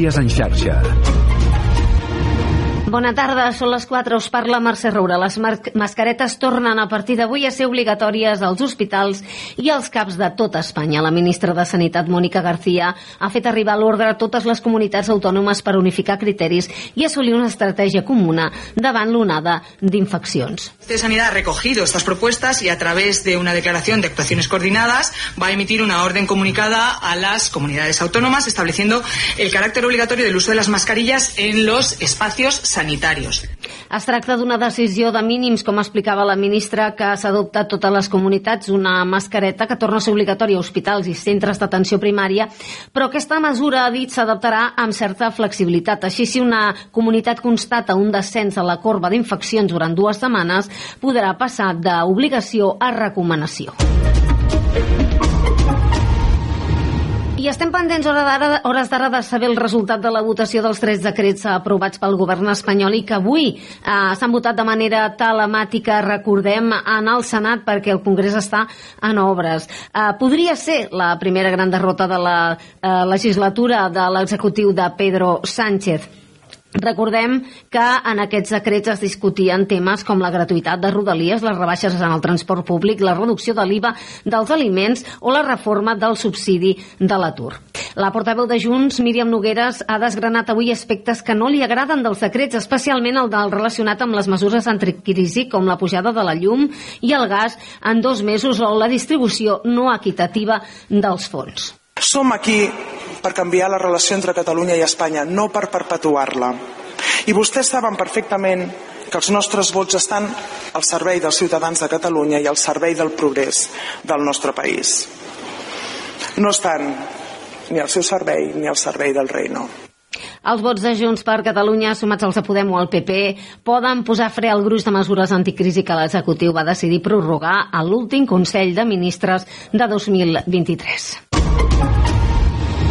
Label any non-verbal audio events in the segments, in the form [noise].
Notícies en xarxa. Bona tarda, són les 4, us parla Mercè Roura. Les mascaretes tornen a partir d'avui a ser obligatòries als hospitals i als CAPs de tota Espanya. La ministra de Sanitat, Mònica García, ha fet arribar l'ordre a totes les comunitats autònomes per unificar criteris i assolir una estratègia comuna davant l'onada d'infeccions. De Sanidad ha recogido estas propuestas y a través de una declaración de actuaciones coordinadas va a emitir una orden comunicada a las comunidades autónomas estableciendo el carácter obligatorio del uso de las mascarillas en los espacios sanitarios sanitarios. Es tracta d'una decisió de mínims, com explicava la ministra, que s'ha adoptat totes les comunitats, una mascareta que torna a ser obligatòria a hospitals i centres d'atenció primària, però aquesta mesura, ha dit, s'adaptarà amb certa flexibilitat. Així, si una comunitat constata un descens a la corba d'infeccions durant dues setmanes, podrà passar d'obligació a recomanació. I estem pendents hores d'ara de saber el resultat de la votació dels tres decrets aprovats pel govern espanyol i que avui eh, s'han votat de manera telemàtica, recordem, en el Senat perquè el Congrés està en obres. Eh, podria ser la primera gran derrota de la eh, legislatura de l'executiu de Pedro Sánchez. Recordem que en aquests decrets es discutien temes com la gratuïtat de rodalies, les rebaixes en el transport públic, la reducció de l'IVA dels aliments o la reforma del subsidi de l'atur. La portaveu de Junts, Míriam Nogueres, ha desgranat avui aspectes que no li agraden dels decrets, especialment el del relacionat amb les mesures anticrisi, com la pujada de la llum i el gas en dos mesos o la distribució no equitativa dels fons. Som aquí per canviar la relació entre Catalunya i Espanya, no per perpetuar-la. I vostès saben perfectament que els nostres vots estan al servei dels ciutadans de Catalunya i al servei del progrés del nostre país. No estan ni al seu servei ni al servei del reino. Els vots de Junts per Catalunya, sumats als de Podem o al PP, poden posar fre al gruix de mesures anticrisi que l'executiu va decidir prorrogar a l'últim Consell de Ministres de 2023.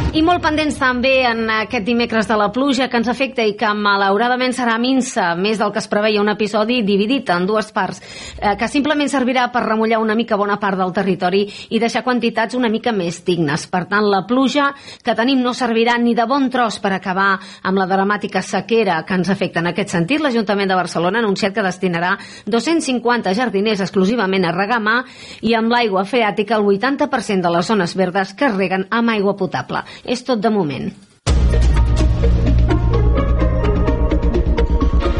I molt pendents també en aquest dimecres de la pluja que ens afecta i que malauradament serà minsa, més del que es preveia un episodi dividit en dues parts, eh, que simplement servirà per remullar una mica bona part del territori i deixar quantitats una mica més dignes. Per tant, la pluja que tenim no servirà ni de bon tros per acabar amb la dramàtica sequera que ens afecta. En aquest sentit, l'Ajuntament de Barcelona ha anunciat que destinarà 250 jardiners exclusivament a regar mà i amb l'aigua freàtica el 80% de les zones verdes que es reguen amb aigua potable. És tot de moment.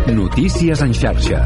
Notícies en xarxa.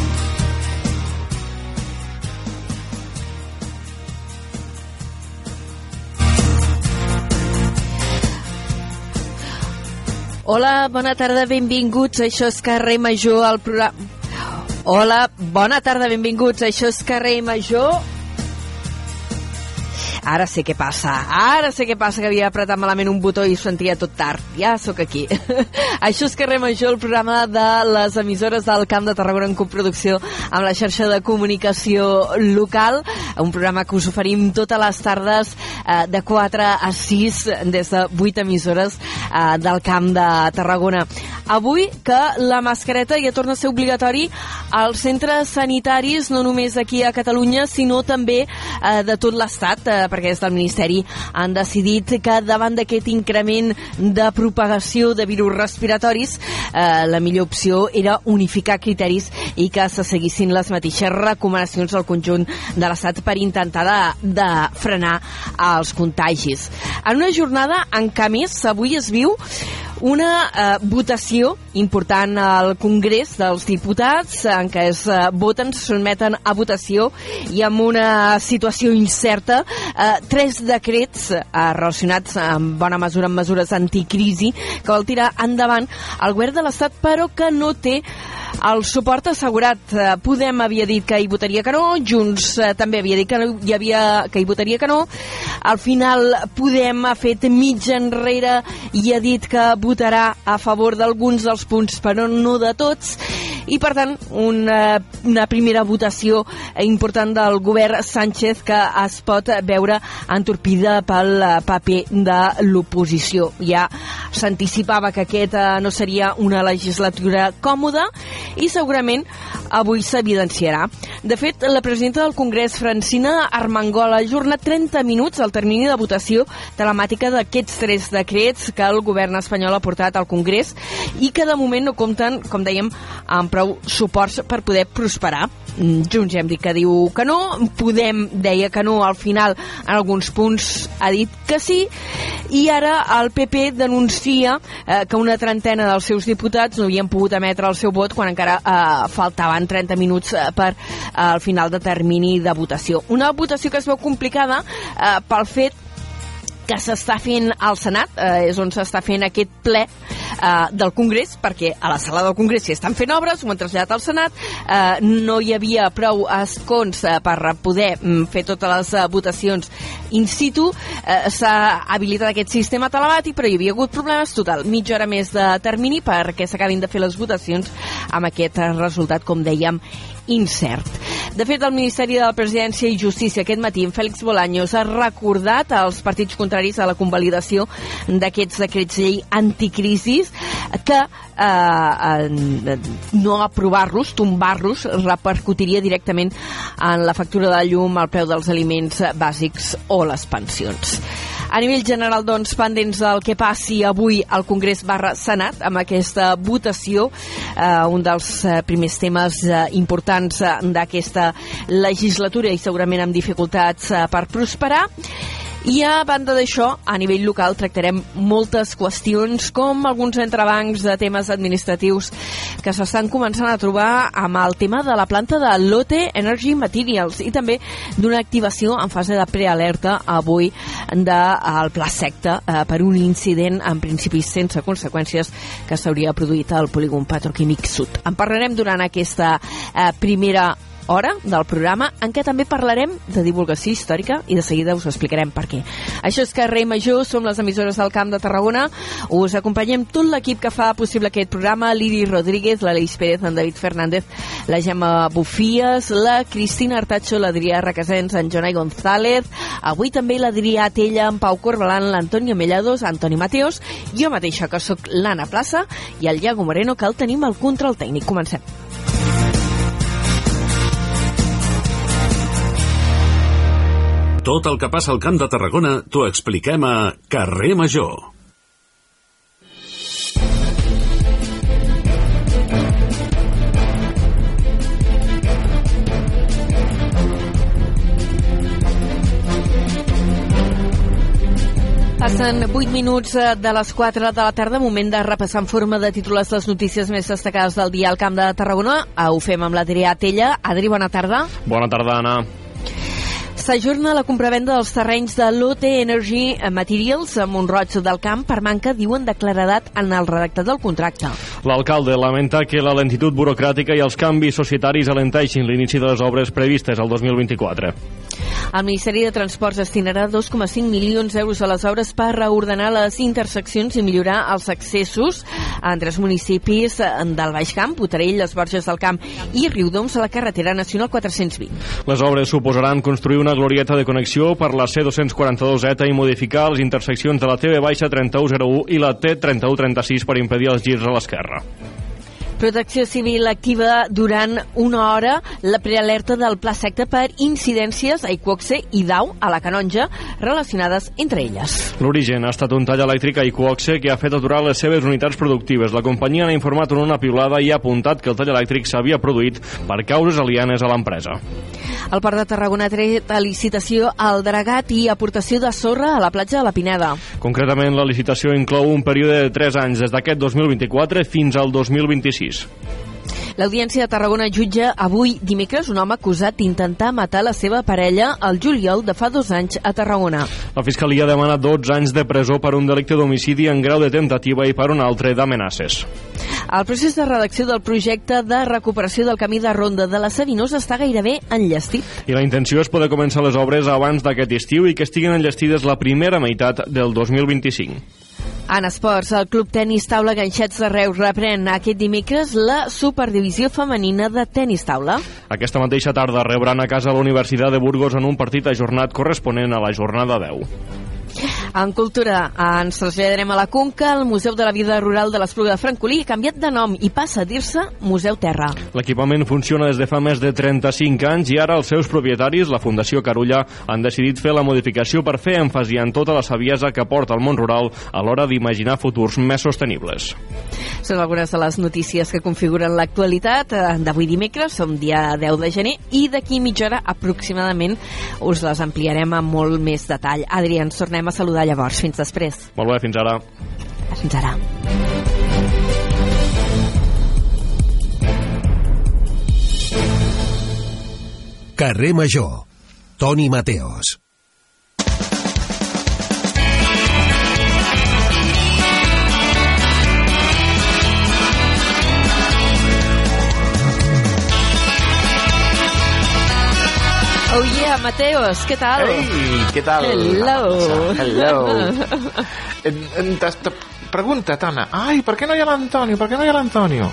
Hola, bona tarda, benvinguts. Això és Carrer Major, el programa... Hola, bona tarda, benvinguts. Això és Carrer Major, Ara sé què passa, ara sé què passa, que havia apretat malament un botó i sentia tot tard. Ja sóc aquí. [laughs] Això és Carrer Major, el programa de les emissores del Camp de Tarragona en coproducció amb la xarxa de comunicació local, un programa que us oferim totes les tardes eh, de 4 a 6 des de 8 emissores eh, del Camp de Tarragona. Avui que la mascareta ja torna a ser obligatori als centres sanitaris, no només aquí a Catalunya, sinó també eh, de tot l'Estat, eh, perquè des del Ministeri han decidit que davant d'aquest increment de propagació de virus respiratoris eh, la millor opció era unificar criteris i que se seguissin les mateixes recomanacions al conjunt de l'Estat per intentar de, de frenar els contagis. En una jornada en què més avui es viu una eh, votació important al Congrés dels Diputats en què es eh, voten, se sotmeten a votació i amb una situació incerta eh, tres decrets eh, relacionats en bona mesura amb mesures anticrisi que vol tirar endavant el govern de l'Estat però que no té el suport assegurat. Eh, Podem havia dit que hi votaria que no, Junts eh, també havia dit que no, hi havia, que hi votaria que no. Al final Podem ha fet mig enrere i ha dit que votarà a favor d'alguns dels punts, però no de tots. I, per tant, una, una primera votació important del govern Sánchez que es pot veure entorpida pel eh, paper de l'oposició. Ja s'anticipava que aquesta no seria una legislatura còmoda i segurament avui s'evidenciarà. De fet, la presidenta del Congrés, Francina Armengol, ha ajornat 30 minuts al termini de votació telemàtica d'aquests tres decrets que el govern espanyol ha portat al Congrés i que de moment no compten, com dèiem, amb prou suports per poder prosperar. Mm, Junts hem dit que diu que no, Podem deia que no, al final en alguns punts ha dit que sí, i ara el PP denuncia eh, que una trentena dels seus diputats no havien pogut emetre el seu vot quan encara eh, faltaven 30 minuts eh, per eh, al final de termini de votació. Una votació que es veu complicada eh, pel fet que s'està fent al Senat, eh, és on s'està fent aquest ple eh, del Congrés, perquè a la sala del Congrés s'hi estan fent obres, ho han traslladat al Senat, eh, no hi havia prou escons eh, per poder mm, fer totes les eh, votacions in situ, eh, s'ha habilitat aquest sistema telemàtic, però hi havia hagut problemes, total, mitja hora més de termini perquè s'acabin de fer les votacions amb aquest resultat, com dèiem, incert. De fet, el Ministeri de la Presidència i Justícia aquest matí, en Fèlix Bolaños, ha recordat als partits contraris a la convalidació d'aquests decrets llei anticrisis que eh, no aprovar-los, tombar-los, repercutiria directament en la factura de llum, el preu dels aliments bàsics o les pensions. A nivell general, doncs, pendents del que passi avui al Congrés barra Senat amb aquesta votació, eh, un dels eh, primers temes eh, importants eh, d'aquesta legislatura i segurament amb dificultats eh, per prosperar. I a banda d'això, a nivell local tractarem moltes qüestions com alguns entrebancs de temes administratius que s'estan començant a trobar amb el tema de la planta de Lotte Energy Materials i també d'una activació en fase de prealerta avui del pla secta eh, per un incident en principi sense conseqüències que s'hauria produït al polígon petroquímic sud. En parlarem durant aquesta eh, primera hora del programa en què també parlarem de divulgació històrica i de seguida us explicarem per què. Això és Carrer Major, som les emissores del Camp de Tarragona, us acompanyem tot l'equip que fa possible aquest programa, l'Iri Rodríguez, l'Aleix Pérez, en David Fernández, la Gemma Bufies, la Cristina Artacho, l'Adrià Requesens, en Jonai González, avui també l'Adrià Tella, en Pau Corbalan, l'Antonio Mellados, Antoni Mateos, jo mateixa que sóc l'Anna Plaça i el Iago Moreno que el tenim al control tècnic. Comencem. Tot el que passa al Camp de Tarragona t'ho expliquem a Carrer Major. Passen 8 minuts eh, de les 4 de la tarda, moment de repassar en forma de titulars les notícies més destacades del dia al Camp de Tarragona. Eh, Ho fem amb l'Adrià Tella. Adri, bona tarda. Bona tarda, Anna. S'ajorna la compravenda dels terrenys de Lotte Energy Materials a Montroig del Camp per manca, diuen, de claredat en el redactat del contracte. L'alcalde lamenta que la lentitud burocràtica i els canvis societaris alenteixin l'inici de les obres previstes al 2024. El Ministeri de Transports destinarà 2,5 milions d'euros a les obres per reordenar les interseccions i millorar els accessos entre els municipis del Baix Camp, Botarell, les Borges del Camp i Riudoms a la carretera nacional 420. Les obres suposaran construir una glorieta de connexió per la C242Z i modificar les interseccions de la TV baixa 3101 i la T3136 per impedir els girs a l'esquerra. Protecció Civil activa durant una hora la prealerta del Pla Secta per incidències a Iquoxe i Dau a la Canonja relacionades entre elles. L'origen ha estat un tall elèctric a Iquoxe que ha fet aturar les seves unitats productives. La companyia n'ha informat en una piulada i ha apuntat que el tall elèctric s'havia produït per causes alienes a l'empresa. El Port de Tarragona ha tret a licitació el dragat i aportació de sorra a la platja de la Pineda. Concretament, la licitació inclou un període de 3 anys des d'aquest 2024 fins al 2026. L'Audiència de Tarragona jutja avui dimecres un home acusat d'intentar matar la seva parella al juliol de fa dos anys a Tarragona. La Fiscalia demana 12 anys de presó per un delicte d'homicidi en grau de tentativa i per un altre d'amenaces. El procés de redacció del projecte de recuperació del camí de ronda de la Sabinosa està gairebé enllestit. I la intenció és poder començar les obres abans d'aquest estiu i que estiguin enllestides la primera meitat del 2025. En esports, el Club Tenis Taula Ganxets de Reus reprèn aquest dimecres la Superdivisió Femenina de Tenis Taula. Aquesta mateixa tarda rebran a casa la Universitat de Burgos en un partit ajornat corresponent a la jornada 10. En cultura, ens traslladarem a la Conca, el Museu de la Vida Rural de l'Espluga de Francolí ha canviat de nom i passa a dir-se Museu Terra. L'equipament funciona des de fa més de 35 anys i ara els seus propietaris, la Fundació Carulla, han decidit fer la modificació per fer èmfasi en tota la saviesa que porta el món rural a l'hora d'imaginar futurs més sostenibles. Són algunes de les notícies que configuren l'actualitat eh, d'avui dimecres, som dia 10 de gener, i d'aquí mitja hora aproximadament us les ampliarem amb molt més detall. Adri, ens tornem a saludar llavors. Fins després. Molt bé, fins ara. Fins ara. Carrer Major. Toni Mateos. Oh yeah, Mateos, què tal? Ei, què tal? Hello. Hello. [laughs] Pregunta, Tana. Ai, per què no hi ha l'Antonio? Per què no hi ha l'Antonio?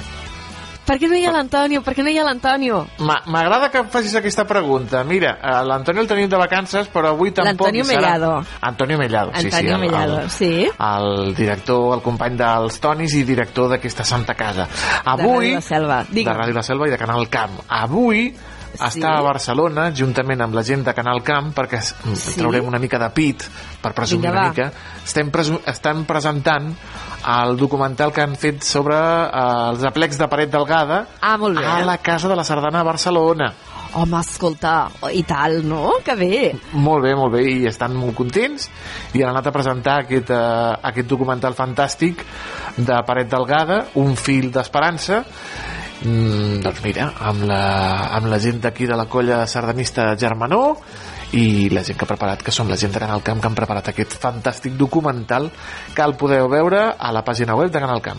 Per què no hi ha l'Antonio? Per què no hi ha l'Antonio? Ma- M'agrada que em facis aquesta pregunta. Mira, eh, l'Antonio el tenim de vacances, però avui tampoc... Hi serà. Mellado. Antonio Mellado, sí, sí. Antonio el- Mellado, el, sí. El director, el company dels Tonis i director d'aquesta Santa Casa. Avui... Ràdio La Selva. De. Ràdio La Selva i de Canal Camp. Avui Sí. Està a Barcelona juntament amb la gent de Canal Camp perquè Sí. traurem una mica de pit per presumir Vinga, una mica estem, presu estan presentant el documental que han fet sobre eh, els aplecs de paret delgada Ah, molt bé. a la Casa de la Sardana a Barcelona Home, escolta, i tal, no? Que bé. molt bé, molt bé, i estan molt contents i han anat a presentar aquest, eh, aquest documental fantàstic de Paret Delgada, Un fil d'esperança mm, doncs mira, amb la, amb la gent d'aquí de la colla sardanista Germanó i la gent que ha preparat, que són la gent de Canal Camp que han preparat aquest fantàstic documental que el podeu veure a la pàgina web de Canal Camp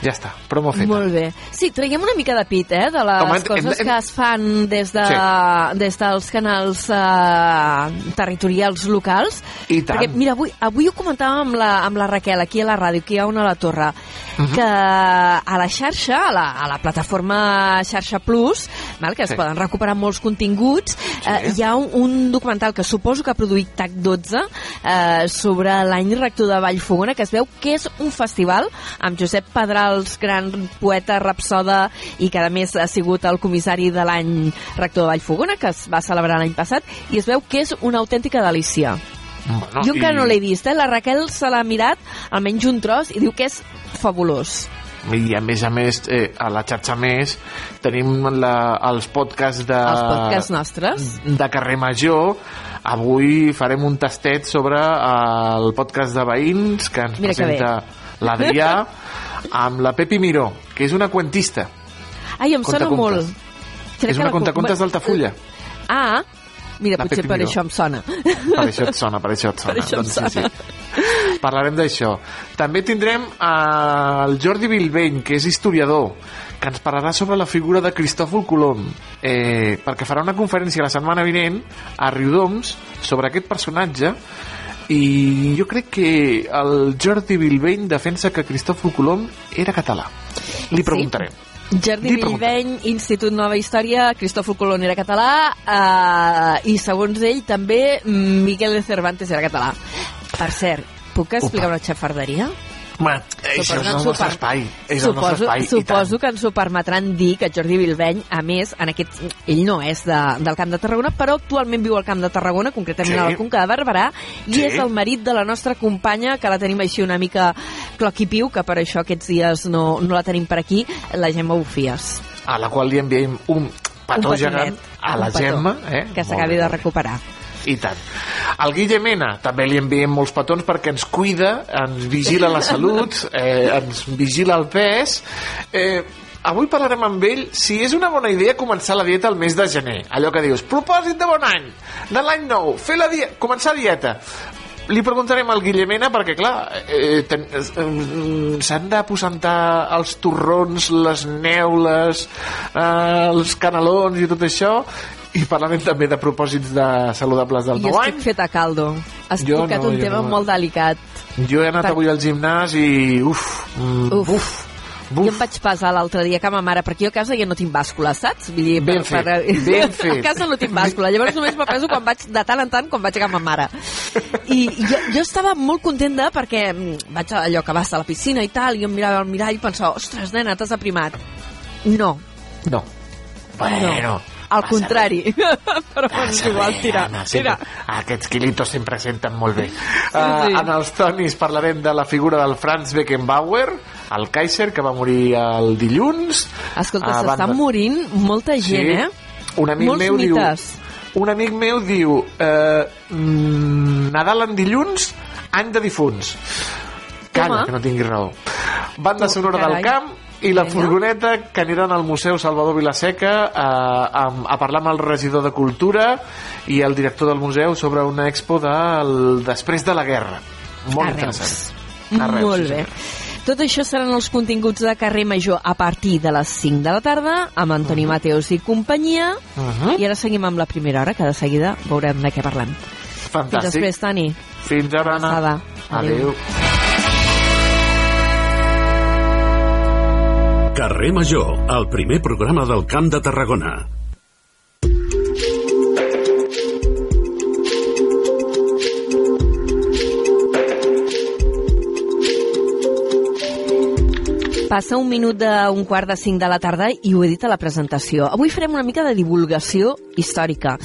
ja està, promo feta Molt bé. Sí, traiem una mica de pit, eh, de les Home, hem- coses hem- que es fan des, de, Sí. des dels canals eh, territorials locals. I tant. Perquè, mira, avui, avui ho comentàvem amb la, amb la Raquel, aquí a la ràdio, aquí ha una a la torre, Mhm. que a la xarxa, a la, a la plataforma Xarxa Plus, val, que es Sí. poden recuperar molts continguts, eh, hi ha un, un documental que suposo que ha produït TAC 12 eh, sobre l'any rector de Vallfogona, que es veu que és un festival amb Josep Pedrals, gran poeta, rapsoda, i que a més ha sigut el comissari de l'any rector de Vallfogona, que es va celebrar l'any passat, i es veu que és una autèntica delícia. bueno, jo encara i- no l'he vist, eh? La Raquel se l'ha mirat, almenys un tros, i diu que és fabulós. I a més a més eh, a la xarxa més tenim la, els podcasts de, Els podcasts nostres. de Carrer Major. Avui farem un tastet sobre eh, el podcast de veïns que ens Mira presenta l'Adrià amb la Pepi Miró que és una cuentista. Ai, em sona molt. Crec és una contacontes d'Altafulla. Ah, mira, La potser per això em sona. per això et sona, per això et sona. Per això doncs, sona. Sí, sí. Parlarem d'això. També tindrem eh, el Jordi Bilbeny, que és historiador, que ens parlarà sobre la figura de Cristòfol Colom, eh, perquè farà una conferència la setmana vinent a Riudoms sobre aquest personatge i jo crec que el Jordi Bilbeny defensa que Cristòfol Colom era català. Li preguntarem. Jordi. Villveny, Institut Nova Història, Cristòfol Colón era català eh, i segons ell també Miguel de Cervantes era català. Per cert, puc explicar una xafarderia? Home, Això és el nostre per- espai. És el suposo, nostre espai. i suposo que ens ho permetran dir que Jordi Bilbeny, a més, en aquest, ell no és de, del Camp de Tarragona, però actualment viu al Camp de Tarragona, concretament Sí. a la Conca de Barberà, i Sí. és el marit de la nostra companya, que la tenim així una mica cloc-i-piu, que per això aquests dies no, no la tenim per aquí, la Gemma Bufies. A la qual li enviem un petó Un gegant a la Gemma. Eh? Que s'acabi de recuperar. I tant. Al Guille Mena també li enviem molts petons perquè ens cuida, ens vigila la salut, eh, ens vigila el pes. Eh, avui parlarem amb ell si és una bona idea començar la dieta al mes de gener. Allò que dius, propòsit de bon any, de l'any nou, fer la dieta, començar dieta. Li preguntarem al Guillemena perquè, clar, eh, ten- eh, s'han de posentar els torrons, les neules, eh, els canelons i tot això, i parlarem també de propòsits de saludables del nou estic any. fet a caldo. Has Jo tocat no, un jo tema no. molt delicat. Jo he anat Per- avui al gimnàs i... Uf, mm, Uf. uf, Jo em vaig pesar l'altre dia que ma mare, perquè jo a casa ja no tinc bàscula, saps? Vull dir, Ben fet, [laughs] ben fet. A casa no tinc bàscula, llavors només me peso quan vaig, de tant en tant, quan vaig a ma mare. I jo, jo estava molt contenta perquè mm, vaig a allò que vas a la piscina i tal, i jo em mirava al mirall i pensava, ostres, nena, t'has aprimat. No, No. Bueno, no. Al contrari. [laughs] Però bueno, és igual, tira, Anna, tira. sempre, aquests quilitos sempre senten molt bé. sí. Uh, en els tonis parlarem de la figura del Franz Beckenbauer, el Kaiser, que va morir el dilluns. Escolta, A s'està banda- morint molta gent, eh? Un amic Molts meu mites. diu... Un amic meu diu... Eh, mm, Nadal en dilluns, any de difunts. Calla, Home. que no tingui raó. Banda Tu, sonora carai. del camp i la furgoneta que aniran al Museu Salvador Vilaseca a, a, a parlar amb el regidor de Cultura i el director del museu sobre una expo del després de la guerra. Molt A Reus. interessant. A Reus, Molt sí, bé. senyor. Tot això seran els continguts de Carrer Major a partir de les 5 de la tarda amb Antoni Mateus i companyia. Uh -huh. I ara seguim amb la primera hora, que de seguida veurem de què parlem. Fins Fantàstic. després, Toni. Fins ara, Anna. Adéu. Adéu. Carrer Major, el primer programa del Camp de Tarragona. Passa un minut d'un quart de cinc de la tarda i ho he dit a la presentació. Avui farem una mica de divulgació històrica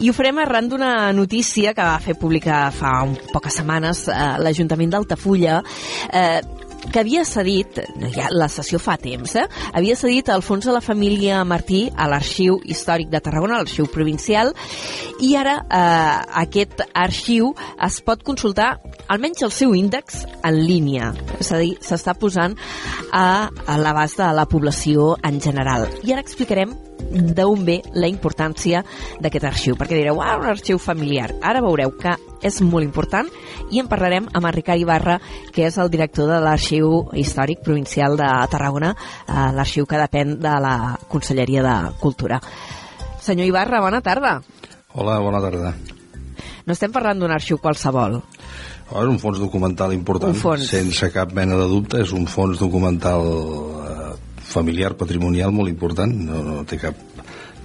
i ho farem arran d'una notícia que va fer pública fa un poques setmanes eh, l'Ajuntament d'Altafulla eh, que havia cedit, ja la sessió fa temps, eh? havia cedit el fons de la família Martí a l'Arxiu Històric de Tarragona, l'Arxiu Provincial, i ara eh, aquest arxiu es pot consultar almenys el seu índex en línia, és a dir, s'està posant a, a l'abast de la població en general. I ara explicarem d'on ve la importància d'aquest arxiu, perquè direu, ah, un arxiu familiar. Ara veureu que és molt important i en parlarem amb en Ricard Ibarra, que és el director de l'Arxiu Històric Provincial de Tarragona, eh, l'arxiu que depèn de la Conselleria de Cultura. Senyor Ibarra, bona tarda. Hola, bona tarda. No estem parlant d'un arxiu qualsevol. Oh, és un fons documental important, Un fons. sense cap mena de dubte, és un fons documental familiar, patrimonial molt important, no, no té cap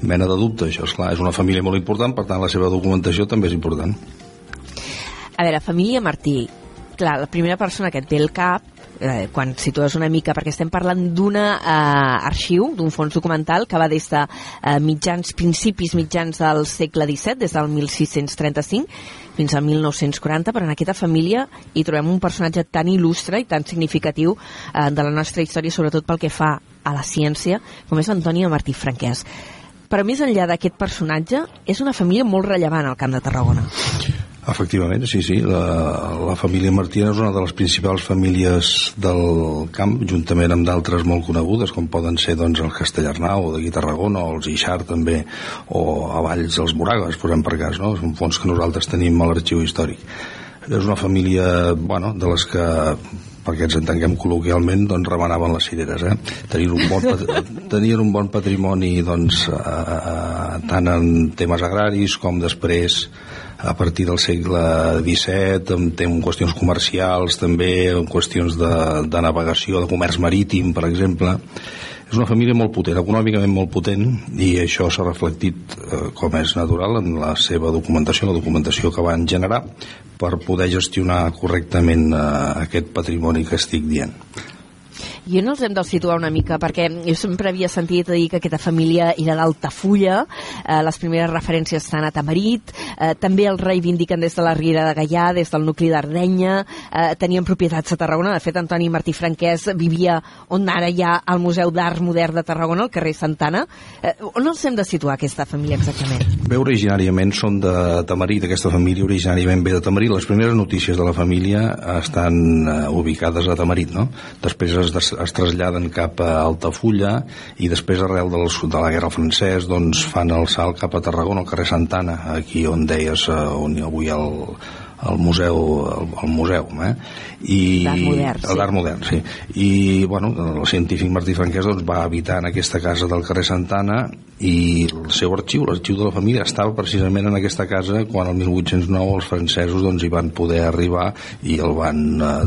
mena de dubte, això és clar, és una família molt important, per tant la seva documentació també és important. A veure, família Martí, clar, la primera persona que et ve al cap eh, quan situes una mica, perquè estem parlant d'un eh, arxiu, d'un fons documental que va des de eh, mitjans, principis mitjans del segle XVII, des del 1635 fins al 1940, però en aquesta família hi trobem un personatge tan il·lustre i tan significatiu eh, de la nostra història, sobretot pel que fa a la ciència, com és Antònia Martí Franquès. Però més enllà d'aquest personatge, és una família molt rellevant al Camp de Tarragona. Efectivament, sí, sí. La, la família Martina és una de les principals famílies del camp, juntament amb d'altres molt conegudes, com poden ser doncs, el Castellarnau, d'aquí Tarragona, o els Ixart també, o a Valls els Moragues, posem per cas, no? És un fons que nosaltres tenim a l'arxiu històric. És una família, bueno, de les que perquè ens entenguem col·loquialment, doncs remenaven les cireres, eh? Tenien un bon, [laughs] tenien un bon patrimoni, doncs, eh, tant en temes agraris com després a partir del segle XVII, en, en qüestions comercials també, en qüestions de, de navegació, de comerç marítim, per exemple, És una família molt potent, econòmicament molt potent, i això s'ha reflectit, eh, com és natural, en la seva documentació, la documentació que van generar, per poder gestionar correctament eh, aquest patrimoni que estic dient. I on els hem de situar una mica? Perquè jo sempre havia sentit dir que aquesta família era d'Altafulla, eh, les primeres referències estan a Tamarit, eh, també el reivindiquen des de la Riera de Gaià, des del nucli d'Ardenya, eh, tenien propietats a Tarragona, de fet Antoni Martí Franquès vivia on ara hi ha el Museu d'Art Modern de Tarragona, al carrer Santana. Eh, on els hem de situar aquesta família exactament? Bé, originàriament són de Tamarit, aquesta família originàriament ve de Tamarit. Les primeres notícies de la família estan eh, ubicades a Tamarit, no? Després es, des, es traslladen cap a Altafulla i després arrel del, de la Guerra francès doncs fan el salt cap a Tarragona, al carrer Santana, aquí on deies, eh, on avui el, el museu, el museu eh? i D'art modern, sí. l'art modern, sí. I, bueno, el científic Martí Franquès doncs, va habitar en aquesta casa del carrer Santana i el seu arxiu, l'arxiu de la família, estava precisament en aquesta casa quan el 1809 els francesos doncs, hi van poder arribar i el van eh,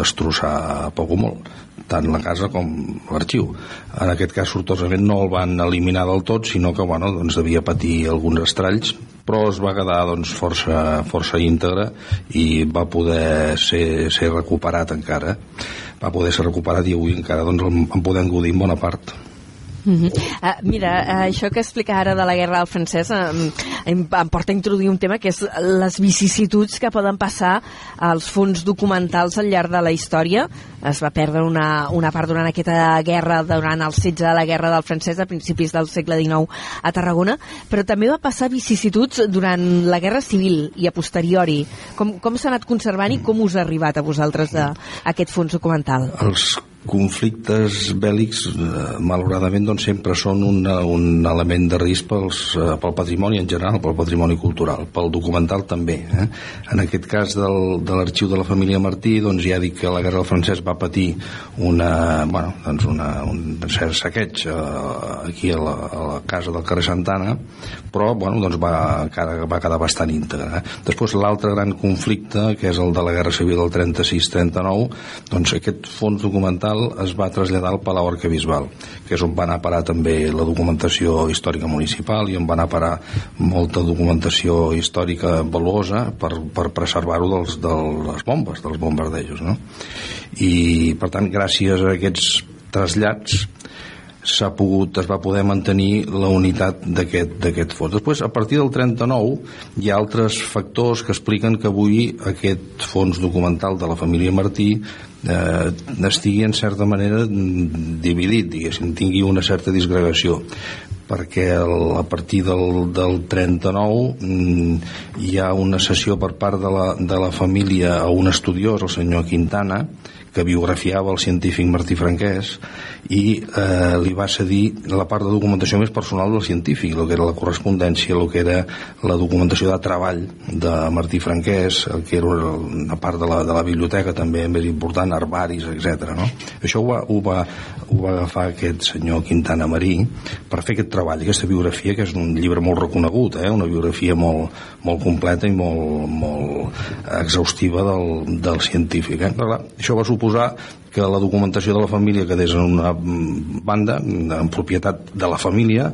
destrossar a poc o molt tant la casa com l'arxiu. En aquest cas, sortosament, no el van eliminar del tot, sinó que bueno, doncs, devia patir alguns estralls, però es va quedar doncs, força, força íntegre i va poder ser, ser recuperat encara. Va poder ser recuperat i avui encara doncs, en podem gaudir en bona part. Uh -huh. uh, mira, uh, això que explica ara de la guerra del francès uh, em, em porta a introduir un tema que és les vicissituds que poden passar als fons documentals al llarg de la història. Es va perdre una, una part durant aquesta guerra, durant el setge de la guerra del francès a principis del segle XIX a Tarragona, però també va passar vicissituds durant la guerra civil i a posteriori. Com, com s'ha anat conservant i com us ha arribat a vosaltres de, aquest fons documental? Els conflictes bèl·lics eh, malauradament doncs, sempre són una, un element de risc pels, eh, pel patrimoni en general, pel patrimoni cultural pel documental també eh? en aquest cas del, de l'arxiu de la família Martí doncs ja dic que la guerra del francès va patir una, bueno, doncs una, un cert saqueig eh, aquí a la, a la casa del carrer Santana però bueno, doncs va, va quedar bastant íntegre eh? després l'altre gran conflicte que és el de la guerra civil del 36-39 doncs aquest fons documental es va traslladar al Palau Arcabisbal, que és on va anar a parar també la documentació històrica municipal i on va anar a parar molta documentació històrica valuosa per, per preservar-ho dels, de les bombes, dels bombardejos. No? I, per tant, gràcies a aquests trasllats s'ha pogut, es va poder mantenir la unitat d'aquest fons. Després, a partir del 39, hi ha altres factors que expliquen que avui aquest fons documental de la família Martí eh, estigui en certa manera dividit, diguéssim, tingui una certa disgregació perquè el, a partir del, del 39 mm, hi ha una sessió per part de la, de la família a un estudiós, el senyor Quintana, que biografiava el científic Martí Franquès i eh, li va cedir la part de documentació més personal del científic, el que era la correspondència, el que era la documentació de treball de Martí Franquès, el que era una part de la, de la biblioteca també més important, armaris, etc. No? Això ho va, ho, va, ho va agafar aquest senyor Quintana Marí per fer aquest treball, aquesta biografia, que és un llibre molt reconegut, eh? una biografia molt, molt completa i molt, molt exhaustiva del, del científic. Eh? Clar, això va suposar que la documentació de la família quedés en una banda, en propietat de la família,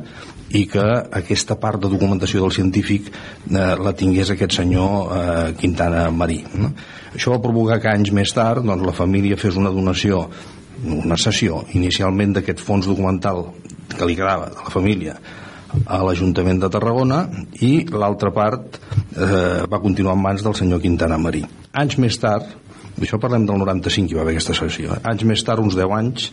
i que aquesta part de documentació del científic eh, la tingués aquest senyor eh, Quintana Marí. No? Això va provocar que anys més tard doncs, la família fes una donació una sessió inicialment d'aquest fons documental que li quedava de la família a l'Ajuntament de Tarragona i l'altra part eh, va continuar en mans del senyor Quintana Marí. Anys més tard, això parlem del 95 hi va haver aquesta sessió. Eh? Anys més tard, uns 10 anys,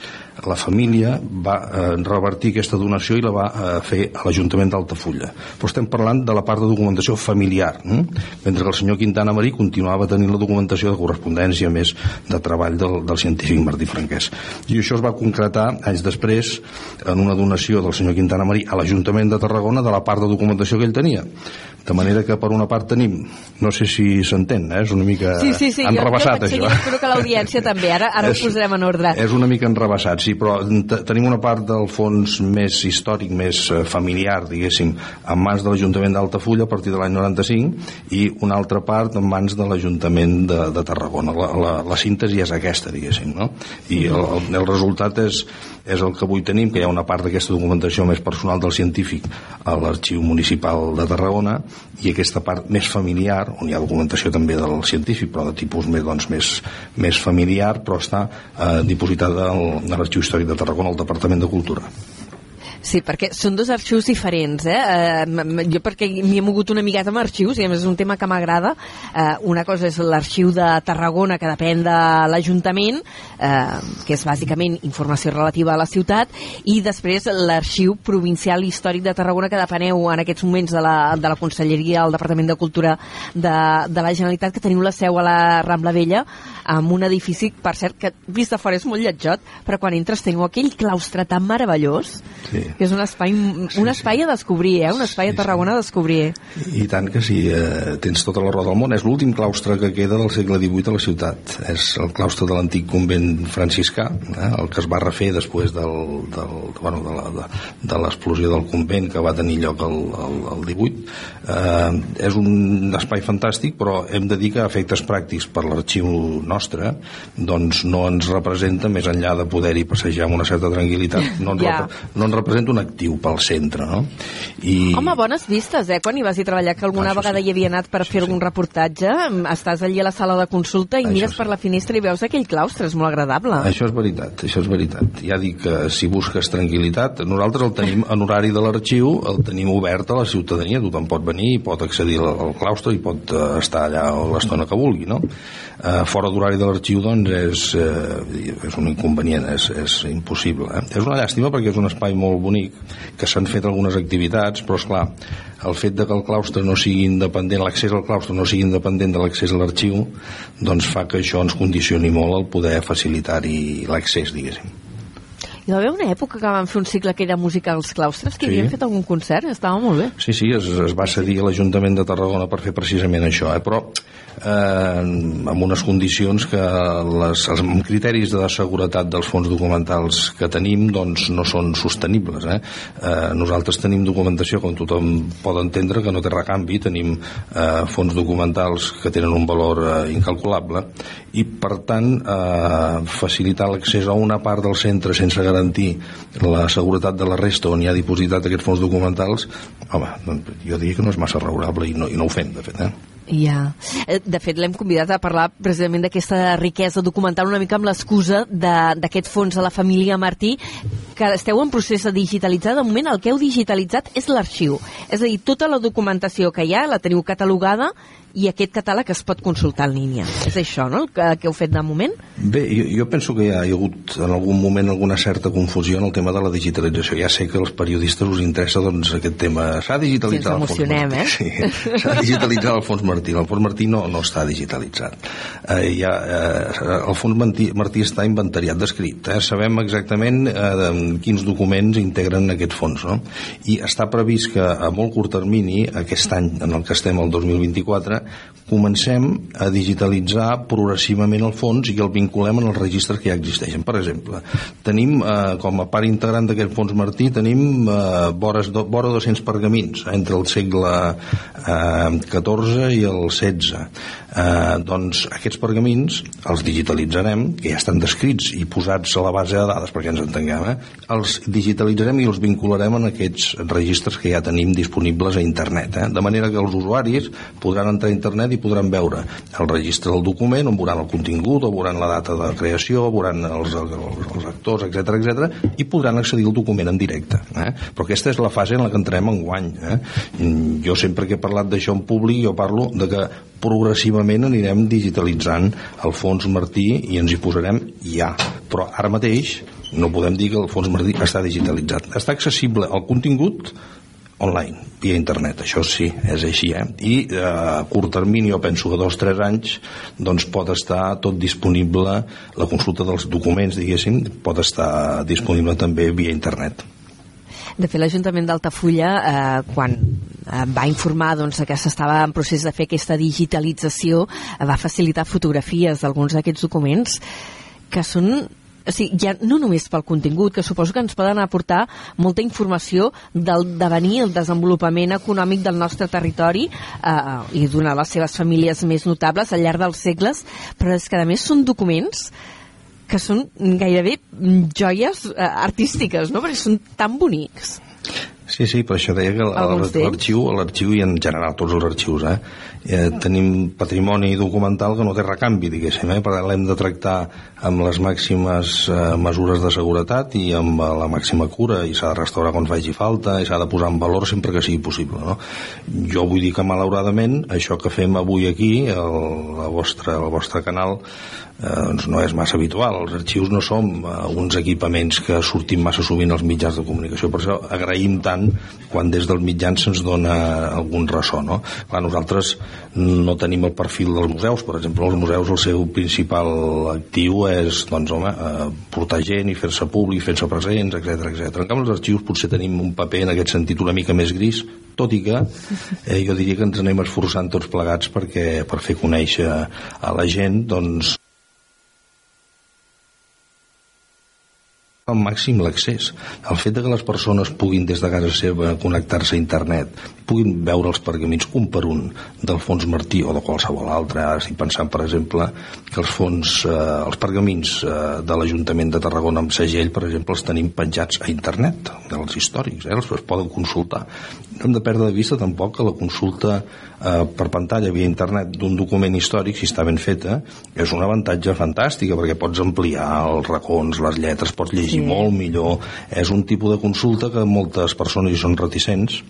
la família va eh, revertir aquesta donació i la va eh, fer a l'Ajuntament d'Altafulla. Però estem parlant de la part de documentació familiar, eh? mentre que el senyor Quintana Marí continuava tenint la documentació de correspondència més de treball del, del científic Martí Franquès. I això es va concretar anys després en una donació del senyor Quintana Marí a l'Ajuntament de Tarragona de la part de documentació que ell tenia. De manera que per una part tenim, no sé si s'entén, eh? és una mica sí, sí, sí, enrebaçat jo, jo això. espero que l'audiència [laughs] també. Ara, ara És- ho posarem en ordre. És una mica enrebaçat, sí, però te- tenim una part del fons més històric, més eh, familiar, diguéssim, en mans de l'Ajuntament d'Altafulla a partir de l'any 95 i una altra part en mans de l'Ajuntament de, de Tarragona. La, la, la síntesi és aquesta, diguéssim, no? I el, el resultat és, és el que avui tenim, que hi ha una part d'aquesta documentació més personal del científic a l'Arxiu Municipal de Tarragona i aquesta part més familiar, on hi ha documentació també del científic, però de tipus més, doncs, més, més familiar, però està eh, dipositada a l'Arxiu Històric de Tarragona, al Departament de Cultura. Sí, perquè són dos arxius diferents, eh? eh jo perquè m'hi he mogut una miqueta amb arxius, i a més és un tema que m'agrada. Eh, una cosa és l'arxiu de Tarragona, que depèn de l'Ajuntament, eh, que és bàsicament informació relativa a la ciutat, i després l'arxiu provincial històric de Tarragona, que depeneu en aquests moments de la, de la Conselleria, al Departament de Cultura de, de la Generalitat, que teniu la seu a la Rambla Vella, amb un edifici, per cert, que vist de fora és molt lletjot, però quan entres teniu aquell claustre tan meravellós, Sí. Que és un espai, un espai a descobrir, eh? un espai a Tarragona a descobrir. I tant que sí, eh, tens tota la roda del món. És l'últim claustre que queda del segle XVIII a la ciutat. És el claustre de l'antic convent franciscà, eh, el que es va refer després del, del, bueno, de la- de, de l'explosió del convent que va tenir lloc al, al, al 18. Eh, és un espai fantàstic, però hem de dir que a efectes pràctics per l'arxiu nostre doncs no ens representa, més enllà de poder-hi passejar amb una certa tranquil·litat, no ens, [laughs] repre- no ens representa un actiu pel centre, no? I... Home, bones vistes, eh? Quan hi vas a treballar, que alguna Això vegada sí. hi havia anat per fer algun reportatge, estàs allí a la sala de consulta i Això mires sí. per la finestra i veus aquell claustre, és molt agradable. Això és veritat, això és veritat. Ja dic que si busques tranquil·litat, nosaltres el tenim en horari de l'arxiu, el tenim obert a la ciutadania, tothom pot venir i pot accedir al, al claustre i pot eh, estar allà l'estona que vulgui, no? Eh, fora d'horari de l'arxiu, doncs, és, eh, és un inconvenient, és, és impossible. Eh? És una llàstima perquè és un espai molt bonic, que s'han fet algunes activitats, però, és clar el fet de que el claustre no sigui independent, l'accés al claustre no sigui independent de l'accés a l'arxiu, doncs fa que això ens condicioni molt el poder facilitar-hi l'accés, diguéssim. Hi va haver una època que van fer un cicle que era música als claustres, que Sí. havien fet algun concert, estava molt bé. Sí, sí, es, es va cedir a l'Ajuntament de Tarragona per fer precisament això, eh? però eh, amb unes condicions que les, els criteris de seguretat dels fons documentals que tenim doncs no són sostenibles. Eh? Eh, nosaltres tenim documentació, com tothom pot entendre, que no té recanvi, tenim eh, fons documentals que tenen un valor eh, incalculable i per tant eh, facilitar l'accés a una part del centre sense garantir la seguretat de la resta on hi ha dipositat aquests fons documentals home, doncs jo diria que no és massa raonable i no, i no ho fem, de fet, eh? Ja. Eh, De fet, l'hem convidat a parlar precisament d'aquesta riquesa documental una mica amb l'excusa de- d'aquest fons a la família Martí, que esteu en procés de digitalitzar. De moment, el que heu digitalitzat és l'arxiu. És a dir, tota la documentació que hi ha la teniu catalogada i aquest catàleg es pot consultar en línia. És això, no?, el que, que heu fet de moment? Bé, jo, jo penso que hi ha, hagut en algun moment alguna certa confusió en el tema de la digitalització. Ja sé que als periodistes us interessa doncs, aquest tema. S'ha digitalitzat Sí, el fons Martí. eh? Sí, s'ha digitalitzat el fons Martí. El fons Martí no, no està digitalitzat. Eh, ja, eh, el fons Martí, Martí està inventariat, descrit. Eh? Sabem exactament eh, quins documents integren aquest fons. No? I està previst que a molt curt termini, aquest any en el que estem, el 2024, comencem a digitalitzar progressivament el fons i el vinculem en els registres que ja existeixen. Per exemple, tenim eh, com a part integrant d'aquest fons Martí tenim eh, vores, do, vora 200 pergamins entre el segle eh, i el XVI. Eh, doncs aquests pergamins els digitalitzarem, que ja estan descrits i posats a la base de dades perquè ens entenguem, eh? els digitalitzarem i els vincularem en aquests registres que ja tenim disponibles a internet, eh? de manera que els usuaris podran entrar a internet i podran veure el registre del document, on veuran el contingut, o veuran la data de creació, veuran els, els, els actors, etc etc i podran accedir al document en directe. Eh? Però aquesta és la fase en la que entrem en guany. Eh? Jo sempre que he parlat d'això en públic, jo parlo de que progressivament anirem digitalitzant el fons Martí i ens hi posarem ja. Però ara mateix no podem dir que el fons Martí està digitalitzat. Està accessible al contingut online, via internet, això sí, és així, eh? I eh, a curt termini, jo penso que dos o tres anys, doncs pot estar tot disponible, la consulta dels documents, diguéssim, pot estar disponible també via internet. De fet, l'Ajuntament d'Altafulla, eh, quan va informar doncs, que s'estava en procés de fer aquesta digitalització, eh, va facilitar fotografies d'alguns d'aquests documents que són o sigui, ja no només pel contingut, que suposo que ens poden aportar molta informació del devenir, el desenvolupament econòmic del nostre territori eh, i donar les seves famílies més notables al llarg dels segles, però és que a més són documents que són gairebé joies eh, artístiques, no? perquè són tan bonics. Sí, sí, per això deia que l'arxiu, l'arxiu i en general tots els arxius, eh, eh, tenim patrimoni documental que no té recanvi, diguéssim, eh, per tant l'hem de tractar amb les màximes eh, mesures de seguretat i amb eh, la màxima cura i s'ha de restaurar quan faci falta i s'ha de posar en valor sempre que sigui possible, no? Jo vull dir que malauradament això que fem avui aquí, el, la vostra, el vostre canal, eh, doncs no és massa habitual. Els arxius no som eh, uns equipaments que sortim massa sovint als mitjans de comunicació, per això agraïm tant quan des dels mitjans se'ns dona algun ressò. No? Clar, nosaltres no tenim el perfil dels museus, per exemple, els museus el seu principal actiu és doncs, home, eh, portar gent i fer-se públic, fer-se presents, etc etc. En canvi, els arxius potser tenim un paper en aquest sentit una mica més gris, tot i que eh, jo diria que ens anem esforçant tots plegats perquè per fer conèixer a la gent doncs, al màxim l'accés. El fet de que les persones puguin des de casa seva connectar-se a internet, puguin veure els pergamins un per un del fons Martí o de qualsevol altre. Ara estic pensant, per exemple, que els fons, eh, els pergamins eh, de l'Ajuntament de Tarragona amb segell, per exemple, els tenim penjats a internet, dels històrics, eh, els es poden consultar. No hem de perdre de vista tampoc que la consulta eh, per pantalla via internet d'un document històric, si està ben feta, és un avantatge fantàstic, perquè pots ampliar els racons, les lletres, pots llegir sí. molt millor. És un tipus de consulta que moltes persones hi són reticents,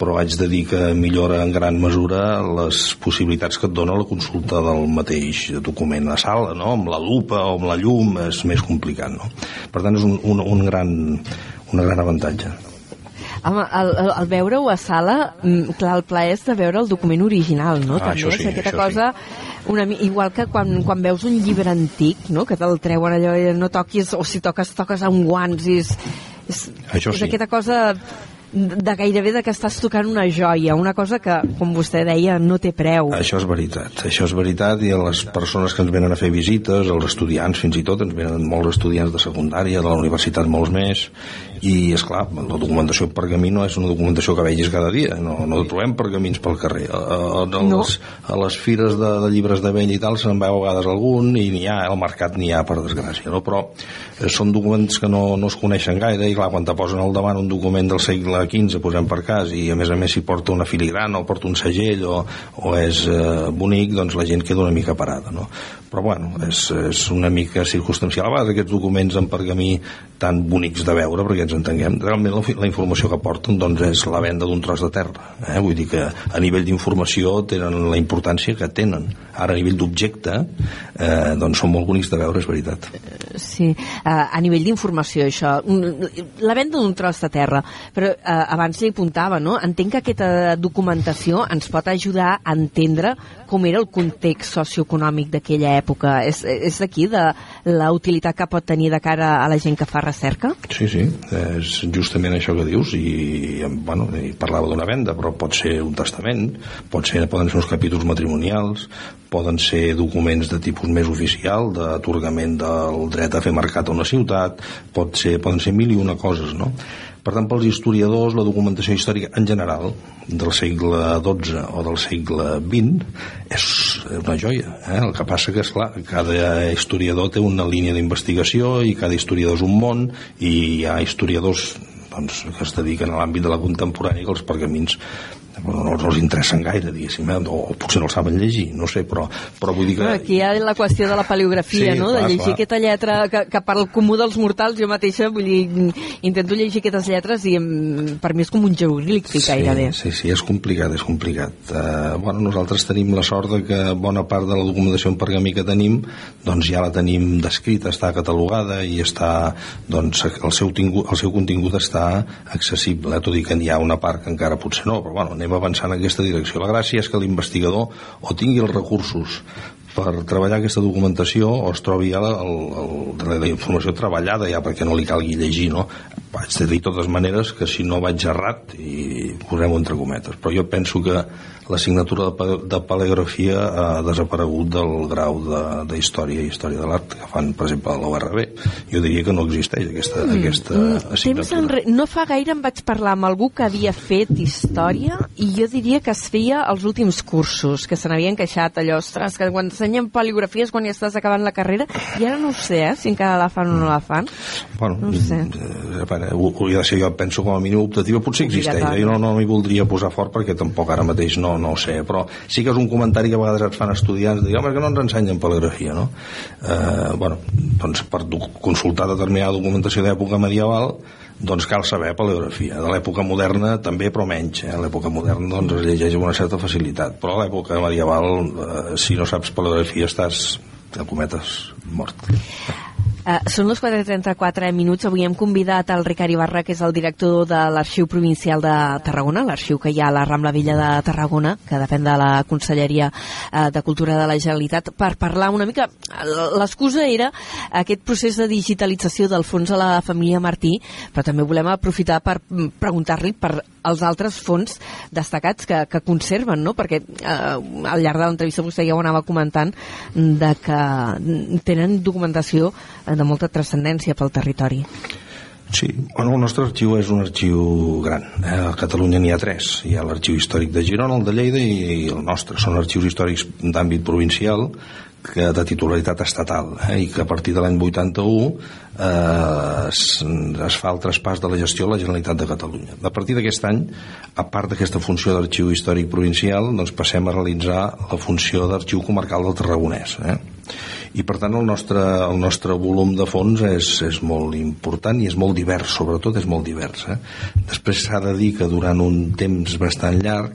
però haig de dir que millora en gran mesura les possibilitats que et dona la consulta del mateix document a sala, no? amb la lupa o amb la llum és més complicat. No? Per tant, és un, un, un, gran, un gran avantatge. Home, el, el, el veure-ho a sala, mm, clar, el plaer és de veure el document original, no? Ah, També això sí, és aquesta això cosa, una, mi- igual que quan, quan veus un llibre antic, no? Que te'l treuen allò i no toquis, o si toques, toques amb guants i és, és, Això és sí. aquesta cosa de gairebé de que estàs tocant una joia, una cosa que, com vostè deia, no té preu. Això és veritat, això és veritat i a les persones que ens venen a fer visites, els estudiants fins i tot, ens venen molts estudiants de secundària, de la universitat molts més i és clar, la documentació en pergamí no és una documentació que vegis cada dia no, no trobem pergamins pel carrer a, a, a, No. les, a les fires de, de llibres de vell i tal se'n veu a vegades algun i n'hi ha, al mercat n'hi ha per desgràcia no? però eh, són documents que no, no es coneixen gaire i clar, quan te posen al davant un document del segle XV, posem per cas i a més a més s'hi porta una filigrana o porta un segell o, o és eh, bonic doncs la gent queda una mica parada no? però bueno, és, és una mica circumstancial a vegades aquests documents en pergamí tan bonics de veure perquè ens entenguem, realment la, la informació que porten doncs és la venda d'un tros de terra eh? vull dir que a nivell d'informació tenen la importància que tenen ara a nivell d'objecte eh, doncs són molt bonics de veure, és veritat Sí, uh, a nivell d'informació, això. La venda d'un tros de terra, però uh, abans li apuntava, no? Entenc que aquesta documentació ens pot ajudar a entendre com era el context socioeconòmic d'aquella època. És, és d'aquí de la utilitat que pot tenir de cara a la gent que fa recerca? Sí, sí, és justament això que dius i, bueno, i parlava d'una venda però pot ser un testament pot ser, poden ser uns capítols matrimonials poden ser documents de tipus més oficial d'atorgament del dret a fer mercat a una ciutat pot ser, poden ser mil i una coses no? Per tant pels historiadors la documentació històrica en general del segle XII o del segle XX és una joia eh? el que passa que esclar, cada historiador té una línia d'investigació i cada historiador és un món i hi ha historiadors doncs, que es dediquen a l'àmbit de la contemporània que els pergamins no, no els interessen gaire, diguéssim, eh? o, o potser no el saben llegir, no sé, però, però vull dir que... Aquí hi ha la qüestió de la paleografia, Sí, no? clar, de llegir clar. aquesta lletra que, que per al comú dels mortals, jo mateixa, vull dir, intento llegir aquestes lletres i per mi és com un jeroglífic gairebé. Sí, sí, és complicat, és complicat. Uh, bueno, nosaltres tenim la sort de que bona part de la documentació en pergamí que tenim doncs ja la tenim descrita, està catalogada i està, doncs, el seu, tingu, el seu contingut està accessible, eh? tot i que hi ha una part que encara potser no, però bueno, anem avançant en aquesta direcció. La gràcia és que l'investigador o tingui els recursos per treballar aquesta documentació o es trobi ja la, el, el, la informació treballada ja perquè no li calgui llegir no? Vaig dir de totes maneres que si no vaig errat i posem entre cometes però jo penso que l'assignatura de, de paleografia ha desaparegut del grau de, de història i història de l'art que fan per exemple a l'ORB jo diria que no existeix aquesta, Mm. aquesta Mm, assignatura enre... No fa gaire em vaig parlar amb algú que havia fet història i jo diria que es feia els últims cursos, que se n'havien queixat allò, ostres, que quan ensenyen poliografies quan ja estàs acabant la carrera, i ara no ho sé, eh, si encara la fan o no la fan. Bueno, No ho sé. Eh, a ho- hauria de ser, jo penso, com a mínim optativa, potser existeix. Obligatori. Jo no, no m'hi voldria posar fort perquè tampoc ara mateix no, no ho sé, però sí que és un comentari que a vegades et fan estudiants, de dir, home, que no ens ensenyen paleografia, no? Eh, bueno, doncs per consultar determinada documentació d'època medieval, doncs cal saber paleografia. De l'època moderna també, però menys. Eh? A l'època moderna doncs, es llegeix amb una certa facilitat, però a l'època medieval, eh, si no saps paleografia, estàs, de cometes, mort. Uh, són les 4.34 minuts. Avui hem convidat el Ricard Ibarra, que és el director de l'Arxiu Provincial de Tarragona, l'arxiu que hi ha a la Rambla Vella de Tarragona, que depèn de la Conselleria uh, de Cultura de la Generalitat, per parlar una mica... L'excusa era aquest procés de digitalització del fons a la família Martí, però també volem aprofitar per mm, preguntar-li per els altres fons destacats que, que conserven, no? perquè eh, al llarg de l'entrevista vostè ja ho anava comentant de que tenen documentació de molta transcendència pel territori. Sí, bueno, el nostre arxiu és un arxiu gran. Eh? A Catalunya n'hi ha tres. Hi ha l'arxiu històric de Girona, el de Lleida i el nostre. Són arxius històrics d'àmbit provincial que de titularitat estatal eh? i que a partir de l'any 81 eh, es, es fa el traspàs de la gestió a la Generalitat de Catalunya. A partir d'aquest any, a part d'aquesta funció d'arxiu històric provincial, doncs passem a realitzar la funció d'arxiu comarcal del Tarragonès. Eh? I per tant el nostre, el nostre volum de fons és, és molt important i és molt divers, sobretot és molt divers eh? després s'ha de dir que durant un temps bastant llarg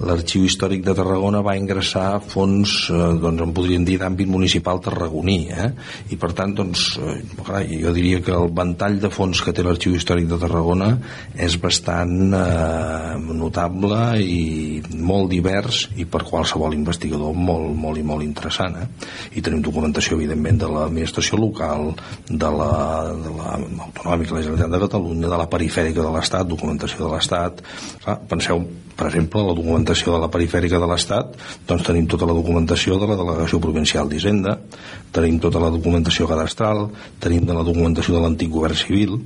l'arxiu històric de Tarragona va ingressar fons eh, doncs en podríem dir d'àmbit municipal tarragoní eh? i per tant doncs eh, carai, jo diria que el ventall de fons que té l'arxiu històric de Tarragona és bastant eh, notable i molt divers i per qualsevol investigador molt, molt i molt interessant eh? i tenim documentació evidentment de l'administració local de la, de la Generalitat de Catalunya de la perifèrica de l'Estat, documentació de l'Estat penseu per exemple la documentació de la perifèrica de l'Estat doncs tenim tota la documentació de la delegació provincial d'Hisenda tenim tota la documentació cadastral tenim de la documentació de l'antic govern civil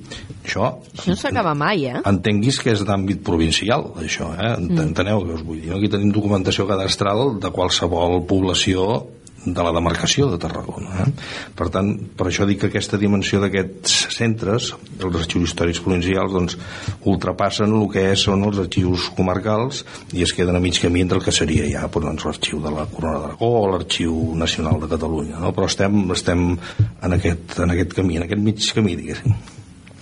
això Això no s'acaba mai, eh? entenguis que és d'àmbit provincial això, eh? enteneu què us vull dir no? aquí tenim documentació cadastral de qualsevol població de la demarcació de Tarragona. Eh? Per tant, per això dic que aquesta dimensió d'aquests centres, els arxius històrics provincials, doncs, ultrapassen el que són els arxius comarcals i es queden a mig camí entre el que seria ja doncs, l'arxiu de la Corona d'Aragó o l'arxiu nacional de Catalunya. No? Però estem, estem en, aquest, en aquest camí, en aquest mig camí, diguéssim.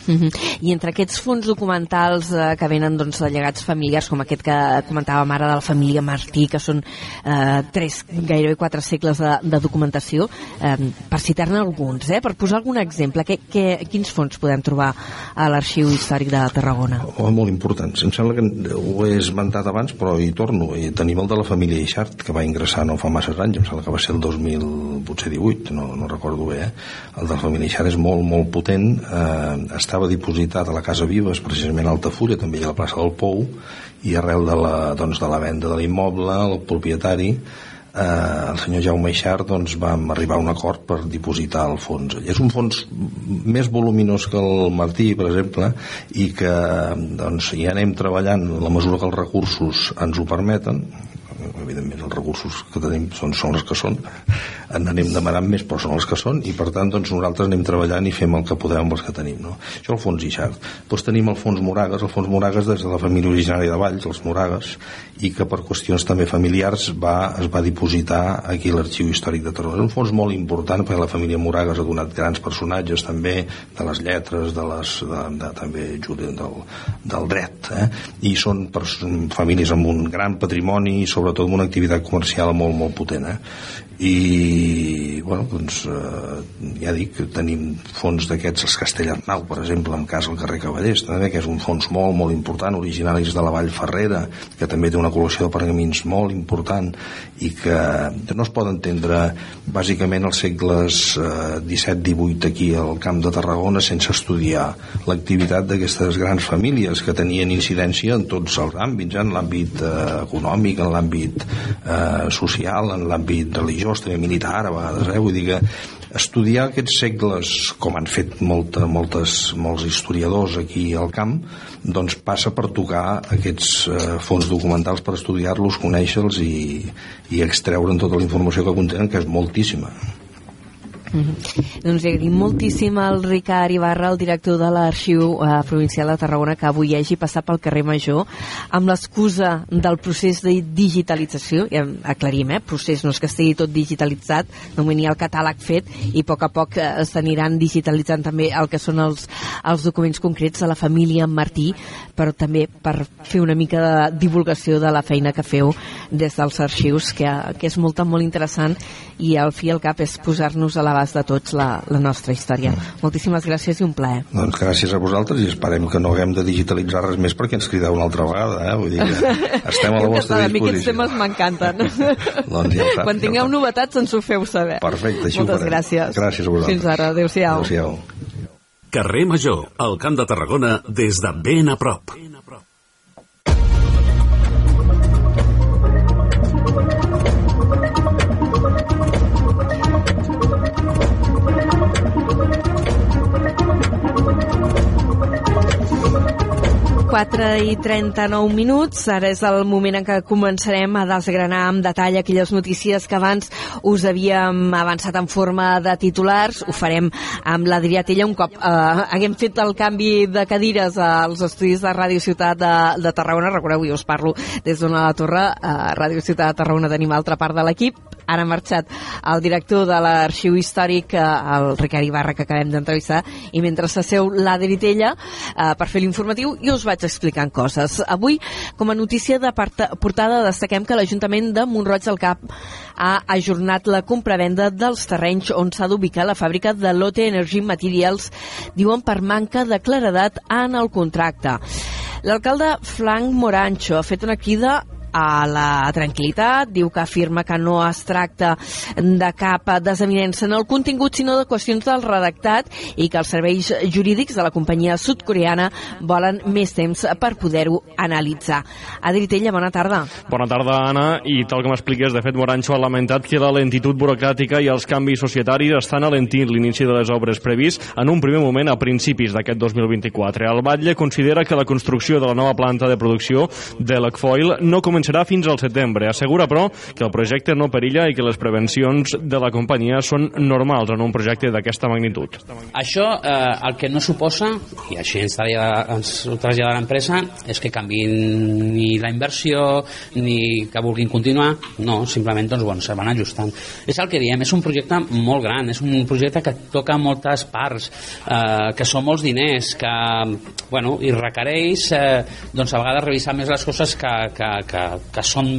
Uh -huh. I entre aquests fons documentals eh, que venen doncs, de llegats familiars, com aquest que comentàvem ara de la família Martí, que són eh, tres, gairebé quatre segles de, de documentació, eh, per citar-ne alguns, eh, per posar algun exemple, que, que, quins fons podem trobar a l'Arxiu Històric de Tarragona? Oh, molt importants. Em sembla que ho he esmentat abans, però hi torno. I tenim el de la família Ixart, que va ingressar no fa massa anys, em sembla que va ser el 2018, no, no recordo bé. Eh? El de la família Ixart és molt, molt potent. Eh, estava dipositat a la Casa Vives, precisament a Altafulla, també ha la plaça del Pou, i arrel de la, doncs, de la venda de l'immoble, el propietari, eh, el senyor Jaume Ixart doncs, vam arribar a un acord per dipositar el fons. És un fons més voluminós que el Martí, per exemple, i que doncs, hi anem treballant la mesura que els recursos ens ho permeten, evidentment els recursos que tenim són, són els que són en anem demanant més però són els que són i per tant doncs, nosaltres anem treballant i fem el que podem amb els que tenim no? això el fons Ixart doncs tenim el fons Moragues el fons Moragues des de la família originària de Valls els Moragues i que per qüestions també familiars va, es va dipositar aquí l'arxiu històric de Tarragona és un fons molt important perquè la família Moragues ha donat grans personatges també de les lletres de les, de, de, també del, del dret eh? i són famílies amb un gran patrimoni i sobretot una activitat comercial molt, molt potent. Eh? I bueno, doncs eh, ja dic que tenim fons d'aquests els Castellarnau per exemple en cas al carrer Cavallers també, que és un fons molt molt important originaris de la Vall Ferrera que també té una col·lecció de pergamins molt important i que no es pot entendre bàsicament els segles eh, 17-18 aquí al Camp de Tarragona sense estudiar l'activitat d'aquestes grans famílies que tenien incidència en tots els àmbits, en l'àmbit eh, econòmic, en l'àmbit eh, social, en l'àmbit religiós, també militar a vegades, eh? vull dir que estudiar aquests segles, com han fet molta, moltes, molts historiadors aquí al camp, doncs passa per tocar aquests eh, fons documentals per estudiar-los, conèixer-los i, i extreure'n tota la informació que contenen, que és moltíssima. Mm -hmm. Doncs agraïm moltíssim al Ricard Ibarra, el director de l'Arxiu eh, Provincial de Tarragona, que avui hagi passat pel carrer Major amb l'excusa del procés de digitalització, ja aclarim, eh? procés no és que estigui tot digitalitzat, no hi ha el catàleg fet i a poc a poc eh, s'aniran digitalitzant també el que són els, els documents concrets de la família Martí, però també per fer una mica de divulgació de la feina que feu des dels arxius, que, que és molt, molt interessant i al fi i al cap és posar-nos a l'abast de tots la, la nostra història. Mm. Moltíssimes gràcies i un plaer. Doncs gràcies a vosaltres i esperem que no haguem de digitalitzar res més perquè ens crideu una altra vegada, eh? Vull dir que estem a la vostra disposició. A mi aquests temes m'encanten. [laughs] doncs ja Quan tingueu ja novetats ens ho feu saber. Perfecte, així Moltes ho farem. gràcies. Gràcies a vosaltres. Fins ara, adéu-siau. Adéu-siau. Carrer Major, al Camp de Tarragona, des de ben a prop. 4 i 39 minuts. Ara és el moment en què començarem a desgranar amb detall aquelles notícies que abans us havíem avançat en forma de titulars. Ho farem amb l'Adrià Tella un cop eh, haguem fet el canvi de cadires als estudis de Ràdio Ciutat de, de Tarragona. Recordeu, jo us parlo des d'una la torre. A Ràdio Ciutat de Tarragona tenim altra part de l'equip. Ara ha marxat el director de l'Arxiu Històric, eh, el Ricard Ibarra, que acabem d'entrevistar, i mentre s'asseu l'Adri Tella eh, per fer l'informatiu, jo us vaig explicant coses. Avui, com a notícia de portada, destaquem que l'Ajuntament de Montroig del Cap ha ajornat la compravenda dels terrenys on s'ha d'ubicar la fàbrica de Lotte Energy Materials, diuen per manca de claredat en el contracte. L'alcalde Frank Morancho ha fet una crida a la tranquil·litat, diu que afirma que no es tracta de cap desavinença en el contingut, sinó de qüestions del redactat i que els serveis jurídics de la companyia sud-coreana volen més temps per poder-ho analitzar. Adri Tella, bona tarda. Bona tarda, Anna, i tal com expliques, de fet, Morancho ha lamentat que la lentitud burocràtica i els canvis societaris estan alentint l'inici de les obres previst en un primer moment a principis d'aquest 2024. El Batlle considera que la construcció de la nova planta de producció de l'Ecfoil no comença començarà fins al setembre. Assegura, però, que el projecte no perilla i que les prevencions de la companyia són normals en un projecte d'aquesta magnitud. Això eh, el que no suposa, i així ens, ens ho trasllada l'empresa, és que canviïn ni la inversió ni que vulguin continuar, no, simplement doncs, bueno, se van ajustant. És el que diem, és un projecte molt gran, és un projecte que toca moltes parts, eh, que són molts diners, que bueno, i requereix eh, doncs, a vegades revisar més les coses que, que, que, que són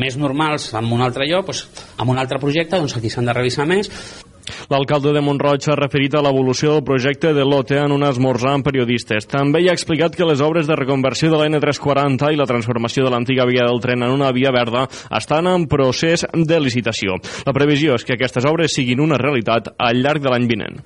més normals en un altre lloc, doncs, en un altre projecte, doncs aquí s'han de revisar més. L'alcalde de Montroig ha referit a l'evolució del projecte de l'OTE en un esmorzar amb periodistes. També hi ha explicat que les obres de reconversió de la N340 i la transformació de l'antiga via del tren en una via verda estan en procés de licitació. La previsió és que aquestes obres siguin una realitat al llarg de l'any vinent.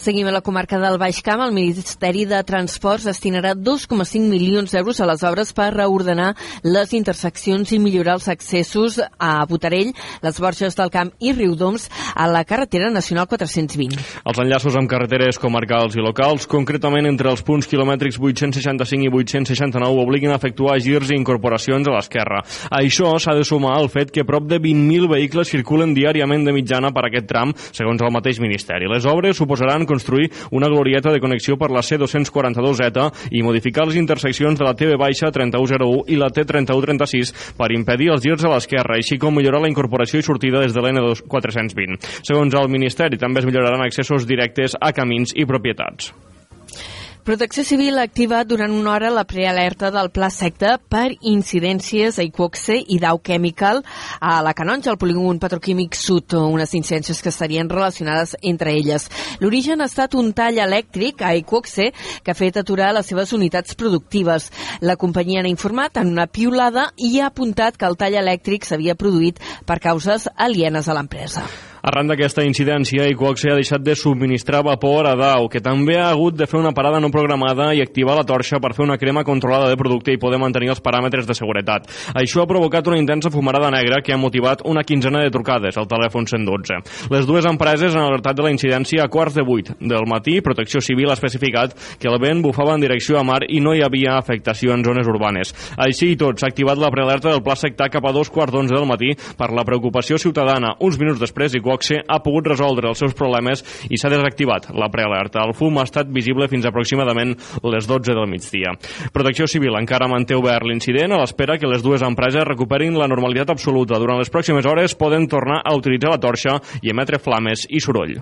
Seguim a la comarca del Baix Camp. El Ministeri de Transports destinarà 2,5 milions d'euros a les obres per reordenar les interseccions i millorar els accessos a Botarell, les Borges del Camp i Riudoms a la carretera nacional 420. Els enllaços amb carreteres comarcals i locals, concretament entre els punts quilomètrics 865 i 869, obliguen a efectuar girs i incorporacions a l'esquerra. A això s'ha de sumar el fet que prop de 20.000 vehicles circulen diàriament de mitjana per aquest tram, segons el mateix Ministeri. Les obres suposaran construir una glorieta de connexió per la C242Z i modificar les interseccions de la TV baixa 3101 i la T3136 per impedir els girs a l'esquerra, així com millorar la incorporació i sortida des de l'N420. Segons el Ministeri, també es milloraran accessos directes a camins i propietats. Protecció Civil ha activat durant una hora la prealerta del Pla Secta per incidències a Iquoxe i Dow Chemical a la Canonja, al polígon petroquímic sud, unes incidències que estarien relacionades entre elles. L'origen ha estat un tall elèctric a Iquoxe que ha fet aturar les seves unitats productives. La companyia n'ha informat en una piulada i ha apuntat que el tall elèctric s'havia produït per causes alienes a l'empresa. Arran d'aquesta incidència, Iquoxe ha deixat de subministrar vapor a Dow, que també ha hagut de fer una parada no programada i activar la torxa per fer una crema controlada de producte i poder mantenir els paràmetres de seguretat. Això ha provocat una intensa fumarada negra que ha motivat una quinzena de trucades al telèfon 112. Les dues empreses han alertat de la incidència a quarts de vuit del matí. Protecció Civil ha especificat que el vent bufava en direcció a mar i no hi havia afectació en zones urbanes. Així i tot, s'ha activat la prealerta del pla sectar cap a dos quarts d'onze del matí per la preocupació ciutadana. Uns minuts després, Iquoxe ha pogut resoldre els seus problemes i s'ha desactivat la prealerta. El fum ha estat visible fins aproximadament les 12 del migdia. Protecció Civil encara manté obert l'incident a l'espera que les dues empreses recuperin la normalitat absoluta. Durant les pròximes hores poden tornar a utilitzar la torxa i emetre flames i soroll.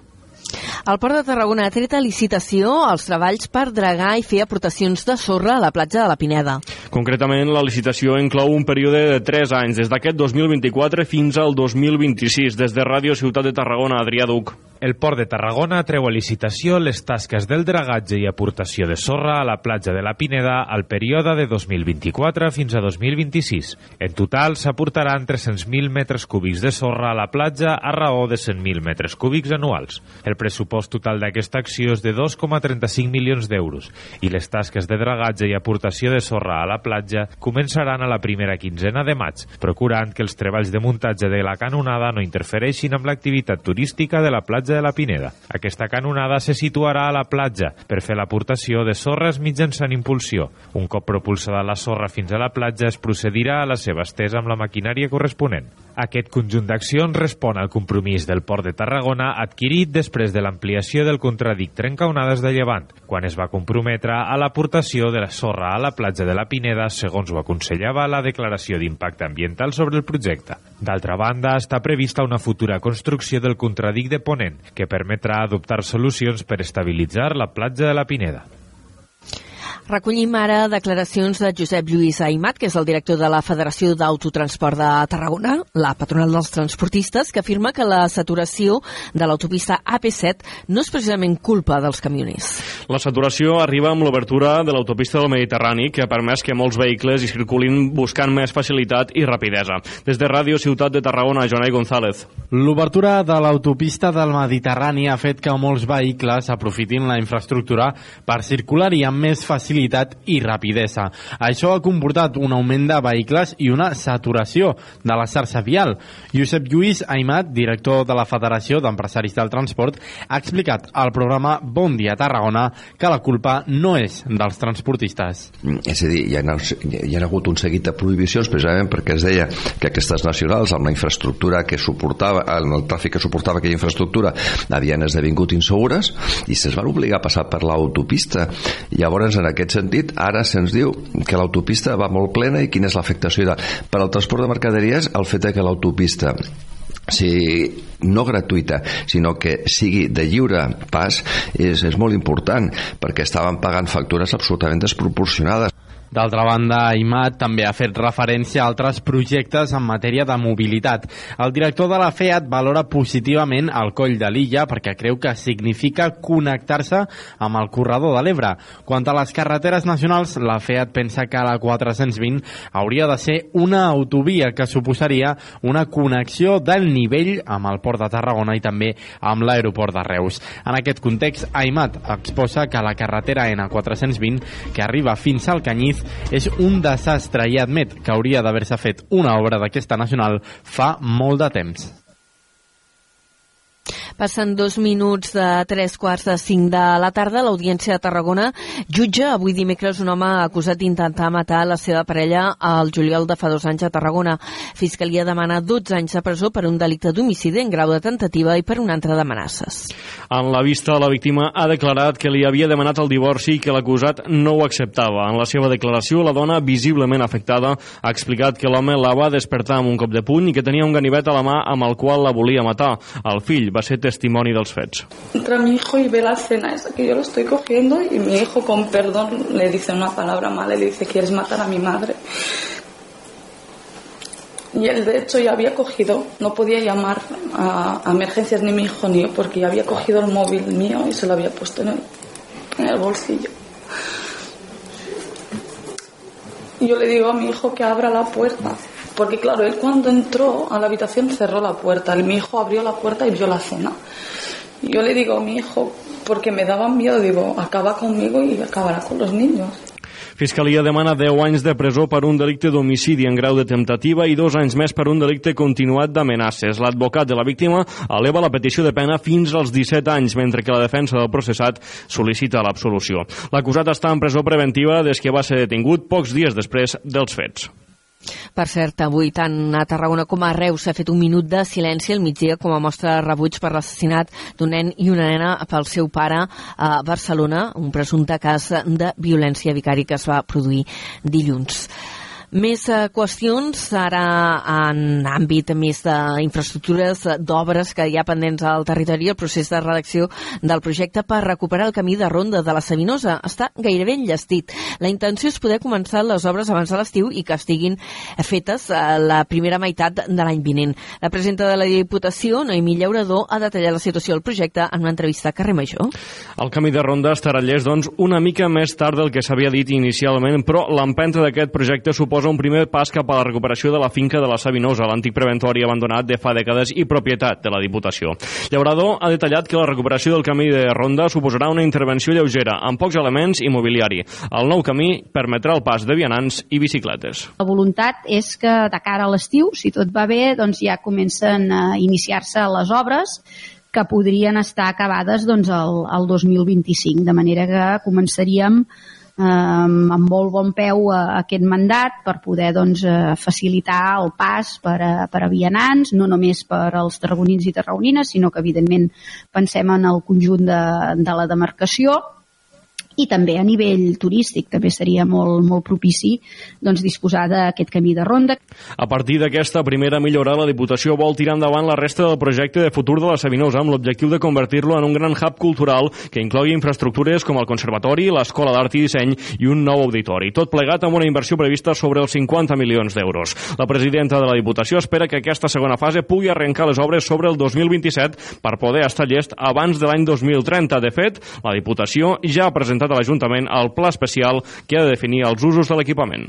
El Port de Tarragona ha tret a licitació els treballs per dragar i fer aportacions de sorra a la platja de la Pineda. Concretament, la licitació inclou un període de 3 anys, des d'aquest 2024 fins al 2026. Des de Ràdio Ciutat de Tarragona, Adrià Duc. El Port de Tarragona treu a licitació les tasques del dragatge i aportació de sorra a la platja de la Pineda al període de 2024 fins a 2026. En total s'aportaran 300.000 metres cúbics de sorra a la platja a raó de 100.000 metres cúbics anuals. El pressupost total d'aquesta acció és de 2,35 milions d'euros i les tasques de dragatge i aportació de sorra a la platja començaran a la primera quinzena de maig, procurant que els treballs de muntatge de la canonada no interfereixin amb l'activitat turística de la platja de la Pineda. Aquesta canonada se situarà a la platja per fer l'aportació de sorres mitjançant impulsió. Un cop propulsada la sorra fins a la platja es procedirà a la seva estesa amb la maquinària corresponent. Aquest conjunt d'accions respon al compromís del Port de Tarragona adquirit després de l'ampliació del contradic Trencaonades de Llevant, quan es va comprometre a l'aportació de la sorra a la platja de la Pineda, segons ho aconsellava la declaració d'impacte ambiental sobre el projecte. D'altra banda, està prevista una futura construcció del contradic de Ponent, que permetrà adoptar solucions per estabilitzar la platja de la Pineda. Recollim ara declaracions de Josep Lluís Aimat, que és el director de la Federació d'Autotransport de Tarragona, la patronal dels transportistes, que afirma que la saturació de l'autopista AP7 no és precisament culpa dels camioners. La saturació arriba amb l'obertura de l'autopista del Mediterrani, que ha permès que molts vehicles hi circulin buscant més facilitat i rapidesa. Des de Ràdio Ciutat de Tarragona, Jonai González. L'obertura de l'autopista del Mediterrani ha fet que molts vehicles aprofitin la infraestructura per circular-hi amb més facilitat i rapidesa. Això ha comportat un augment de vehicles i una saturació de la xarxa vial. Josep Lluís Aimat, director de la Federació d'Empresaris del Transport, ha explicat al programa Bon Dia Tarragona que la culpa no és dels transportistes. És a dir, hi ha, hi ha hagut un seguit de prohibicions precisament perquè es deia que aquestes nacionals amb la infraestructura que suportava, amb el tràfic que suportava aquella infraestructura havien esdevingut insegures i se'ls van obligar a passar per l'autopista. Llavors, en aquest sentit, ara se'ns diu que l'autopista va molt plena i quina és l'afectació. Per al transport de mercaderies, el fet que l'autopista si no gratuïta, sinó que sigui de lliure pas, és, és molt important, perquè estaven pagant factures absolutament desproporcionades. D'altra banda, Aimat també ha fet referència a altres projectes en matèria de mobilitat. El director de la FEAT valora positivament el coll de l'illa perquè creu que significa connectar-se amb el corredor de l'Ebre. Quant a les carreteres nacionals, la FEAT pensa que la 420 hauria de ser una autovia que suposaria una connexió del nivell amb el port de Tarragona i també amb l'aeroport de Reus. En aquest context, Aimat exposa que la carretera N420, que arriba fins al Canyís, és un desastre i admet que hauria d'haver-se fet una obra d'aquesta nacional fa molt de temps. Passen dos minuts de tres quarts de cinc de la tarda. L'Audiència de Tarragona jutja avui dimecres un home acusat d'intentar matar la seva parella al juliol de fa dos anys a Tarragona. Fiscalia demana 12 anys de presó per un delicte d'homicidi en grau de tentativa i per un altre d'amenaces. En la vista, la víctima ha declarat que li havia demanat el divorci i que l'acusat no ho acceptava. En la seva declaració, la dona, visiblement afectada, ha explicat que l'home la va despertar amb un cop de puny i que tenia un ganivet a la mà amb el qual la volia matar. El fill va ser testimoni dels fets. Entra mi hijo y ve la escena esa que yo lo estoy cogiendo y mi hijo con perdón le dice una palabra mala y le dice quieres matar a mi madre. Y él de hecho ya había cogido, no podía llamar a, a emergencias ni mi hijo ni yo porque ya había cogido el móvil mío y se lo había puesto en el, en el bolsillo. Y yo le digo a mi hijo que abra la puerta. Porque claro, él cuando entró a la habitación cerró la puerta. Mi hijo abrió la puerta y vio la cena. Y yo le digo a mi hijo, porque me daba miedo, digo, acaba conmigo y acabará con los niños. Fiscalia demana 10 anys de presó per un delicte d'homicidi en grau de temptativa i dos anys més per un delicte continuat d'amenaces. L'advocat de la víctima eleva la petició de pena fins als 17 anys, mentre que la defensa del processat sol·licita l'absolució. L'acusat està en presó preventiva des que va ser detingut pocs dies després dels fets. Per cert, avui tant a Tarragona com a Reus s'ha fet un minut de silenci al migdia com a mostra de rebuig per l'assassinat d'un nen i una nena pel seu pare a Barcelona, un presumpte cas de violència vicari que es va produir dilluns. Més eh, qüestions ara en àmbit més d'infraestructures, eh, d'obres que hi ha pendents al territori. El procés de redacció del projecte per recuperar el camí de ronda de la Sabinosa està gairebé enllestit. La intenció és poder començar les obres abans de l'estiu i que estiguin fetes a la primera meitat de l'any vinent. La presidenta de la Diputació, Noemí Llaurador, ha detallat la situació del projecte en una entrevista a Carrer Major. El camí de ronda estarà llest, doncs, una mica més tard del que s'havia dit inicialment, però l'empenta d'aquest projecte suposa un primer pas cap a la recuperació de la finca de la Sabinosa, l'antic preventori abandonat de fa dècades i propietat de la Diputació. Llaurador ha detallat que la recuperació del camí de ronda suposarà una intervenció lleugera, amb pocs elements i mobiliari. El nou camí permetrà el pas de vianants i bicicletes. La voluntat és que de cara a l'estiu, si tot va bé, doncs ja comencen a iniciar-se les obres que podrien estar acabades doncs, el, el 2025, de manera que començaríem eh, amb molt bon peu a, aquest mandat per poder doncs, eh, facilitar el pas per a, per a vianants, no només per als tarragonins i tarragonines, sinó que evidentment pensem en el conjunt de, de la demarcació i també a nivell turístic també seria molt, molt propici doncs, disposar d'aquest camí de ronda. A partir d'aquesta primera millora, la Diputació vol tirar endavant la resta del projecte de futur de la Sabinosa amb l'objectiu de convertir-lo en un gran hub cultural que inclogui infraestructures com el Conservatori, l'Escola d'Art i Disseny i un nou auditori. Tot plegat amb una inversió prevista sobre els 50 milions d'euros. La presidenta de la Diputació espera que aquesta segona fase pugui arrencar les obres sobre el 2027 per poder estar llest abans de l'any 2030. De fet, la Diputació ja ha presentat a l'Ajuntament el pla especial que ha de definir els usos de l'equipament.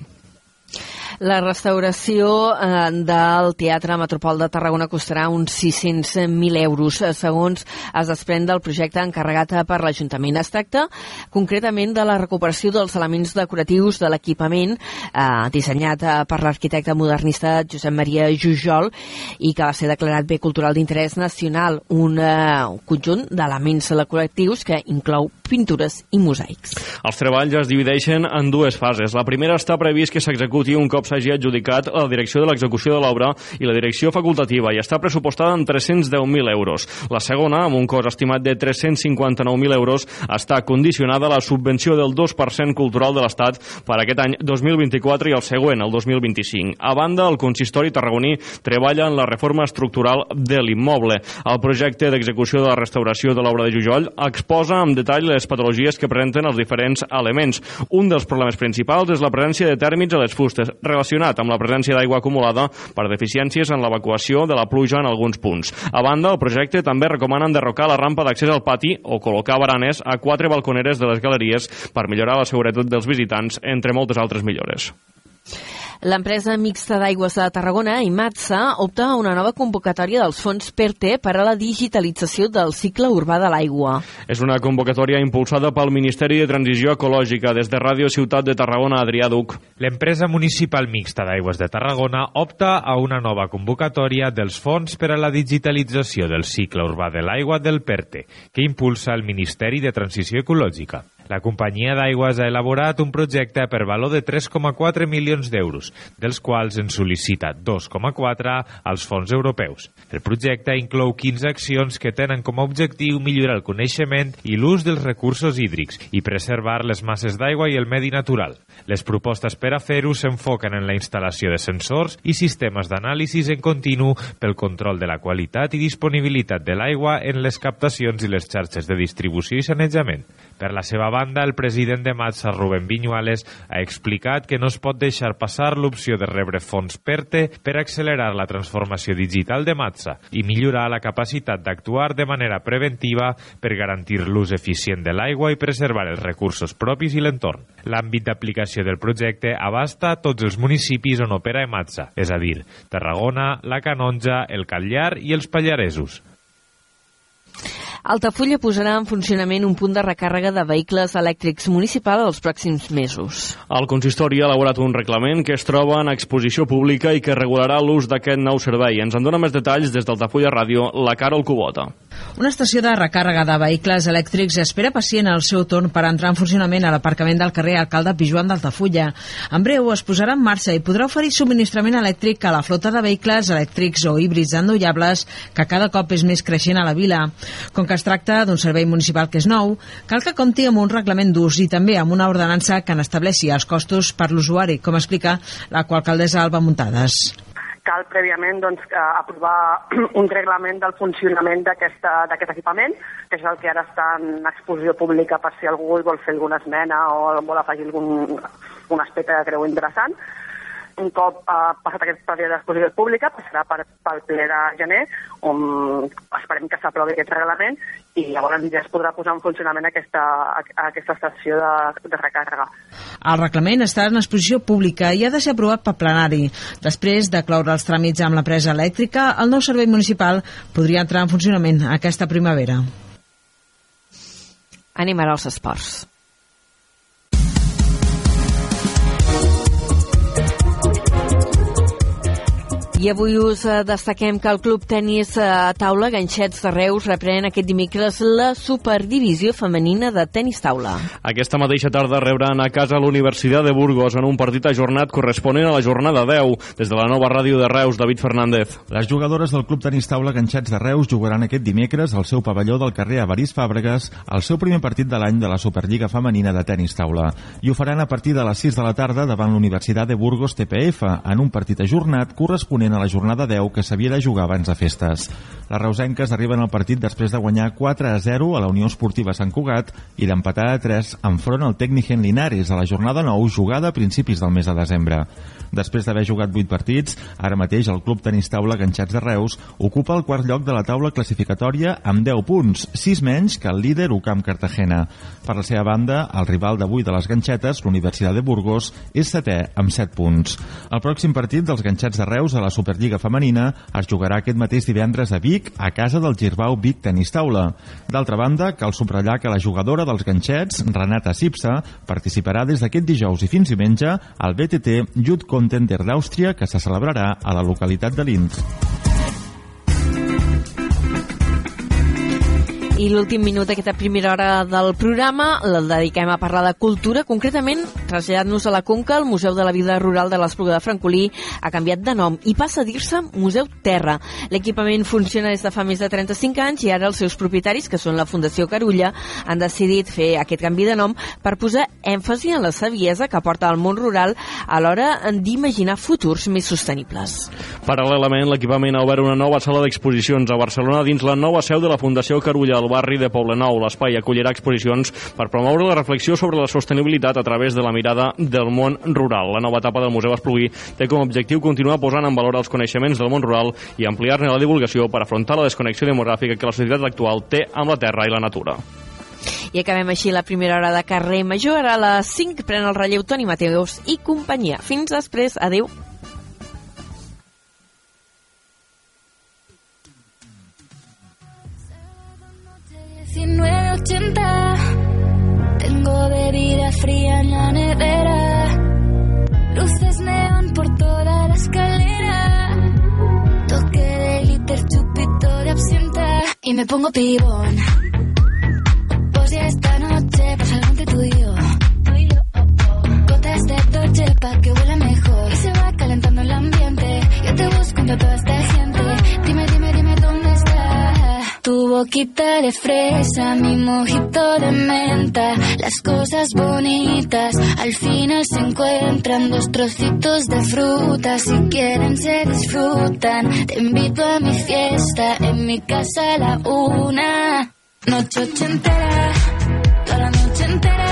La restauració eh, del Teatre Metropol de Tarragona costarà uns 600.000 euros, eh, segons es desprèn del projecte encarregat per l'Ajuntament. Es tracta concretament de la recuperació dels elements decoratius de l'equipament eh, dissenyat eh, per l'arquitecte modernista Josep Maria Jujol i que va ser declarat bé cultural d'interès nacional, un, eh, un conjunt d'elements decoratius que inclou pintures i mosaics. Els treballs es divideixen en dues fases. La primera està previst que s'executi un cop s'hagi adjudicat la direcció de l'execució de l'obra i la direcció facultativa i està pressupostada en 310.000 euros. La segona, amb un cost estimat de 359.000 euros, està condicionada a la subvenció del 2% cultural de l'Estat per aquest any 2024 i el següent, el 2025. A banda, el consistori tarragoní treballa en la reforma estructural de l'immoble. El projecte d'execució de la restauració de l'obra de Jujoll exposa amb detall les patologies que presenten els diferents elements. Un dels problemes principals és la presència de tèrmits a les fustes, relacionat amb la presència d'aigua acumulada per deficiències en l'evacuació de la pluja en alguns punts. A banda, el projecte també recomana enderrocar la rampa d'accés al pati o col·locar baranes a quatre balconeres de les galeries per millorar la seguretat dels visitants, entre moltes altres millores. L'empresa mixta d'aigües de Tarragona, IMATSA, opta a una nova convocatòria dels fons PERTE per a la digitalització del cicle urbà de l'aigua. És una convocatòria impulsada pel Ministeri de Transició Ecològica des de Ràdio Ciutat de Tarragona, Adrià Duc. L'empresa municipal mixta d'aigües de Tarragona opta a una nova convocatòria dels fons per a la digitalització del cicle urbà de l'aigua del PERTE, que impulsa el Ministeri de Transició Ecològica. La companyia d'aigües ha elaborat un projecte per valor de 3,4 milions d'euros, dels quals en sol·licita 2,4 als fons europeus. El projecte inclou 15 accions que tenen com a objectiu millorar el coneixement i l'ús dels recursos hídrics i preservar les masses d'aigua i el medi natural. Les propostes per a fer-ho s'enfoquen en la instal·lació de sensors i sistemes d'anàlisis en continu pel control de la qualitat i disponibilitat de l'aigua en les captacions i les xarxes de distribució i sanejament. Per la seva banda, el president de Matsa, Rubén Viñuales, ha explicat que no es pot deixar passar l'opció de rebre fons PERTE per accelerar la transformació digital de Matsa i millorar la capacitat d'actuar de manera preventiva per garantir l'ús eficient de l'aigua i preservar els recursos propis i l'entorn. L'àmbit d'aplicació del projecte abasta tots els municipis on opera Ematsa, és a dir, Tarragona, la Canonja, el Catllar i els Pallaresos. Altafulla posarà en funcionament un punt de recàrrega de vehicles elèctrics municipal els pròxims mesos. El consistori ha elaborat un reglament que es troba en exposició pública i que regularà l'ús d'aquest nou servei. Ens en dona més detalls des d'Altafulla Ràdio, la Carol Cubota. Una estació de recàrrega de vehicles elèctrics espera pacient al seu torn per entrar en funcionament a l'aparcament del carrer Alcalde Pijuan d'Altafulla. En breu es posarà en marxa i podrà oferir subministrament elèctric a la flota de vehicles elèctrics o híbrids endollables que cada cop és més creixent a la vila. Com que es tracta d'un servei municipal que és nou, cal que compti amb un reglament d'ús i també amb una ordenança que n'estableixi els costos per l'usuari, com explica la alcaldessa Alba Muntades cal prèviament doncs, aprovar [clears throat] un reglament del funcionament d'aquest equipament, que és el que ara està en exposició pública per si algú vol fer alguna esmena o vol afegir algun un aspecte que creu interessant un cop uh, passat aquest període d'exposició pública, passarà per, pel ple de gener, on esperem que s'aprovi aquest reglament i llavors ja es podrà posar en funcionament aquesta, aquesta estació de, de recàrrega. El reglament està en exposició pública i ha de ser aprovat per plenari. Després de cloure els tràmits amb l'empresa elèctrica, el nou servei municipal podria entrar en funcionament aquesta primavera. Anem ara als esports. I avui us eh, destaquem que el Club Tenis eh, Taula Ganxets de Reus reprèn aquest dimecres la Superdivisió Femenina de Tenis Taula. Aquesta mateixa tarda rebran a casa l'Universitat de Burgos en un partit ajornat corresponent a la jornada 10. Des de la nova ràdio de Reus, David Fernández. Les jugadores del Club Tenis Taula Ganxets de Reus jugaran aquest dimecres al seu pavelló del carrer Avarís Fàbregas el seu primer partit de l'any de la Superliga Femenina de Tenis Taula. I ho faran a partir de les 6 de la tarda davant l'Universitat de Burgos TPF en un partit ajornat corresponent corresponent a la jornada 10 que s'havia de jugar abans de festes. Les reusenques arriben al partit després de guanyar 4 a 0 a la Unió Esportiva Sant Cugat i d'empatar a 3 enfront al Tecnigen Linares a la jornada 9 jugada a principis del mes de desembre. Després d'haver jugat 8 partits, ara mateix el Club Tenis Taula Ganxats de Reus ocupa el quart lloc de la taula classificatòria amb 10 punts, 6 menys que el líder UCAM Cartagena. Per la seva banda, el rival d'avui de les ganxetes, l'Universitat de Burgos, és setè amb 7 punts. El pròxim partit dels ganxets de Reus a la Superliga Femenina es jugarà aquest mateix divendres a Vic, a casa del Girbau Vic Tenis Taula. D'altra banda, cal subratllar que la jugadora dels ganxets, Renata Sipsa, participarà des d'aquest dijous i fins diumenge al BTT Youth Contender d'Àustria que se celebrarà a la localitat de Linz. I l'últim minut d'aquesta primera hora del programa el dediquem a parlar de cultura. Concretament, traslladant-nos a la Conca, el Museu de la Vida Rural de l'Espluga de Francolí ha canviat de nom i passa a dir-se Museu Terra. L'equipament funciona des de fa més de 35 anys i ara els seus propietaris, que són la Fundació Carulla, han decidit fer aquest canvi de nom per posar èmfasi en la saviesa que porta al món rural a l'hora d'imaginar futurs més sostenibles. Paral·lelament, l'equipament ha obert una nova sala d'exposicions a Barcelona dins la nova seu de la Fundació Carulla barri de Poblenou. L'espai acollirà exposicions per promoure la reflexió sobre la sostenibilitat a través de la mirada del món rural. La nova etapa del Museu Espluguí té com a objectiu continuar posant en valor els coneixements del món rural i ampliar-ne la divulgació per afrontar la desconnexió demogràfica que la societat actual té amb la terra i la natura. I acabem així la primera hora de carrer Major. Ara a les 5 pren el relleu Toni Mateus i companyia. Fins després. Adéu. 80. Tengo bebida fría en la nevera. Luces neón por toda la escalera. Toque de liter, chupito de absenta. Y me pongo pibón. Pues ya esta noche pasa algo entre tú y yo. Gotas de pa' que huela mejor. Y se va calentando el ambiente. Yo te busco entre toda esta gente. Tu boquita de fresa, mi mojito de menta. Las cosas bonitas al final se encuentran. Dos trocitos de fruta, si quieren se disfrutan. Te invito a mi fiesta, en mi casa a la una. Noche ochentera, toda la noche entera.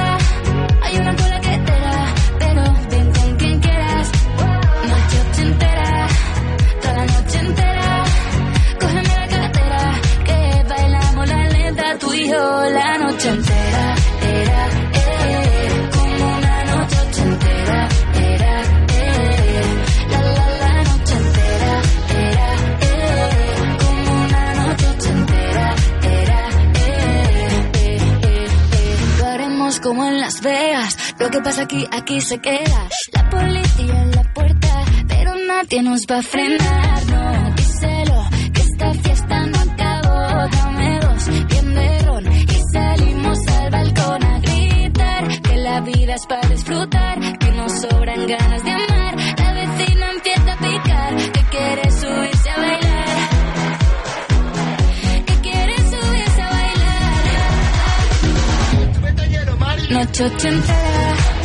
Como en Las Vegas. Lo que pasa aquí, aquí se queda. La policía en la puerta, pero nadie nos va a frenar. No, díselo, que esta fiesta no acabó. Dame dos, bien de ron, y salimos al balcón a gritar. Que la vida es para disfrutar, que nos sobran ganas de amar. Noche ochentera,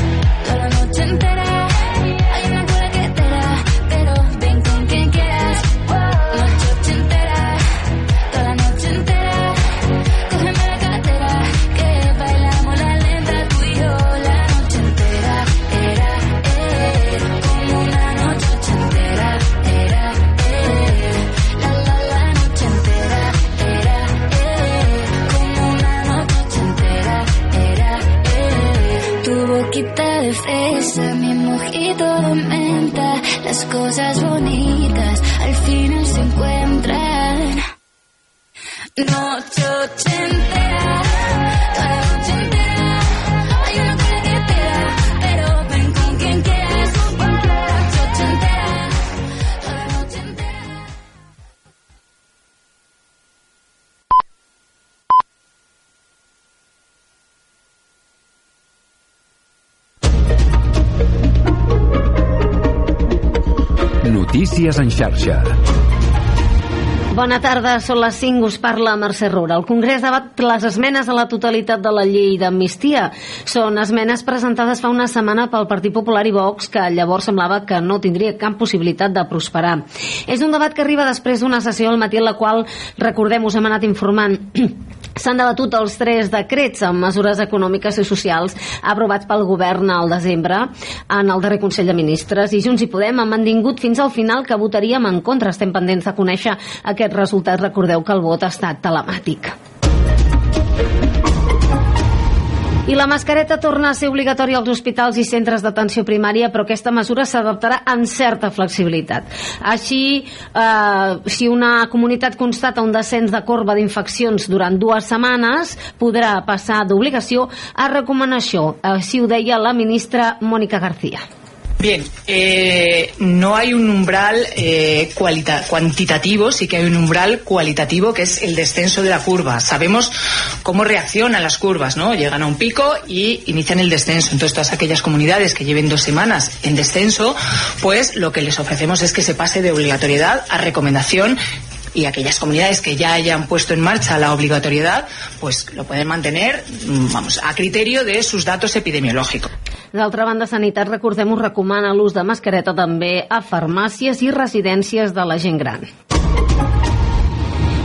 cosas bonitas al final se encuentran. Noche Notícies en xarxa. Bona tarda, són les 5, us parla Mercè Roura. El Congrés debat les esmenes a la totalitat de la llei d'amnistia. Són esmenes presentades fa una setmana pel Partit Popular i Vox, que llavors semblava que no tindria cap possibilitat de prosperar. És un debat que arriba després d'una sessió al matí en la qual, recordem, us hem anat informant, S'han debatut els tres decrets amb mesures econòmiques i socials aprovats pel govern al desembre en el darrer Consell de Ministres i Junts i Podem han mantingut fins al final que votaríem en contra. Estem pendents de conèixer aquest resultat. Recordeu que el vot ha estat telemàtic. I la mascareta torna a ser obligatòria als hospitals i centres d'atenció primària, però aquesta mesura s'adaptarà amb certa flexibilitat. Així, eh, si una comunitat constata un descens de corba d'infeccions durant dues setmanes, podrà passar d'obligació a recomanació. Així ho deia la ministra Mònica García. Bien, eh, no hay un umbral eh, cuantitativo, sí que hay un umbral cualitativo que es el descenso de la curva. Sabemos cómo reaccionan las curvas, ¿no? Llegan a un pico y inician el descenso. Entonces, todas aquellas comunidades que lleven dos semanas en descenso, pues lo que les ofrecemos es que se pase de obligatoriedad a recomendación y aquellas comunidades que ya hayan puesto en marcha la obligatoriedad, pues lo pueden mantener, mm, vamos, a criterio de sus datos epidemiológicos. D'altra banda, Sanitat, recordem, us recomana l'ús de mascareta també a farmàcies i residències de la gent gran.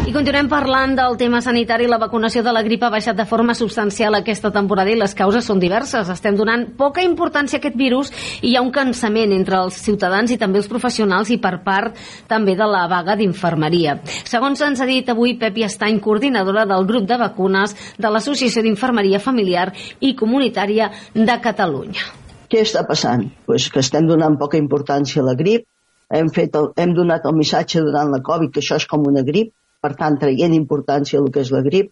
I continuem parlant del tema sanitari. La vacunació de la grip ha baixat de forma substancial aquesta temporada i les causes són diverses. Estem donant poca importància a aquest virus i hi ha un cansament entre els ciutadans i també els professionals i per part també de la vaga d'infermeria. Segons ens ha dit avui Pepi Estany, coordinadora del grup de vacunes de l'Associació d'Infermeria Familiar i Comunitària de Catalunya. Què està passant? Pues que estem donant poca importància a la grip, hem, fet el, hem donat el missatge durant la Covid que això és com una grip, per tant traient importància al que és la grip.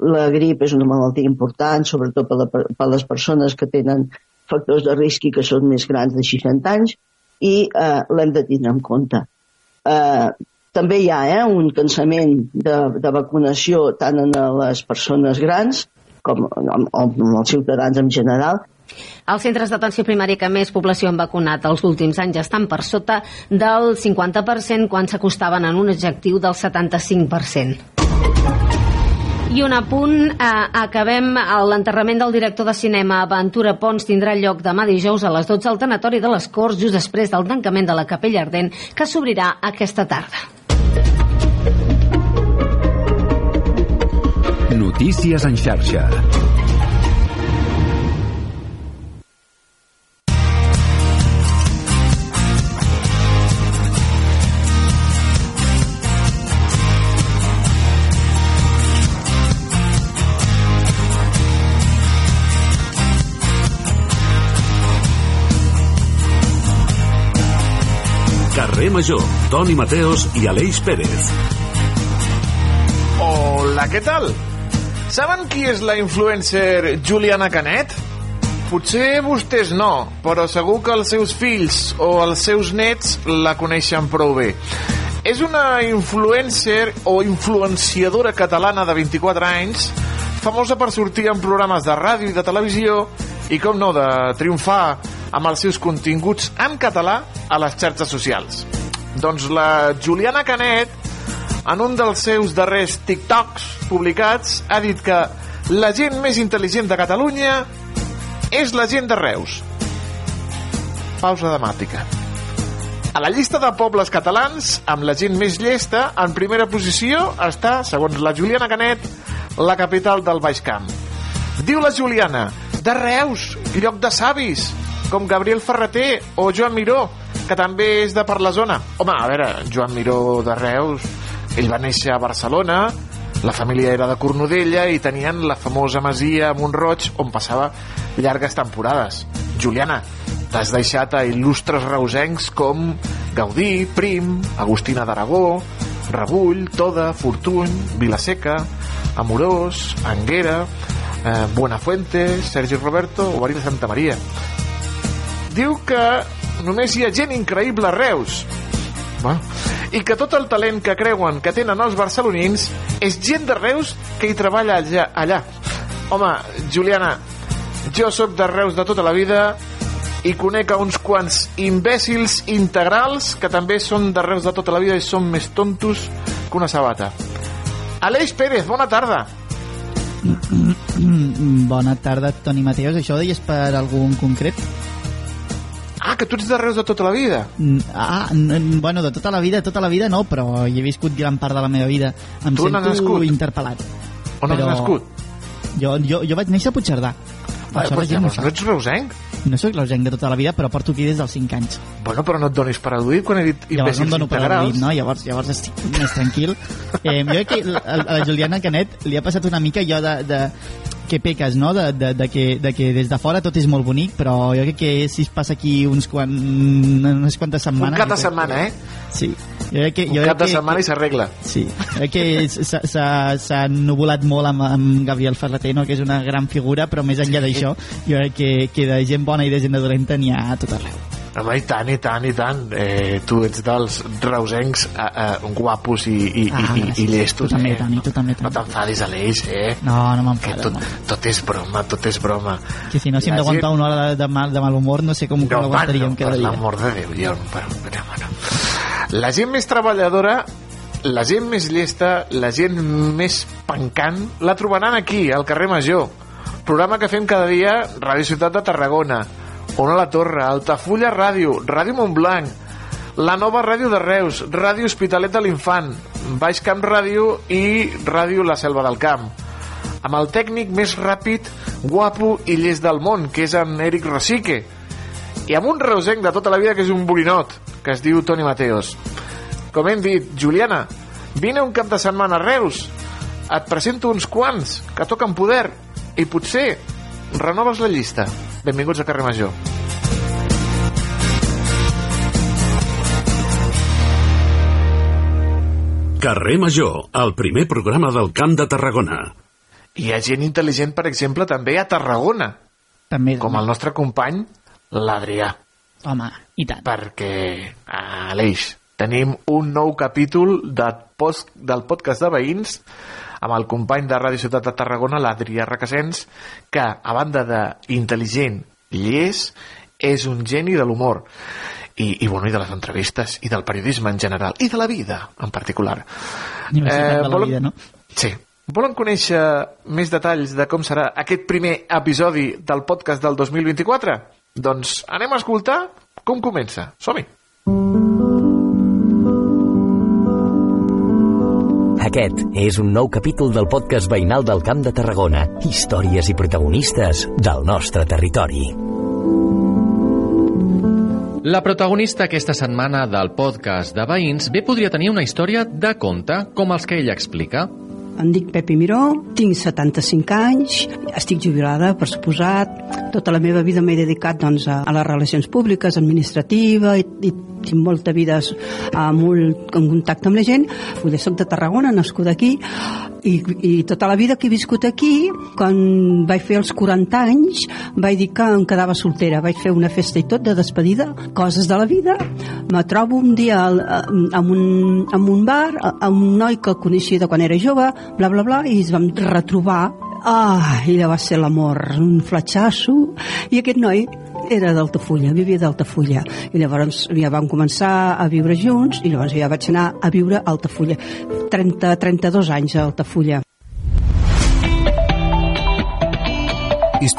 La grip és una malaltia important, sobretot per, la, per les persones que tenen factors de risc i que són més grans de 60 anys, i eh, l'hem de tindre en compte. Eh, també hi ha eh, un cansament de, de vacunació tant en les persones grans com en, en els ciutadans en general Els centres d'atenció primària que més població han vacunat els últims anys estan per sota del 50% quan s'acostaven en un objectiu del 75%. I un apunt, eh, acabem l'enterrament del director de cinema Ventura Pons tindrà lloc demà dijous a les 12 al tanatori de les Corts just després del tancament de la Capella Ardent que s'obrirà aquesta tarda. Notícies en xarxa. Carrer Major, Toni Mateos i Aleix Pérez. Hola, què tal? Saben qui és la influencer Juliana Canet? Potser vostès no, però segur que els seus fills o els seus nets la coneixen prou bé. És una influencer o influenciadora catalana de 24 anys, famosa per sortir en programes de ràdio i de televisió i, com no, de triomfar amb els seus continguts en català a les xarxes socials. Doncs la Juliana Canet, en un dels seus darrers TikToks publicats, ha dit que la gent més intel·ligent de Catalunya és la gent de Reus. Pausa dramàtica. A la llista de pobles catalans, amb la gent més llesta, en primera posició està, segons la Juliana Canet, la capital del Baix Camp. Diu la Juliana, de Reus, lloc de savis, com Gabriel Ferreter o Joan Miró, que també és de per la zona. Home, a veure, Joan Miró de Reus, ell va néixer a Barcelona, la família era de Cornudella i tenien la famosa masia a Montroig on passava llargues temporades. Juliana, t'has deixat a il·lustres reusencs com Gaudí, Prim, Agustina d'Aragó, Rebull, Toda, Fortuny, Vilaseca, Amorós, Anguera, eh, Buenafuente, Sergi Roberto o de Santa Maria. Diu que només hi ha gent increïble a Reus. Bueno, I que tot el talent que creuen que tenen els barcelonins és gent de Reus que hi treballa allà. allà. Home, Juliana, jo sóc de Reus de tota la vida i conec a uns quants imbècils integrals que també són de Reus de tota la vida i són més tontos que una sabata. Aleix Pérez, bona tarda. Bona tarda, Toni Mateos. Això ho deies per algun concret? Que tu ets de Reus de tota la vida. Mm, Ah, bueno, de tota la vida, tota la vida no, però hi he viscut gran part de la meva vida. Em Tu sento nascut? interpel·lat. On has nascut? Jo, jo, jo vaig néixer a Puigcerdà. Ah, doncs gent no llavors no ets reusenc? No sóc reusenc de tota la vida, però porto aquí des dels 5 anys. Bueno, però no et donis per al·ludit quan he dit Llavors no imbècils dono per integrals. al·ludit, no? Llavors, llavors estic més tranquil. Eh, jo crec que a a la Juliana Canet li ha passat una mica allò de, de que peques, no? De, de, de, que, de que des de fora tot és molt bonic, però jo crec que si es passa aquí uns quan, unes quantes Un setmanes... cap de jo setmana, que- eh? Sí. Jo crec que, Un jo cap de que, setmana i s'arregla. Sí, crec que s'ha- nuvolat molt amb, amb Gabriel Ferreter, no? que és una gran figura, però més enllà d'això, jo crec que, que de gent bona i de gent de dolenta n'hi ha a tot arreu. Home, i tant, i tant, i tant. Eh, tu ets dels reusencs eh, eh, guapos i, i, Ah, i, i, i llestos, Tu també, eh? Toni, tu també, No t'enfadis, Aleix, eh? No, no m'enfado. tot, No. tot és broma, tot és broma. Que si no, si hem d'aguantar gent- una hora de, de, mal, de mal humor, no sé com No, no, home, l'aguantaríem no, cada per l'amor de Déu, jo, però, però, bueno. La gent més treballadora, la gent més llesta, la gent més pencant, la trobaran aquí, al carrer Major. Programa que fem cada dia, Ràdio Ciutat de Tarragona, Ona la Torre, Altafulla Ràdio, Ràdio Montblanc, la nova ràdio de Reus, Ràdio Hospitalet de l'Infant, Baix Camp Ràdio i Ràdio La Selva del Camp amb el tècnic més ràpid, guapo i llest del món, que és en Eric Rosique. I amb un reusenc de tota la vida que és un borinot, que es diu Toni Mateos. Com hem dit, Juliana, vine un cap de setmana a Reus. Et presento uns quants que toquen poder i potser renoves la llista. Benvinguts a Carrer Major. Carrer Major, el primer programa del Camp de Tarragona. Hi ha gent intel·ligent, per exemple, també a Tarragona. També. Com el nostre company, l'Adrià. Home, i tant. Perquè, Aleix, tenim un nou capítol de post, del podcast de veïns amb el company de Ràdio Ciutat de Tarragona, l'Adrià Requesens, que, a banda d'intel·ligent llest, és un geni de l'humor i, i, bueno, i de les entrevistes i del periodisme en general i de la vida en particular Universitat de la volen- vida, no? Sí. Volen conèixer més detalls de com serà aquest primer episodi del podcast del 2024? Doncs anem a escoltar com comença. Som-hi! Aquest és un nou capítol del podcast veïnal del Camp de Tarragona. Històries i protagonistes del nostre territori. La protagonista aquesta setmana del podcast de veïns bé podria tenir una història de conte, com els que ella explica. Em dic Pepi Miró, tinc 75 anys, estic jubilada, per suposat. Tota la meva vida m'he dedicat doncs, a, a les relacions públiques, administrativa, i, i tinc molta vida a molt en contacte amb la gent. Poder soc de Tarragona, nascuda aquí, i, i tota la vida que he viscut aquí, quan vaig fer els 40 anys, vaig dir que em quedava soltera. Vaig fer una festa i tot de despedida, coses de la vida. Me trobo un dia al- en un, en un bar, amb un noi que coneixia de quan era jove, bla, bla, bla, i ens vam retrobar. Ah, allò va ser l'amor, un fletxasso, i aquest noi era d'Altafulla, vivia d'Altafulla. I llavors ja vam començar a viure junts i llavors ja vaig anar a viure a Altafulla. 30, 32 anys a Altafulla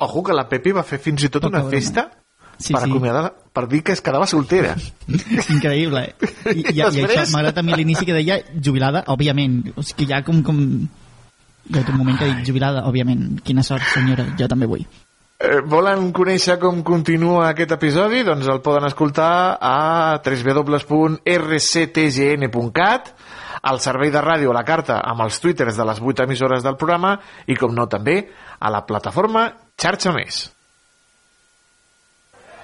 Ojo que la Pepi va fer fins i tot una festa Sí, per sí. acomiadar, per dir que es quedava soltera. [laughs] Increïble. eh? I, i, i això Després- m'agrada també l'inici que deia jubilada, òbviament. O sigui, ha com... com... Hi ha un moment que dic jubilada, òbviament. Quina sort, senyora, jo també vull. Eh, volen conèixer com continua aquest episodi? Doncs el poden escoltar a www.rctgn.cat al servei de ràdio la carta amb els twitters de les 8 emissores del programa i, com no, també a la plataforma Xarxa Més.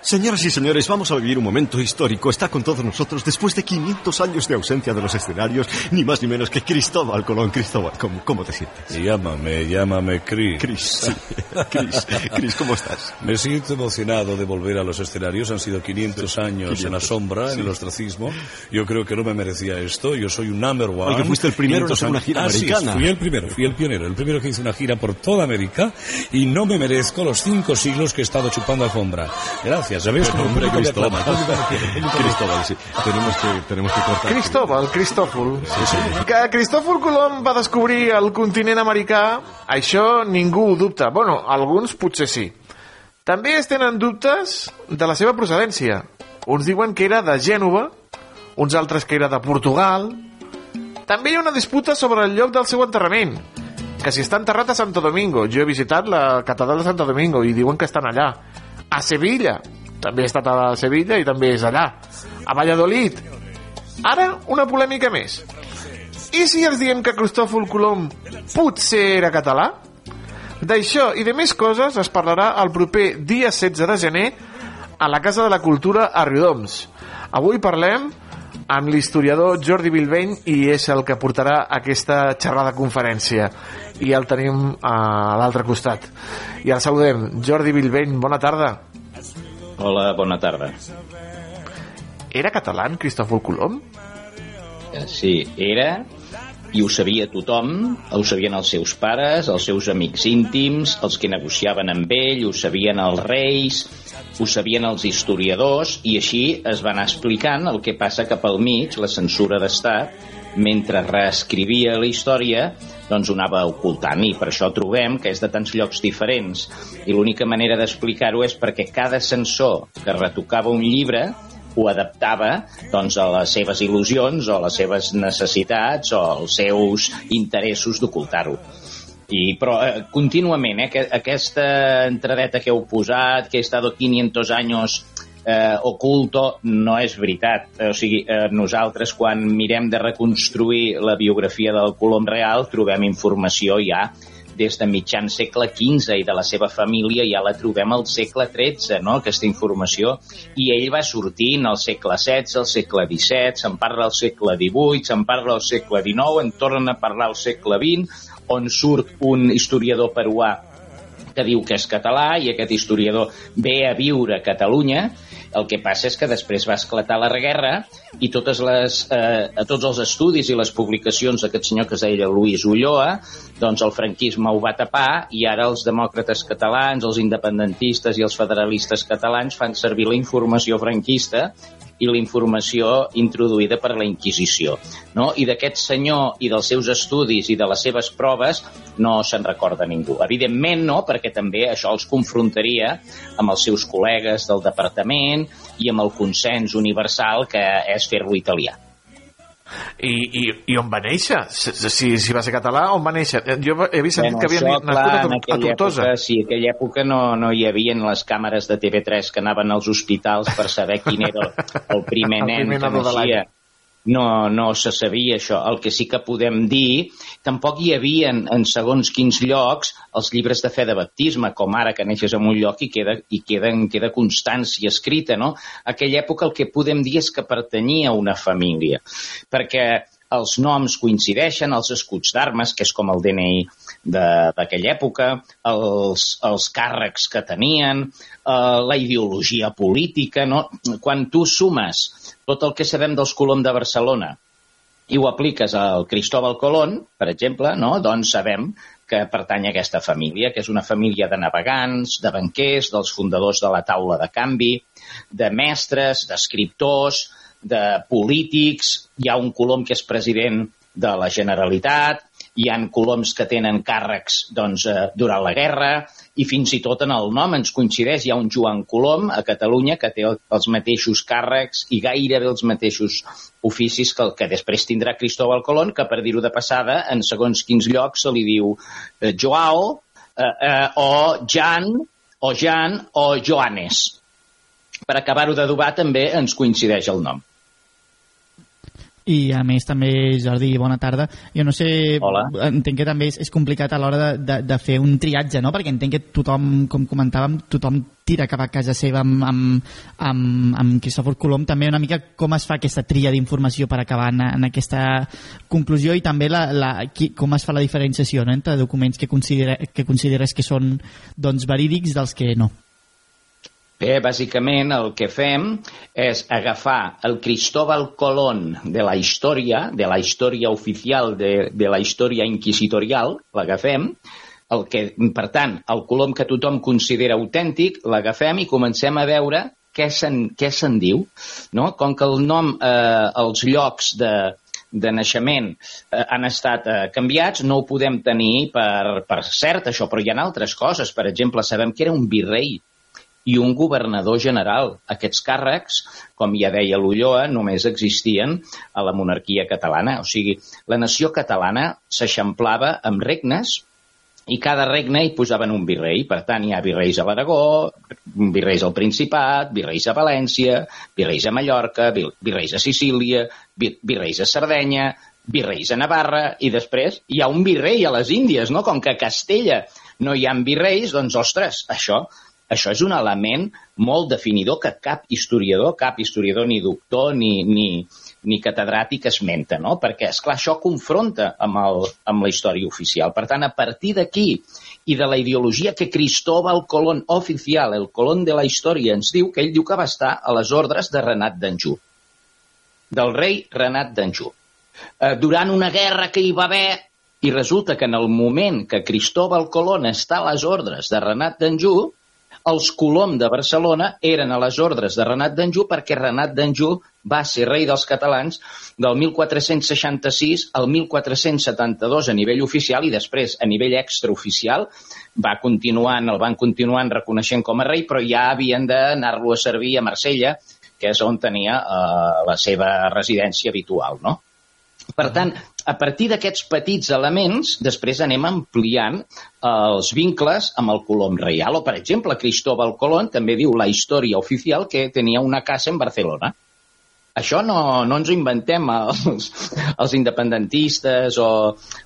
Señoras y señores, vamos a vivir un momento histórico. Está con todos nosotros después de 500 años de ausencia de los escenarios, ni más ni menos que Cristóbal Colón. Cristóbal, ¿cómo, cómo te sientes? Llámame, llámame Chris. Chris, sí. [laughs] Chris, Chris, ¿cómo estás? Me siento emocionado de volver a los escenarios. Han sido 500 años en la 500, sombra, sí. en el ostracismo. Yo creo que no me merecía esto. Yo soy un number one. Oye, fuiste el primero en 500 hacer una gira americana. fui el primero, fui el pionero. El primero que hizo una gira por toda América y no me merezco los cinco siglos que he estado chupando alfombra. Gracias. ¿Sabéis Pero, cómo hombre, me Cristóbal? Cristóbal, sí. Tenemos que, tenemos que cortar. Cristóbal, Cristòfol. Que Cristòfol Colom va descobrir el continent americà, això ningú ho dubta. Bueno, alguns potser sí. També es tenen dubtes de la seva procedència. Uns diuen que era de Gènova, uns altres que era de Portugal. També hi ha una disputa sobre el lloc del seu enterrament, que si està enterrat a Santo Domingo. Jo he visitat la catedral de Santo Domingo i diuen que estan allà. A Sevilla, també he estat a Sevilla i també és allà. A Valladolid, Ara, una polèmica més. I si els diem que Cristòfol Colom potser era català? D'això i de més coses es parlarà el proper dia 16 de gener a la Casa de la Cultura a Riudoms. Avui parlem amb l'historiador Jordi Bilbeny i és el que portarà aquesta xerrada conferència. I el tenim a l'altre costat. I el saludem. Jordi Bilbeny, bona tarda. Hola, bona tarda. Era català en Cristòfol Colom? Eh, Sí, era i ho sabia tothom, ho sabien els seus pares, els seus amics íntims, els que negociaven amb ell, ho sabien els reis, ho sabien els historiadors, i així es va anar explicant el que passa que pel mig, la censura d'estat, mentre reescrivia la història, doncs ho anava ocultant, i per això trobem que és de tants llocs diferents. I l'única manera d'explicar-ho és perquè cada censor que retocava un llibre ho adaptava doncs, a les seves il·lusions o a les seves necessitats o als seus interessos d'ocultar-ho. I, però eh, contínuament, eh, que, aquesta entradeta que heu posat, que he estat 500 anys eh, oculto, no és veritat. Eh, o sigui, eh, nosaltres quan mirem de reconstruir la biografia del Colom real trobem informació ja des de mitjan segle XV i de la seva família ja la trobem al segle XIII, no?, aquesta informació, i ell va sortint al segle XVI, al segle XVII, se'n parla al segle XVIII, se'n parla al segle XIX, en tornen a parlar al segle XX, on surt un historiador peruà que diu que és català i aquest historiador ve a viure a Catalunya el que passa és que després va esclatar la guerra i totes les, eh, a tots els estudis i les publicacions d'aquest senyor que es deia Luis Ulloa, doncs el franquisme ho va tapar i ara els demòcrates catalans, els independentistes i els federalistes catalans fan servir la informació franquista i la informació introduïda per la Inquisició. No? I d'aquest senyor i dels seus estudis i de les seves proves no se'n recorda ningú. Evidentment no, perquè també això els confrontaria amb els seus col·legues del departament i amb el consens universal que és fer-lo italià. I, i, i on va néixer? Si, si va ser català, on va néixer? Jo he vist bueno, que havia això, nascut clar, a, a Tortosa. Època, sí, en aquella època no, no hi havia les càmeres de TV3 que anaven als hospitals per saber quin era el, el [laughs] primer El nen primer que naixia. No, no se sabia això. El que sí que podem dir, tampoc hi havia en, segons quins llocs els llibres de fe de baptisme, com ara que neixes en un lloc i queda, i queda, queda constància escrita, no? Aquella època el que podem dir és que pertanyia a una família, perquè els noms coincideixen, els escuts d'armes, que és com el DNI d'aquella època, els, els càrrecs que tenien, eh, la ideologia política, no? Quan tu sumes tot el que sabem dels Colom de Barcelona i ho apliques al Cristóbal Colón, per exemple, no? doncs sabem que pertany a aquesta família, que és una família de navegants, de banquers, dels fundadors de la taula de canvi, de mestres, d'escriptors, de polítics, hi ha un Colom que és president de la Generalitat, hi han coloms que tenen càrrecs doncs, eh, durant la guerra i fins i tot en el nom ens coincideix. Hi ha un Joan Colom a Catalunya que té el- els mateixos càrrecs i gairebé els mateixos oficis que el que després tindrà Cristóbal Colón, que per dir-ho de passada, en segons quins llocs se li diu eh, Joao eh, eh, o Jan o Jan o Joanes. Per acabar-ho d'adobar també ens coincideix el nom. I a més també, Jordi, bona tarda. Jo no sé, Hola. entenc que també és, és complicat a l'hora de, de, de fer un triatge, no? Perquè entenc que tothom, com comentàvem, tothom tira cap a casa seva amb, amb, amb, amb Cristòfor Colom. També una mica com es fa aquesta tria d'informació per acabar en, en aquesta conclusió i també la, la, qui, com es fa la diferenciació no? entre documents que, considera, que consideres que són doncs, verídics dels que no. Bé, bàsicament el que fem és agafar el Cristóbal Colón de la història, de la història oficial, de, de la història inquisitorial, l'agafem, el que, per tant, el Colom que tothom considera autèntic, l'agafem i comencem a veure què se'n què se'n diu. No? Com que el nom, eh, els llocs de, de naixement eh, han estat eh, canviats, no ho podem tenir per, per cert, això, però hi ha altres coses. Per exemple, sabem que era un virrei i un governador general. Aquests càrrecs, com ja deia l'Ulloa, només existien a la monarquia catalana. O sigui, la nació catalana s'eixamplava amb regnes i cada regne hi posaven un virrei. Per tant, hi ha virreis a l'Aragó, virreis al Principat, virreis a València, virreis a Mallorca, vir- virreis a Sicília, vir- virreis a Sardenya, virreis a Navarra, i després hi ha un virrei a les Índies, no? Com que a Castella no hi ha virreis, doncs, ostres, això, això és un element molt definidor que cap historiador, cap historiador ni doctor ni, ni, ni catedràtic esmenta, no? Perquè, és clar això confronta amb, el, amb la història oficial. Per tant, a partir d'aquí i de la ideologia que Cristóbal Colón oficial, el Colón de la història, ens diu que ell diu que va estar a les ordres de Renat d'Anjou, del rei Renat d'Anjou. Eh, durant una guerra que hi va haver, i resulta que en el moment que Cristóbal Colón està a les ordres de Renat d'Anjou, els Colom de Barcelona eren a les ordres de Renat d'Anjou perquè Renat d'Anjou va ser rei dels catalans del 1466 al 1472 a nivell oficial i després a nivell extraoficial va continuant, el van continuant reconeixent com a rei, però ja havien d'anar-lo a servir a Marsella, que és on tenia eh, la seva residència habitual, no? Per tant, a partir d'aquests petits elements, després anem ampliant eh, els vincles amb el Colom reial. O, per exemple, Cristóbal Colón també diu la història oficial que tenia una casa en Barcelona. Això no, no ens ho inventem els, els independentistes o,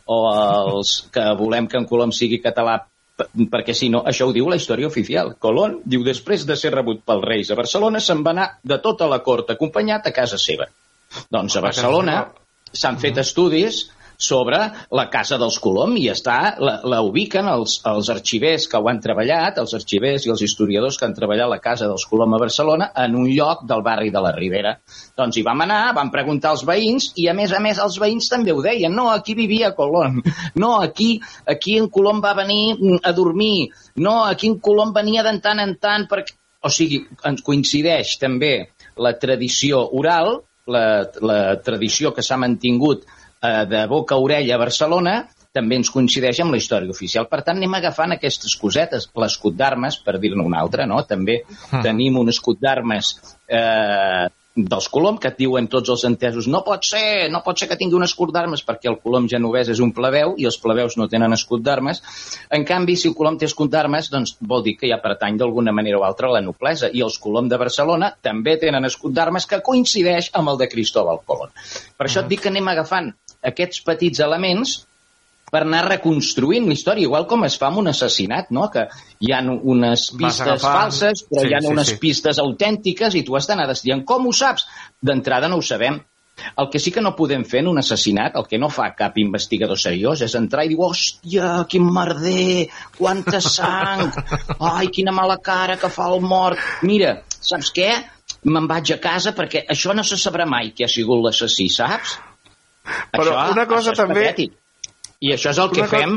o els que volem que en Colom sigui català perquè si no, això ho diu la història oficial. Colón diu, després de ser rebut pels reis a Barcelona, se'n va anar de tota la cort acompanyat a casa seva. Doncs a Barcelona s'han fet estudis sobre la casa dels Colom i està, la, la ubiquen els, els arxivers que ho han treballat, els arxivers i els historiadors que han treballat la casa dels Colom a Barcelona en un lloc del barri de la Ribera. Doncs hi vam anar, vam preguntar als veïns i a més a més els veïns també ho deien, no, aquí vivia Colom, no, aquí, aquí en Colom va venir a dormir, no, aquí en Colom venia de tant en tant perquè... O sigui, ens coincideix també la tradició oral, la, la tradició que s'ha mantingut eh, de boca a orella a Barcelona també ens coincideix amb la història oficial. Per tant, anem agafant aquestes cosetes. L'escut d'armes, per dir-ne una altra, no? També Ah. tenim un escut d'armes eh, dels Colom que et diuen tots els entesos no pot ser, no pot ser que tingui un escut d'armes perquè el Colom genovès és un plebeu i els plebeus no tenen escut d'armes. En canvi, si el Colom té escut d'armes, doncs vol dir que ja pertany d'alguna manera o altra a la noblesa. I els Colom de Barcelona també tenen escut d'armes que coincideix amb el de Cristóbal Colón. Per això et dic que anem agafant aquests petits elements per anar reconstruint la història, igual com es fa amb un assassinat, no? que hi ha unes pistes agafant- falses, però Sí, hi ha sí, unes sí. pistes autèntiques i tu has d'anar destriant. Com ho saps? D'entrada no ho sabem. El que sí que no podem fer en un assassinat, el que no fa cap investigador seriós, és entrar i dir, hòstia, quin merder, quanta sang, ai, quina mala cara que fa el mort. Mira, saps què? Me'n vaig a casa perquè això no se sabrà mai qui ha sigut l'assassí, saps? Però una cosa això també- patètic. I això és el que fem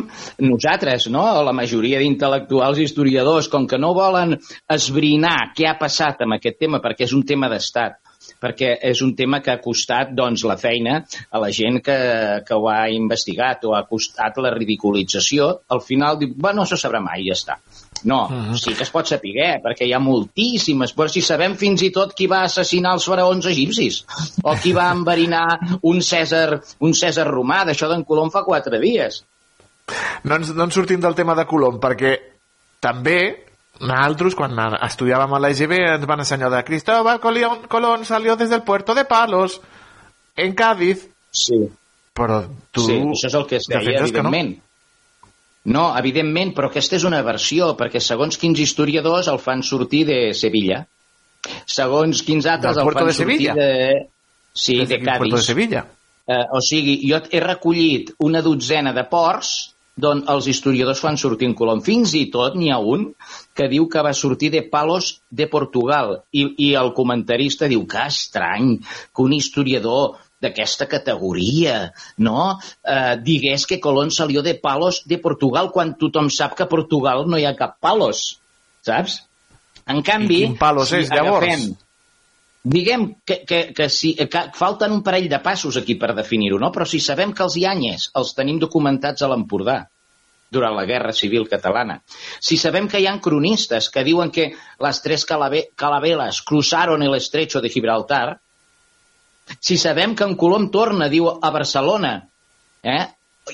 nosaltres, no? La majoria d'intel·lectuals i historiadors, com que no volen esbrinar què ha passat amb aquest tema, perquè és un tema d'estat, perquè és un tema que ha costat doncs, la feina a la gent que, que ho ha investigat o ha costat la ridiculització, al final diu, bueno, no se sabrà mai, ja està. No, sí que es pot saber, eh, perquè hi ha moltíssimes, però si sabem fins i tot qui va assassinar els faraons egipcis, o qui va enverinar un Cèsar, un Cèsar romà, d'això d'en Colom fa quatre dies. No ens, no ens sortim del tema de Colom, perquè també nosaltres, quan estudiàvem a la EGB, ens van ensenyar de Cristóbal Colón, Colón salió des del puerto de Palos, en Cádiz. Sí. Però tu... Sí, això és el que es deia, defenses que no? No, evidentment, però aquesta és una versió, perquè segons quins historiadors el fan sortir de Sevilla. Segons quins altres el fan de sortir Sevilla? de... Sí, de de Cádiz. Sevilla. Eh, o sigui, jo he recollit una dotzena de ports d'on els historiadors fan sortir en Colom. Fins i tot n'hi ha un que diu que va sortir de Palos de Portugal i, i el comentarista diu que estrany que un historiador d'aquesta categoria, no? Eh, digués que Colón salió de Palos de Portugal quan tothom sap que a Portugal no hi ha cap Palos, saps? En canvi, quin Palos és, llavors? agafem Diguem que, que, que, si, que falten un parell de passos aquí per definir-ho, no? però si sabem que els ianyes els tenim documentats a l'Empordà durant la Guerra Civil Catalana, si sabem que hi ha cronistes que diuen que les tres calaveles cruzaron el estrecho de Gibraltar, si sabem que en Colom torna, diu, a Barcelona, eh?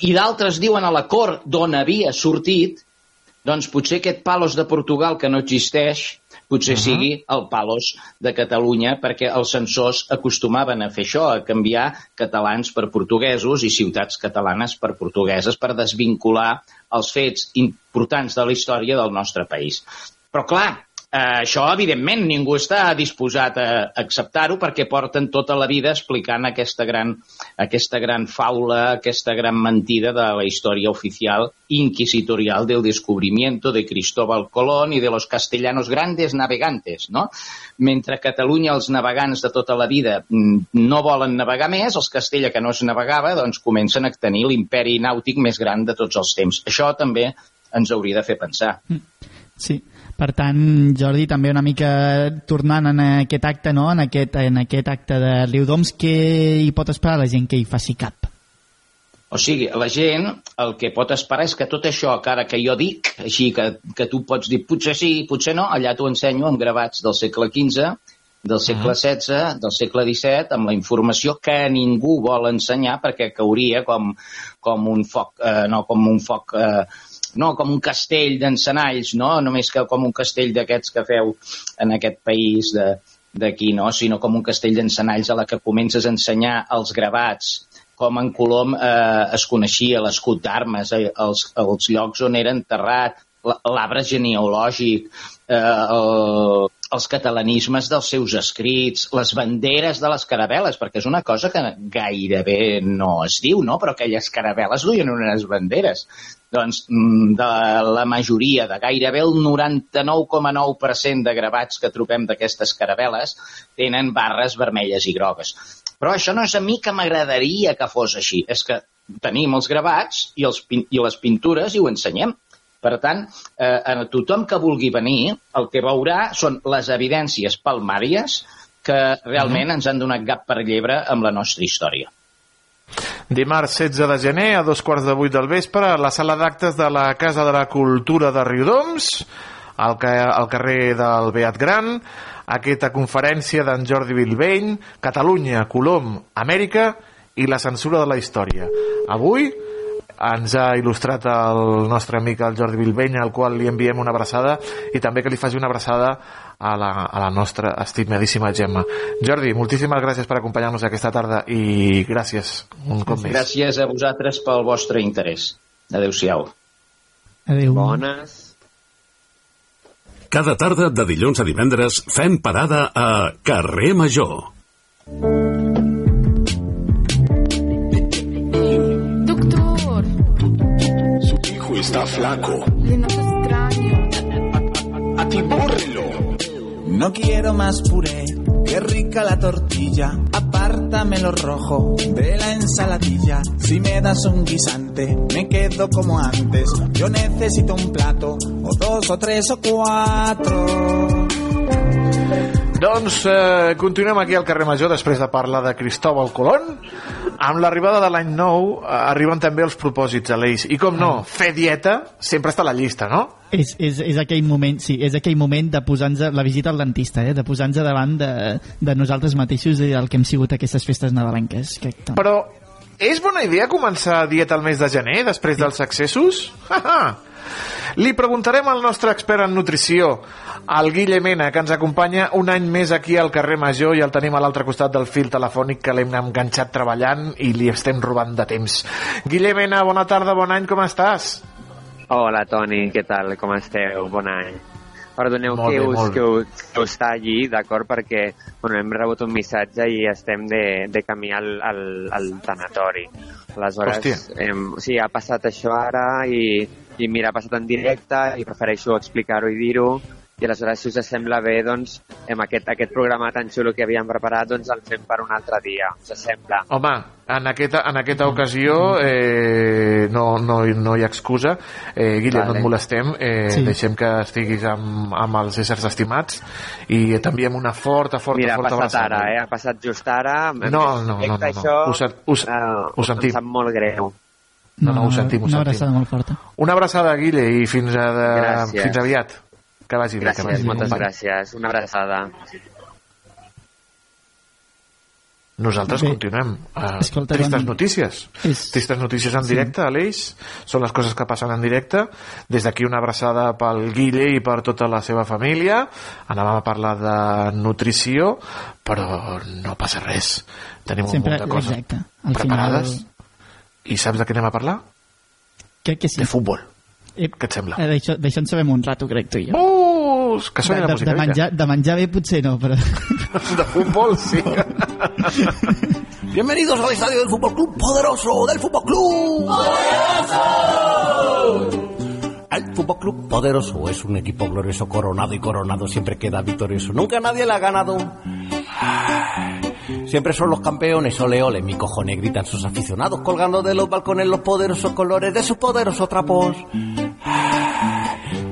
i d'altres diuen a la cort d'on havia sortit, doncs potser aquest Palos de Portugal que no existeix, potser uh -huh. sigui el Palos de Catalunya, perquè els censors acostumaven a fer això, a canviar catalans per portuguesos i ciutats catalanes per portugueses per desvincular els fets importants de la història del nostre país. Però clar, eh, això evidentment ningú està disposat a acceptar-ho perquè porten tota la vida explicant aquesta gran, aquesta gran faula, aquesta gran mentida de la història oficial inquisitorial del descubrimiento de Cristóbal Colón i de los castellanos grandes navegantes, no? Mentre a Catalunya els navegants de tota la vida mm, no volen navegar més, els Castella que no es navegava, doncs comencen a tenir l'imperi nàutic més gran de tots els temps. Això també ens hauria de fer pensar. Sí, per tant, Jordi, també una mica tornant en aquest acte, no? en, aquest, en aquest acte de Riudoms, què hi pot esperar la gent que hi faci cap? O sigui, la gent el que pot esperar és que tot això que ara que jo dic, així que, que tu pots dir potser sí, potser no, allà t'ho ensenyo amb gravats del segle XV, del segle XVI, del segle XVII, amb la informació que ningú vol ensenyar perquè cauria com, com un foc, eh, no, com un foc, eh, no, com un castell d'encenalls, no? Només que com un castell d'aquests que feu en aquest país de, d'aquí, no? sinó com un castell d'encenalls a la que comences a ensenyar els gravats, com en Colom eh, es coneixia l'escut d'armes, eh, els, els llocs on era enterrat, l'arbre genealògic, eh, el, els catalanismes dels seus escrits, les banderes de les caravel·les, perquè és una cosa que gairebé no es diu, no? però aquelles caravel·les duien unes banderes. Doncs mm, de la majoria, de gairebé el 99,9% de gravats que trobem d'aquestes caravel·les tenen barres vermelles i grogues. Però això no és a mi que m'agradaria que fos així, és que tenim els gravats i, els, i les pintures i ho ensenyem. Per tant, eh, a tothom que vulgui venir, el que veurà són les evidències palmàries que realment ens han donat gat per llebre amb la nostra història. Dimarts 16 de gener a dos quarts de vuit del vespre a la sala d'actes de la Casa de la Cultura de Riudoms al, ca al carrer del Beat Gran aquesta conferència d'en Jordi Bilbeny Catalunya, Colom, Amèrica i la censura de la història avui ens ha il·lustrat el nostre amic el Jordi Bilbeny al qual li enviem una abraçada i també que li faci una abraçada a la, a la nostra estimadíssima Gemma. Jordi, moltíssimes gràcies per acompanyar-nos aquesta tarda i gràcies un cop més. Gràcies a vosaltres pel vostre interès. Adéu-siau. Adéu. Bones. Cada tarda de dilluns a divendres fem parada a Carrer Major. Está flaco. noto extraño. Atibúrrelo. No quiero más puré, qué rica la tortilla. Apártame lo rojo de la ensaladilla. Si me das un guisante, me quedo como antes. Yo necesito un plato, o dos, o tres, o cuatro. Doncs eh, continuem aquí al carrer Major després de parlar de Cristóbal Colón. Amb l'arribada de l'any nou eh, arriben també els propòsits a l'Eix. I com no, fer dieta sempre està a la llista, no? És, és, és aquell moment, sí, és aquell moment de posar-nos la visita al dentista, eh? de posar-nos davant de, de nosaltres mateixos i del que hem sigut aquestes festes nadalenques. Que, Però és bona idea començar dieta al mes de gener, després dels accessos? [laughs] Li preguntarem al nostre expert en nutrició, el Guille Mena, que ens acompanya un any més aquí al carrer Major i el tenim a l'altre costat del fil telefònic que l'hem enganxat treballant i li estem robant de temps. Guille Mena, bona tarda, bon any, com estàs? Hola, Toni, què tal? Com esteu? Bon any. Perdoneu Molt que bé, us, que us, que us talli, d'acord? Perquè bueno, hem rebut un missatge i estem de, de camí al, al, al tanatori. Aleshores, Hòstia. hem, sí, ha passat això ara i, i mira, ha passat en directe i prefereixo explicar-ho i dir-ho i aleshores, si us sembla bé, doncs, amb aquest, aquest programa tan xulo que havíem preparat, doncs el fem per un altre dia, us sembla? Home, en aquesta, en aquesta ocasió eh, no, no, no hi ha excusa. Eh, Guille, no Vale. et molestem. Eh, Sí. Deixem que estiguis amb, amb els éssers estimats i t'enviem una forta, forta, Mira, ha forta passat abraçada. ara, eh? Ha passat just ara. No, no, no, no, no. Això, Ho sen- ho, eh, ho sentim. Em sap molt greu. No, no, ho sentim, ho Una sentim. abraçada molt forta. Una abraçada, Guille, i fins, a, de, Gràcies. fins aviat. Que vagi bé, que Gràcies, vagi bé. moltes company. gràcies. Una abraçada. Nosaltres Bé. continuem. Uh, Escolta, tristes doncs, notícies. és- Tristes notícies en Sí. directe, Aleix. Són les coses que passen en directe. Des d'aquí una abraçada pel Guille i per tota la seva família. Anàvem a parlar de nutrició, però no passa res. Tenim Sempre- un munt de coses exacte. Al preparades. final- I saps de què anem a parlar? Crec que sí. De futbol. Eh, Què et sembla? eh, D'això en sabem un rato, crec, tu i jo. Uh, que soni de, la de, música. de, menjar, de menjar bé potser no, però... [laughs] De futbol, sí. [laughs] Bienvenidos al estadio del Fútbol Club Poderoso, del Fútbol Club. El Fútbol Club Poderoso es un equipo glorioso, coronado y coronado, siempre queda victorioso. Nunca nadie le ha ganado. Siempre son los campeones, ole ole, mi cojones, gritan sus aficionados, colgando de los balcones los poderosos colores de sus poderosos trapos.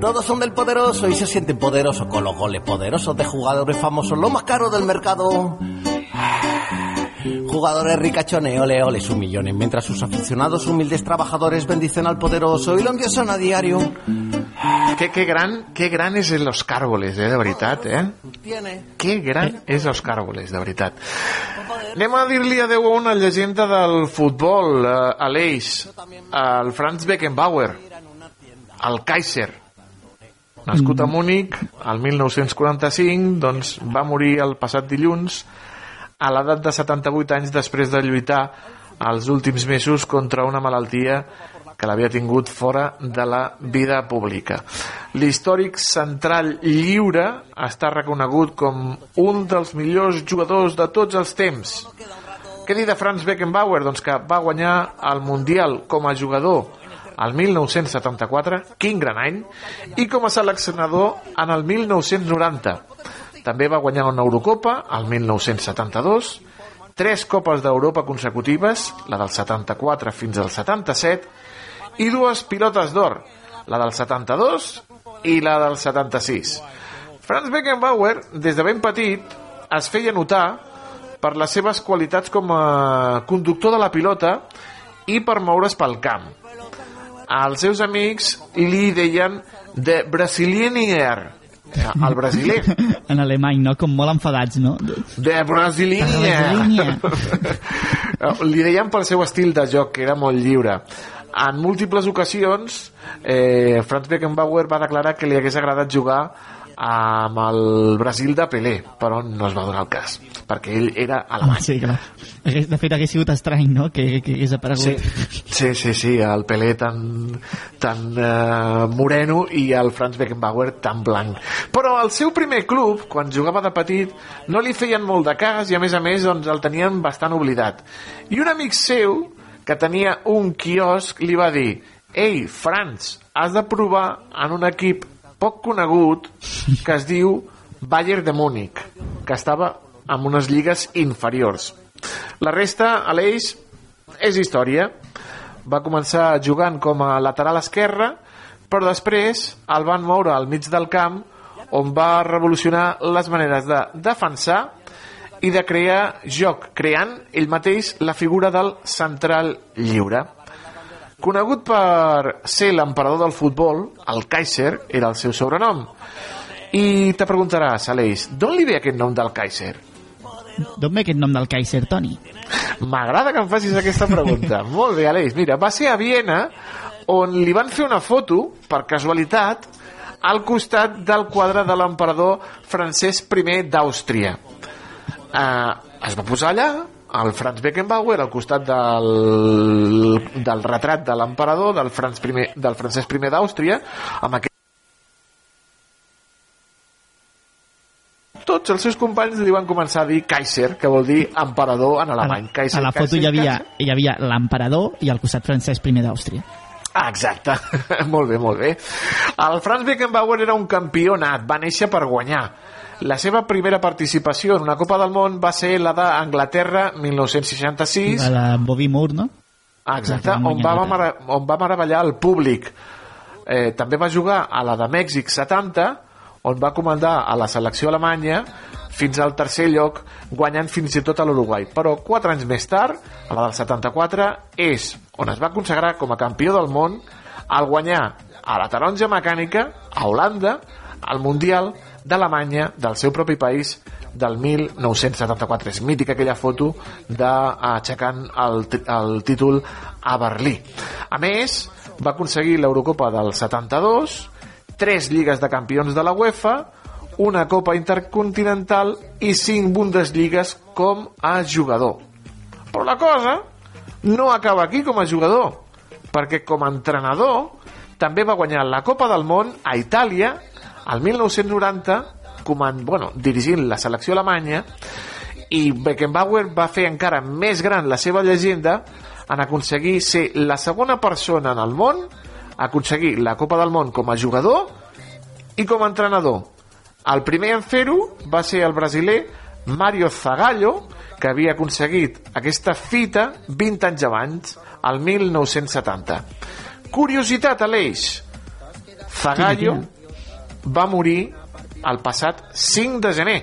Todos son del poderoso y se sienten poderosos con los goles poderosos de jugadores famosos, lo más caro del mercado. [sighs] Jugadores ricachones, ole ole, sus millones, mientras sus aficionados humildes trabajadores bendicen al poderoso y lo endiosan a diario. [sighs] Que, que gran, que gran és los càrboles, eh, de veritat, eh? Que gran és los càrboles, de veritat. Anem a dir-li adeu a una llegenda del futbol, eh, a l'Eix, al Franz Beckenbauer, al Kaiser. Nascut a Múnich el 1945, doncs va morir el passat dilluns a l'edat de 78 anys després de lluitar els últims mesos contra una malaltia que l'havia tingut fora de la vida pública. L'històric central lliure està reconegut com un dels millors jugadors de tots els temps. Què dir de Franz Beckenbauer? Doncs que va guanyar el Mundial com a jugador el 1974, quin gran any, i com a seleccionador en el 1990. També va guanyar una Eurocopa el 1972, tres Copes d'Europa consecutives, la del 74 fins al 77, i dues pilotes d'or, la del 72 i la del 76. Franz Beckenbauer, des de ben petit, es feia notar per les seves qualitats com a conductor de la pilota i per moure's pel camp. Els seus amics li deien de Brasilianier, el brasiler. [laughs] En alemany, no? Com molt enfadats, no? De Brasilinia. [laughs] Li deien pel seu estil de joc, que era molt lliure. En múltiples ocasions, eh, Franz Beckenbauer va declarar que li hagués agradat jugar amb el Brasil de Pelé, però no es va donar el cas, perquè ell era alemany. Sí, clar. Hagués- De fet, hagués sigut estrany, no?, que, que hagués aparegut. Sí, sí, sí, sí, el Pelé tan, tan eh, moreno i el Franz Beckenbauer tan blanc. Però el seu primer club, quan jugava de petit, no li feien molt de cas i a més a més doncs, el tenien bastant oblidat. I un amic seu, que tenia un quiosc, li va dir «Ei, Franz, has de provar en un equip poc conegut que es diu Bayern de Múnich, que estava en unes lligues inferiors. La resta, Aleix, és història. Va començar jugant com a lateral esquerre, però després el van moure al mig del camp on va revolucionar les maneres de defensar i de crear joc, creant ell mateix la figura del central lliure. Conegut per ser l'emperador del futbol, el Kaiser era el seu sobrenom. I te preguntaràs, Aleix, d'on li ve aquest nom del Kaiser? D'on ve aquest nom del Kaiser, Toni? M'agrada que em facis aquesta pregunta. [laughs] Molt bé, Aleix. Mira, va ser a Viena on li van fer una foto, per casualitat, al costat del quadre de l'emperador Francesc I d'Àustria. Eh, es va posar allà, el Franz Beckenbauer, al costat del, del retrat de l'emperador, del, Franz I, del Francesc I d'Àustria, amb aquest tots els seus companys li van començar a dir Kaiser, que vol dir emperador en alemany. Kaiser, a la foto Kaiser, hi havia, Kaiser. hi havia l'emperador i al costat Francesc I d'Àustria. Ah, exacte. [laughs] molt bé, molt bé. El Franz Beckenbauer era un campió nat, va néixer per guanyar. La seva primera participació en una Copa del Món va ser la d'Anglaterra 1966, A la Bobby Moore, no? Ah, exacte, on va, on va meravellar el públic. Eh, també va jugar a la de Mèxic 70, on va comandar a la selecció alemanya fins al tercer lloc, guanyant fins i tot a l'Uruguai. Però quatre anys més tard, a la del 74, és on es va consagrar com a campió del món al guanyar a la taronja mecànica, a Holanda, al Mundial d'Alemanya, del seu propi país, del 1974. És mítica aquella foto d'aixecant el, ti- el títol a Berlí. A més, va aconseguir l'Eurocopa del 72, tres lligues de campions de la UEFA, una Copa Intercontinental i cinc Bundesligues com a jugador. Però la cosa no acaba aquí com a jugador, perquè com a entrenador també va guanyar la Copa del Món a Itàlia el 1990 comand, bueno, dirigint la selecció alemanya i Beckenbauer va fer encara més gran la seva llegenda en aconseguir ser la segona persona en el món a aconseguir la Copa del Món com a jugador i com a entrenador. El primer en fer-ho va ser el brasiler Mario Zagallo, que havia aconseguit aquesta fita 20 anys abans, el 1970. Curiositat, Aleix. Zagallo va morir el passat 5 de gener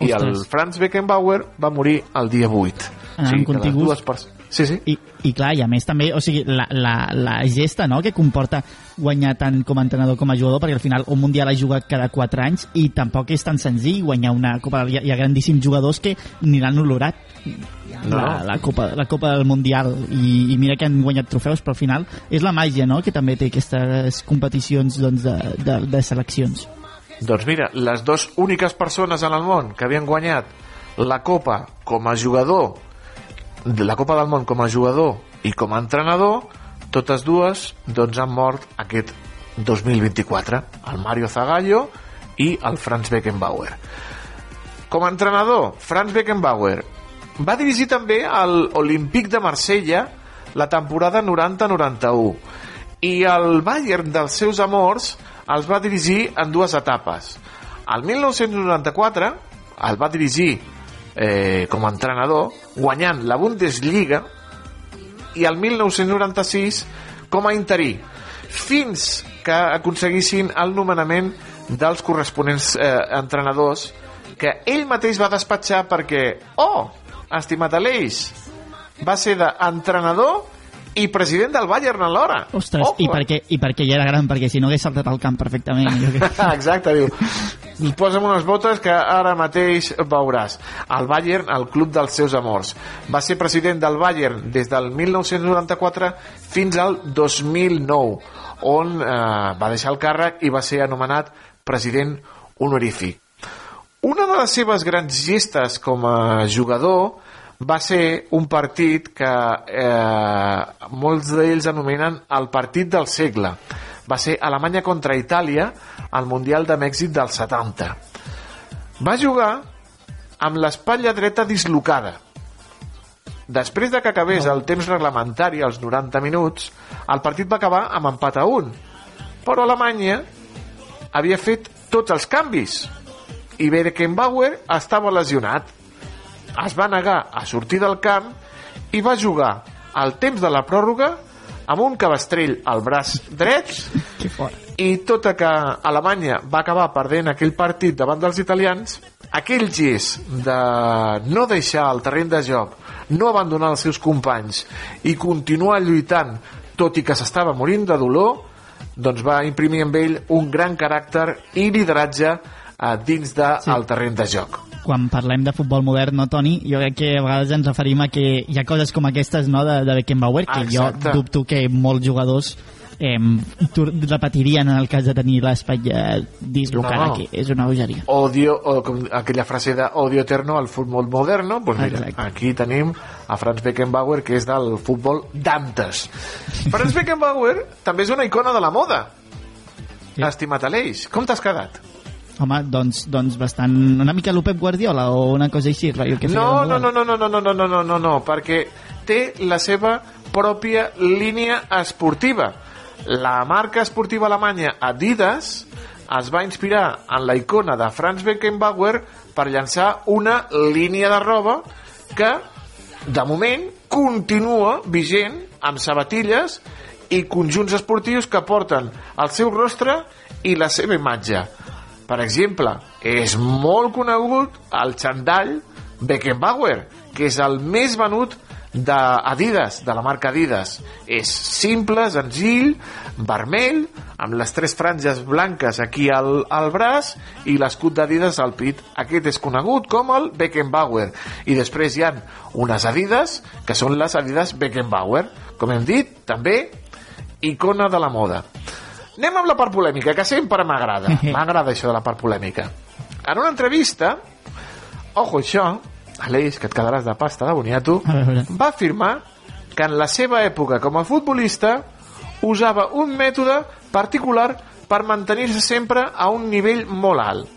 i el Ostres. Franz Beckenbauer va morir el dia 8. Ah, que les dues pers- Sí, sí. I, I clar, i a més també, o sigui, la, la, la gesta no, que comporta guanyar tant com a entrenador com a jugador, perquè al final un Mundial es juga cada 4 anys i tampoc és tan senzill guanyar una Copa. Hi ha, hi ha grandíssims jugadors que ni l'han olorat No. la, la, Copa, la Copa del Mundial i, i mira que han guanyat trofeus, però al final és la màgia no? que també té aquestes competicions doncs, de, de, de seleccions. Doncs mira, les dues úniques persones en el món que havien guanyat la Copa com a jugador, la Copa del Món com a jugador i com a entrenador, totes dues doncs han mort aquest 2024, el Mario Zagallo i el Franz Beckenbauer. Com a entrenador, Franz Beckenbauer va dirigir també el Olímpic de Marsella la temporada 90-91 i el Bayern dels seus amors els va dirigir en dues etapes. El 1994 el va dirigir eh, com a entrenador guanyant la Bundesliga i el 1996 com a interí fins que aconseguissin el nomenament dels corresponents eh, entrenadors que ell mateix va despatxar perquè, oh, estimat Aleix, va ser d'entrenador i president del Bayern alhora. Ostres, i perquè, i perquè ja era gran, perquè si no hagués saltat al camp perfectament. Jo que... [laughs] Exacte, diu. Posa'm unes botes que ara mateix veuràs. El Bayern, el club dels seus amors. Va ser president del Bayern des del 1994 fins al 2009 on eh, va deixar el càrrec i va ser anomenat president honorífic una de les seves grans gestes com a jugador va ser un partit que eh, molts d'ells anomenen el partit del segle. Va ser Alemanya contra Itàlia al Mundial de Mèxic del 70. Va jugar amb l'espatlla dreta dislocada. Després de que acabés el temps reglamentari, als 90 minuts, el partit va acabar amb empat a un. Però Alemanya havia fet tots els canvis i Beckenbauer estava lesionat. Es va negar a sortir del camp i va jugar al temps de la pròrroga amb un cabestrell al braç dret [laughs] que fort. i tot i que Alemanya va acabar perdent aquell partit davant dels italians, aquell gest de no deixar el terreny de joc, no abandonar els seus companys i continuar lluitant tot i que s'estava morint de dolor, doncs va imprimir amb ell un gran caràcter i lideratge eh, dins del Sí. terreny de joc. quan parlem de futbol modern, no, Toni? Jo crec que a vegades ens referim a que hi ha coses com aquestes no, de, de Beckenbauer, que Exacte. jo dubto que molts jugadors eh, repetirien en el cas de tenir l'espatlla dislocada, No, no. que és una bogeria. Odio, o com aquella frase de odio eterno al futbol moderno, doncs mira, Exacte. aquí tenim a Franz Beckenbauer, que és del futbol d'antes. [laughs] Franz Beckenbauer també és una icona de la moda. Sí. Estimat Aleix, com t'has quedat? Home, doncs, doncs bastant... Una mica el Pep Guardiola o una cosa així, que feia No, no, model. no, no, no, no, no, no, no, no, no, perquè té la seva pròpia línia esportiva. La marca esportiva alemanya Adidas es va inspirar en la icona de Franz Beckenbauer per llançar una línia de roba que, de moment, continua vigent amb sabatilles i conjunts esportius que porten el seu rostre i la seva imatge. Per exemple, és molt conegut el xandall Beckenbauer, que és el més venut d'Adidas, de la marca Adidas. És simple, senzill, vermell, amb les tres franges blanques aquí al, al braç i l'escut d'Adidas al pit. Aquest és conegut com el Beckenbauer. I després hi han unes Adidas, que són les Adidas Beckenbauer. Com hem dit, també icona de la moda. Anem amb la part polèmica, que sempre m'agrada. [laughs] M'agrada això de la part polèmica. En una entrevista, ojo això, Aleix, que et quedaràs de pasta de boniato, va afirmar que en la seva època com a futbolista usava un mètode particular per mantenir-se sempre a un nivell molt alt.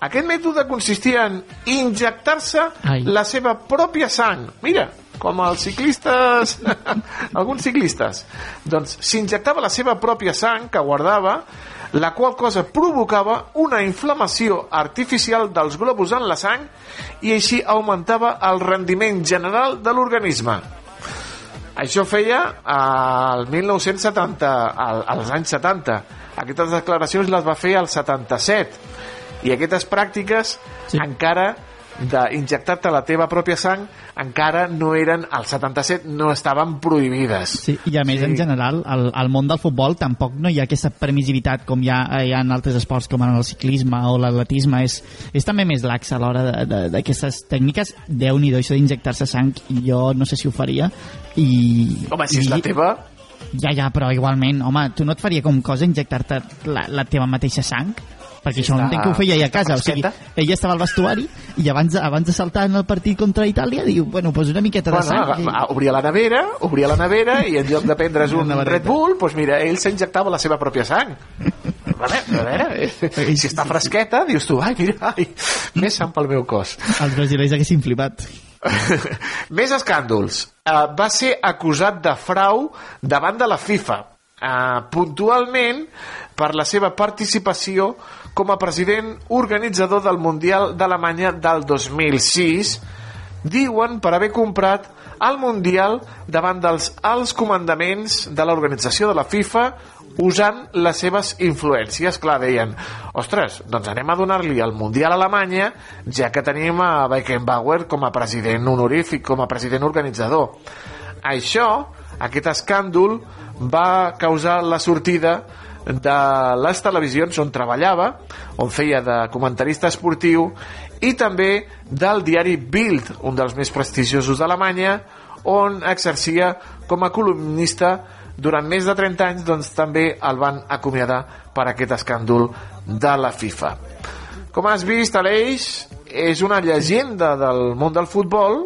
Aquest mètode consistia en injectar-se la seva pròpia sang. Mira, com els ciclistes, [laughs] alguns ciclistes. Doncs s'injectava la seva pròpia sang que guardava, la qual cosa provocava una inflamació artificial dels globus en la sang i així augmentava el rendiment general de l'organisme. Això feia al 1970, al, als anys 70. Aquestes declaracions les va fer al 77. I aquestes pràctiques sí. encara d'injectar-te la teva pròpia sang encara no eren, al 77 no estaven prohibides. Sí, i a més, sí. en general, al, al món del futbol tampoc no hi ha aquesta permissivitat com hi ha, hi ha en altres esports com en el ciclisme o l'atletisme. És, és també més lax a l'hora d'aquestes tècniques. Déu-n'hi-do, això d'injectar-se sang, jo no sé si ho faria. I, Home, si i, és la teva... Ja, ja, però igualment, home, tu no et faria com cosa injectar-te la, la teva mateixa sang? Perquè això no entenc que ho feia ella a casa o sigui, ella estava al vestuari i abans, abans de saltar en el partit contra Itàlia diu, bueno, pues una miqueta de Bueno, sang aga- obria la nevera, obria la nevera i en lloc de prendre's [laughs] un Red Bull, doncs mira, ell s'injectava la seva pròpia sang. A veure, eh, si està fresqueta, dius tu, ai, mira, ai, més sang pel meu cos. els brasileis haguessin flipat [laughs] Més escàndols. Uh, va ser acusat de frau davant de la FIFA, uh, puntualment per la seva participació com a president organitzador del Mundial d'Alemanya del 2006, diuen per haver comprat el Mundial davant dels alts comandaments de l'organització de la FIFA usant les seves influències. Clar, deien, ostres, doncs anem a donar-li el Mundial a Alemanya, ja que tenim a Beckenbauer com a president honorífic, com a president organitzador. Això, aquest escàndol, va causar la sortida de les televisions on treballava, on feia de comentarista esportiu, i també del diari Bild, un dels més prestigiosos d'Alemanya, on exercia com a columnista durant més de 30 anys doncs, també el van acomiadar per aquest escàndol de la FIFA. Com has vist, Aleix és una llegenda del món del futbol,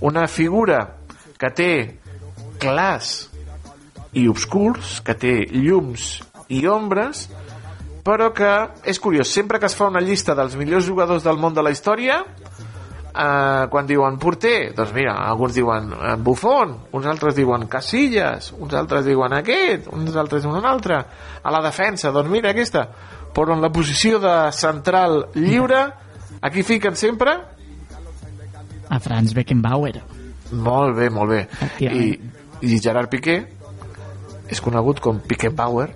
una figura que té clars i obscurs, que té llums i ombres, però que és curiós, sempre que es fa una llista dels millors jugadors del món de la història, eh, quan diuen porter, doncs mira, alguns diuen eh, Buffon, uns altres diuen Casillas, uns altres diuen aquest, uns altres diuen un altre. A la defensa, doncs mira aquesta, però en la posició de central lliure, aquí fiquen sempre a Franz Beckenbauer molt bé, molt bé. I, i Gerard Piqué és conegut com Piquenbauer.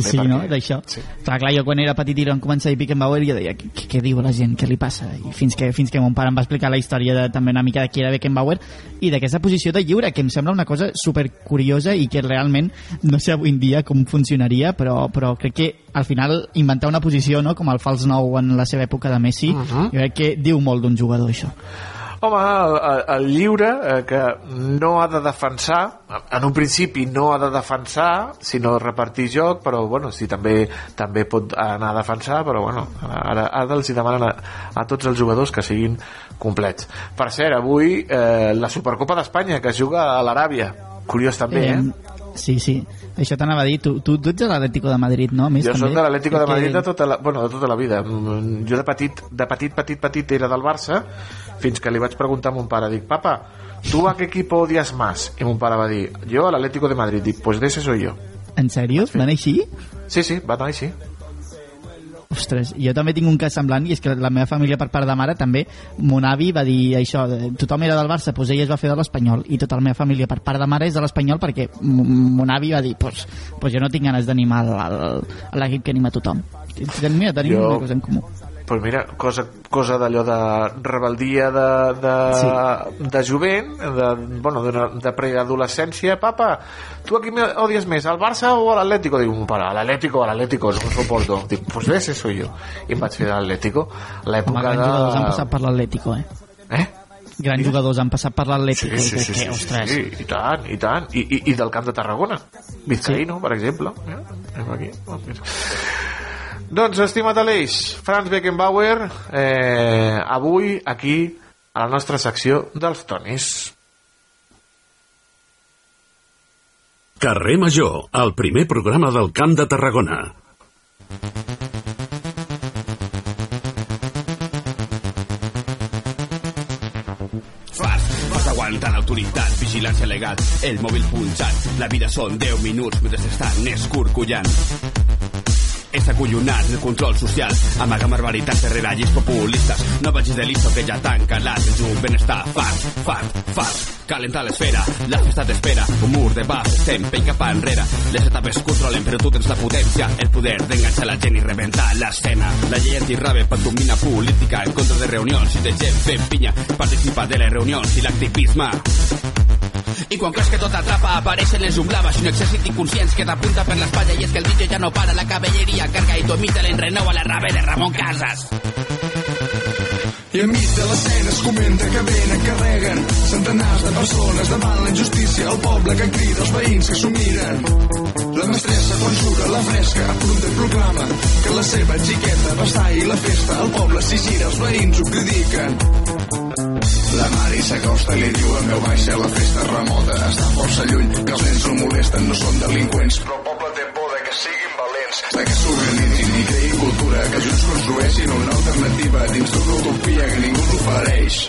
sí, no? D'això. Sí. Clar, clar, jo quan era petit i vam començar a dir Beckenbauer jo deia, què, què diu la gent, què li passa? I fins que, fins que mon pare em va explicar la història de, també una mica de qui era Beckenbauer i d'aquesta posició de lliure, que em sembla una cosa super curiosa i que realment no sé avui en dia com funcionaria, però, però crec que al final inventar una posició no, com el fals nou en la seva època de Messi, uh -huh. jo crec que diu molt d'un jugador això. Home, el, el, lliure, eh, que no ha de defensar, en un principi no ha de defensar, sinó repartir joc, però bueno, sí, també també pot anar a defensar, però bueno, ara, ara els hi demanen a, a tots els jugadors que siguin complets. Per cert, avui eh, la Supercopa d'Espanya, que es juga a l'Aràbia. Curiós també, eh? Sí, sí. Això t'anava a dir. Tu, tu, tu ets de l'Atlético de Madrid, no? A Més, jo també. soc de l'Atlético de Madrid de tota la, bueno, de tota la vida. Mm, Jo de petit, de petit, petit, petit era del Barça, fins que li vaig preguntar a mon pare, dic, papa, ¿tú a qué equipo odias más? I mon pare va dir, yo al Atlético de Madrid. Dic, pues de ese soy yo. En sèrio? Va anar així? Sí, sí, va anar així. Ostres, jo també tinc un cas semblant i és que la meva família per part de mare també, mon avi va dir això, de- tothom era del Barça, doncs ell es va fer de l'Espanyol i tota la meva família per part de mare és de l'Espanyol perquè mon avi va dir, doncs pues jo no tinc ganes d'animar l'equip que anima tothom. Mira, tenim Jo- una cosa en comú. Pues mira, cosa, cosa d'allò de rebeldia de, de, sí. de jovent, de, bueno, de, de preadolescència, papa, tu a qui me odies més, al Barça o a l'Atlético? Dic, mon pare, a l'Atlético, a l'Atlético, no ho suporto. Dic, pues ese soy yo. I em vaig fer de l'Atlético. L'època de... han passat per l'Atlético, eh? Eh? Grans jugadors han passat per l'Atlético. Sí, sí, i sí, que, sí, sí, ostres, sí, i tant, i tant. I, i, i del camp de Tarragona. Vizcaíno, sí. per exemple. Mira, aquí. Doncs, estimat Aleix, Franz Beckenbauer, eh, avui aquí a la nostra secció dels tonis. Carrer Major, el primer programa del Camp de Tarragona. Aguantar l'autoritat, vigilància legal, el mòbil punxat. La vida són 10 minuts mentre s'estan escorcollant. És acollonat el control social. Amaga barbaritats darrere lleis populistes. No vagis de listo que ja tanca la del benestar. Fart, fart, fart. Calenta l'esfera, la festa t'espera. Un mur de baf, estem pell cap enrere. Les etapes controlen, però tu tens la potència. El poder d'enganxar la gent i rebentar l'escena. La llei antirrabe patrumina política en contra de reunions i de gent fent pinya. Participa de les reunions i l'activisme. I quan creus que tot atrapa apareixen les unglaves un exèrcit inconscients que t'apunta per l'espatlla i és que el DJ ja no para la cavalleria carga i tu emita l'enrenou a la rave de Ramon Casas. I enmig de l'escena es comenta que venen, carreguen centenars de persones davant la injustícia, el poble que crida, els veïns que s'ho miren. La mestressa quan surt la fresca, prunta i proclama que la seva xiqueta va estar i la festa, el poble s'hi gira, els veïns ho critiquen. La Mari s'acosta i li diu en veu baixa la festa remota està força lluny, que els nens no molesten, no són delinqüents, però el poble té por de que siguin valents, de que s'organitzin i creïn cultura, que junts construeixin una alternativa dins d'una utopia que ningú t'ofereix.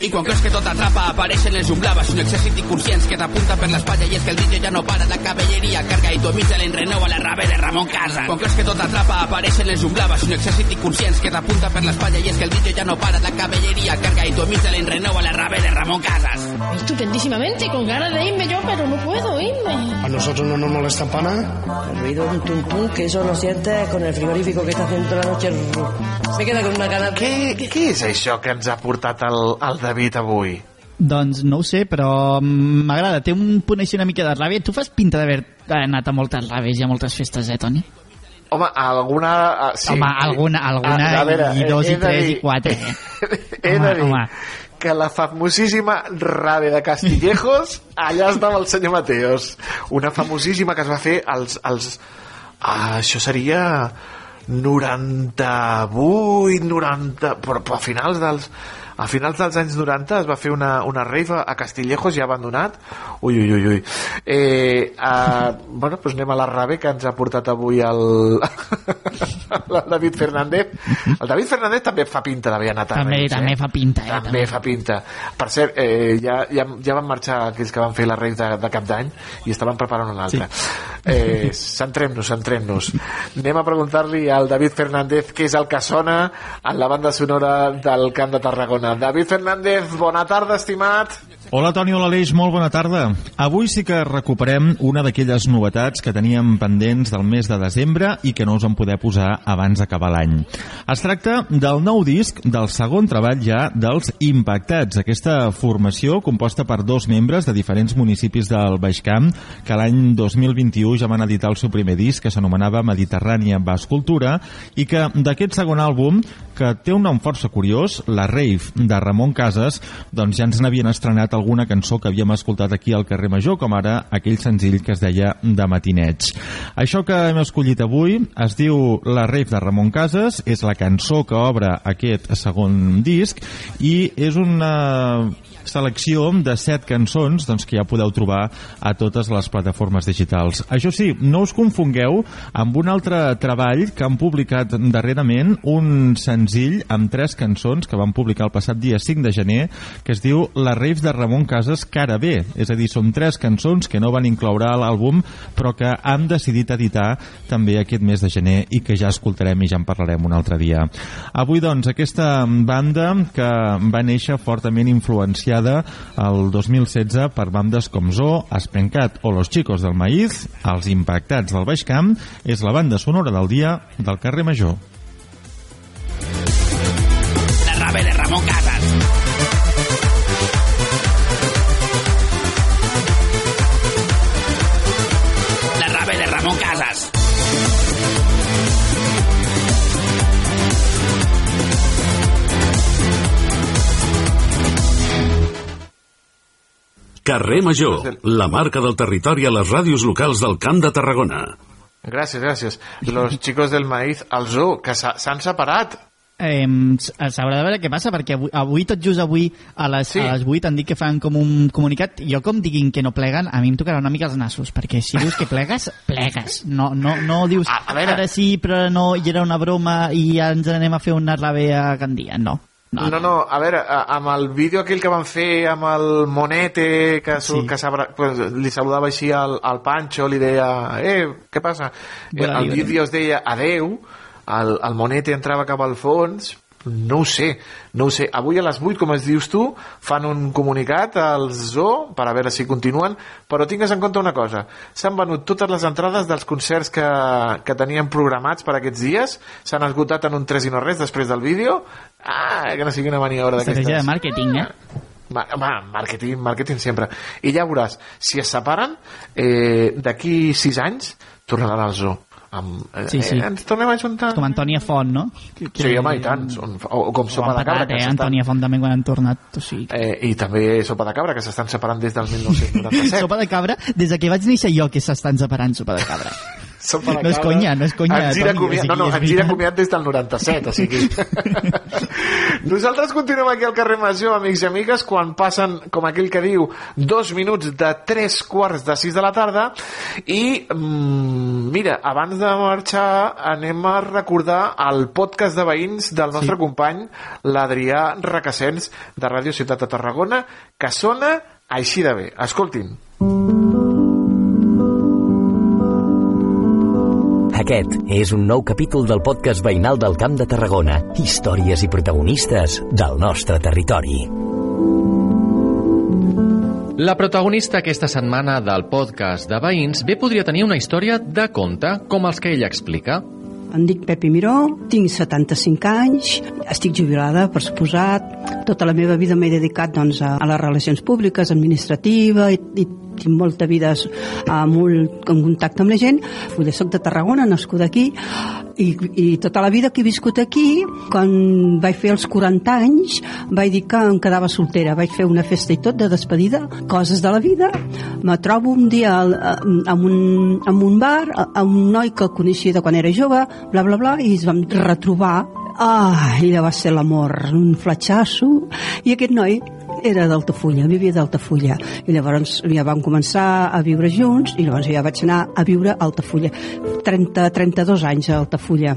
I quan creus que tot atrapa apareixen les unglaves un exèrcit inconscients que t'apunta per l'espatlla i és que el DJ ja no para la cavalleria carga i tu emita l'enrenou a la rave de Ramon Casas. Quan creus que tot atrapa apareixen les unglaves un exèrcit inconscients que t'apunta per l'espatlla i és que el DJ ya no para la cavalleria carga y tu emita l'enrenou a la rave de Ramon Casas. Estupendísimamente, con ganas de irme yo, pero no puedo irme. A nosotros no nos molesta para nada. El ruido de un tum tum, que eso lo sientes con el frigorífico que está haciendo la noche. Me queda con una gana... Què, què és això que ens ha portat el, el David avui? Doncs no ho sé, però mm, m'agrada. Té un punt així una mica de ràbia. Tu fas pinta d'haver anat a moltes ràbies i a moltes festes, eh, Toni? Home, alguna... ah, Sí. Home, alguna, alguna Ah, a veure, i dos, i tres, dir- i quatre. Eh? [laughs] He Home, de dir home. Que la famosíssima rave de Castillejos [laughs] allà estava el senyor Mateos. Una famosíssima que es va fer als, als ah, això seria 98 90 però, però a finals dels a finals dels anys 90 es va fer una, una rave a Castillejos ja abandonat ui ui ui, ui. Eh, uh, bueno, doncs anem a la rave que ens ha portat avui el, [laughs] el David Fernández el David Fernández també fa pinta d'haver anat a També, raves, també eh? fa pinta, eh? també fa pinta. Per cert, eh, ja, ja, ja van marxar aquells que van fer la rave de, de cap d'any i estaven preparant una altra. Sí. Eh, centrem-nos, centrem-nos. Anem a preguntar-li al David Fernández què és el que sona en la banda sonora del Camp de Tarragona. David Fernández, bona tarda, estimat. Hola Toni, hola Aleix, molt bona tarda. Avui sí que recuperem una d'aquelles novetats que teníem pendents del mes de desembre i que no us en poder posar abans d'acabar l'any. Es tracta del nou disc del segon treball ja dels Impactats, aquesta formació composta per dos membres de diferents municipis del Baix Camp que l'any 2021 ja van editar el seu primer disc que s'anomenava Mediterrània Bas Cultura i que d'aquest segon àlbum que té un nom força curiós, la Rave de Ramon Casas, doncs ja ens n'havien estrenat alguna cançó que havíem escoltat aquí al carrer Major, com ara aquell senzill que es deia De matinets. Això que hem escollit avui es diu La Rave de Ramon Casas, és la cançó que obre aquest segon disc i és una selecció de set cançons doncs, que ja podeu trobar a totes les plataformes digitals. Això sí, no us confongueu amb un altre treball que han publicat darrerament, un senzill amb tres cançons que van publicar el passat dia 5 de gener, que es diu La Raves de Ramon Casas Cara B. És a dir, són tres cançons que no van incloure a l'àlbum, però que han decidit editar també aquest mes de gener i que ja escoltarem i ja en parlarem un altre dia. Avui, doncs, aquesta banda que va néixer fortament influenciada el 2016 per bandes com Zoo, Espencat o Los Chicos del Maíz, els impactats del Baix Camp, és la banda sonora del dia del carrer Major. La rave de Ramon Casas. Carrer Major, la marca del territori a les ràdios locals del Camp de Tarragona. Gràcies, gràcies. Los chicos del maíz al zoo, que s'ha- s'han separat. Eh, S'haurà de veure què passa, perquè avui, avui tot just avui a les, Sí. sí. a les 8 han dit que fan com un comunicat. Jo com diguin que no pleguen, a mi em tocarà una mica els nassos, perquè si dius que plegues, [laughs] plegues. No, no, no dius, A- a veure. ara sí, però no, i era una broma i ja ens anem a fer una rave a Gandia. No. No, no, no, a veure, a- amb el vídeo aquell que van fer amb el Monete, que, sí. Que pues, li saludava així al, al Pancho, li deia, eh, què passa? Bona el vídeo es deia adeu, el, el Monete entrava cap al fons, no ho sé, no ho sé. Avui a les 8, com es dius tu, fan un comunicat al Zoo per a veure si continuen, però tingues en compte una cosa. S'han venut totes les entrades dels concerts que, que tenien programats per aquests dies, s'han esgotat en un 3 i no res després del vídeo. Ah, que no sigui una maniobra Estratègia de d'aquestes. màrqueting, eh? Home, màrqueting, màrqueting sempre. I ja veuràs, si es separen, eh, d'aquí 6 anys tornaran al zoo. Amb, eh, Sí, sí. Eh, ens tornem a juntar. Com Antònia Font, no? Que, Sí, home, i tant. Són, o, o com O Sopa de Cabra, patat, que eh? Antònia Font també quan han tornat. O sigui, Eh, I també Sopa de Cabra, que s'estan separant des del 1997. [laughs] sopa de cabra, des de que vaig néixer jo que s'estan separant sopa de cabra. [laughs] De No és conya, no és conya, Ens gira comiat, no, no, ens gira comiat des del 97, o sigui... [laughs] Nosaltres continuem aquí al carrer Major, amics i amigues, quan passen, com aquell que diu, dos minuts de tres quarts de sis de la tarda i, mm, mira, abans de marxar anem a recordar el podcast de veïns del nostre sí. company, l'Adrià Requesens, de Ràdio Ciutat de Tarragona, que sona així de bé. Escoltin. Aquest és un nou capítol del podcast veïnal del Camp de Tarragona. Històries i protagonistes del nostre territori. La protagonista aquesta setmana del podcast de veïns bé podria tenir una història de conte, com els que ella explica. Em dic Pepi Miró, tinc 75 anys, estic jubilada, per suposat. Tota la meva vida m'he dedicat doncs, a, a les relacions públiques, administrativa, i, i tinc molta vida a molt en contacte amb la gent. Jo soc de Tarragona, nascuda aquí, i, i tota la vida que he viscut aquí, quan vaig fer els 40 anys, vaig dir que em quedava soltera. Vaig fer una festa i tot de despedida, coses de la vida. Me trobo un dia a- amb un, amb un bar, a- un noi que coneixia de quan era jove, bla, bla, bla, i ens vam retrobar. Ah, allò va ser l'amor, un fletxasso. I aquest noi era d'Altafulla, vivia d'Altafulla. I llavors ja vam començar a viure junts i llavors ja vaig anar a viure a Altafulla. 30, 32 anys a Altafulla.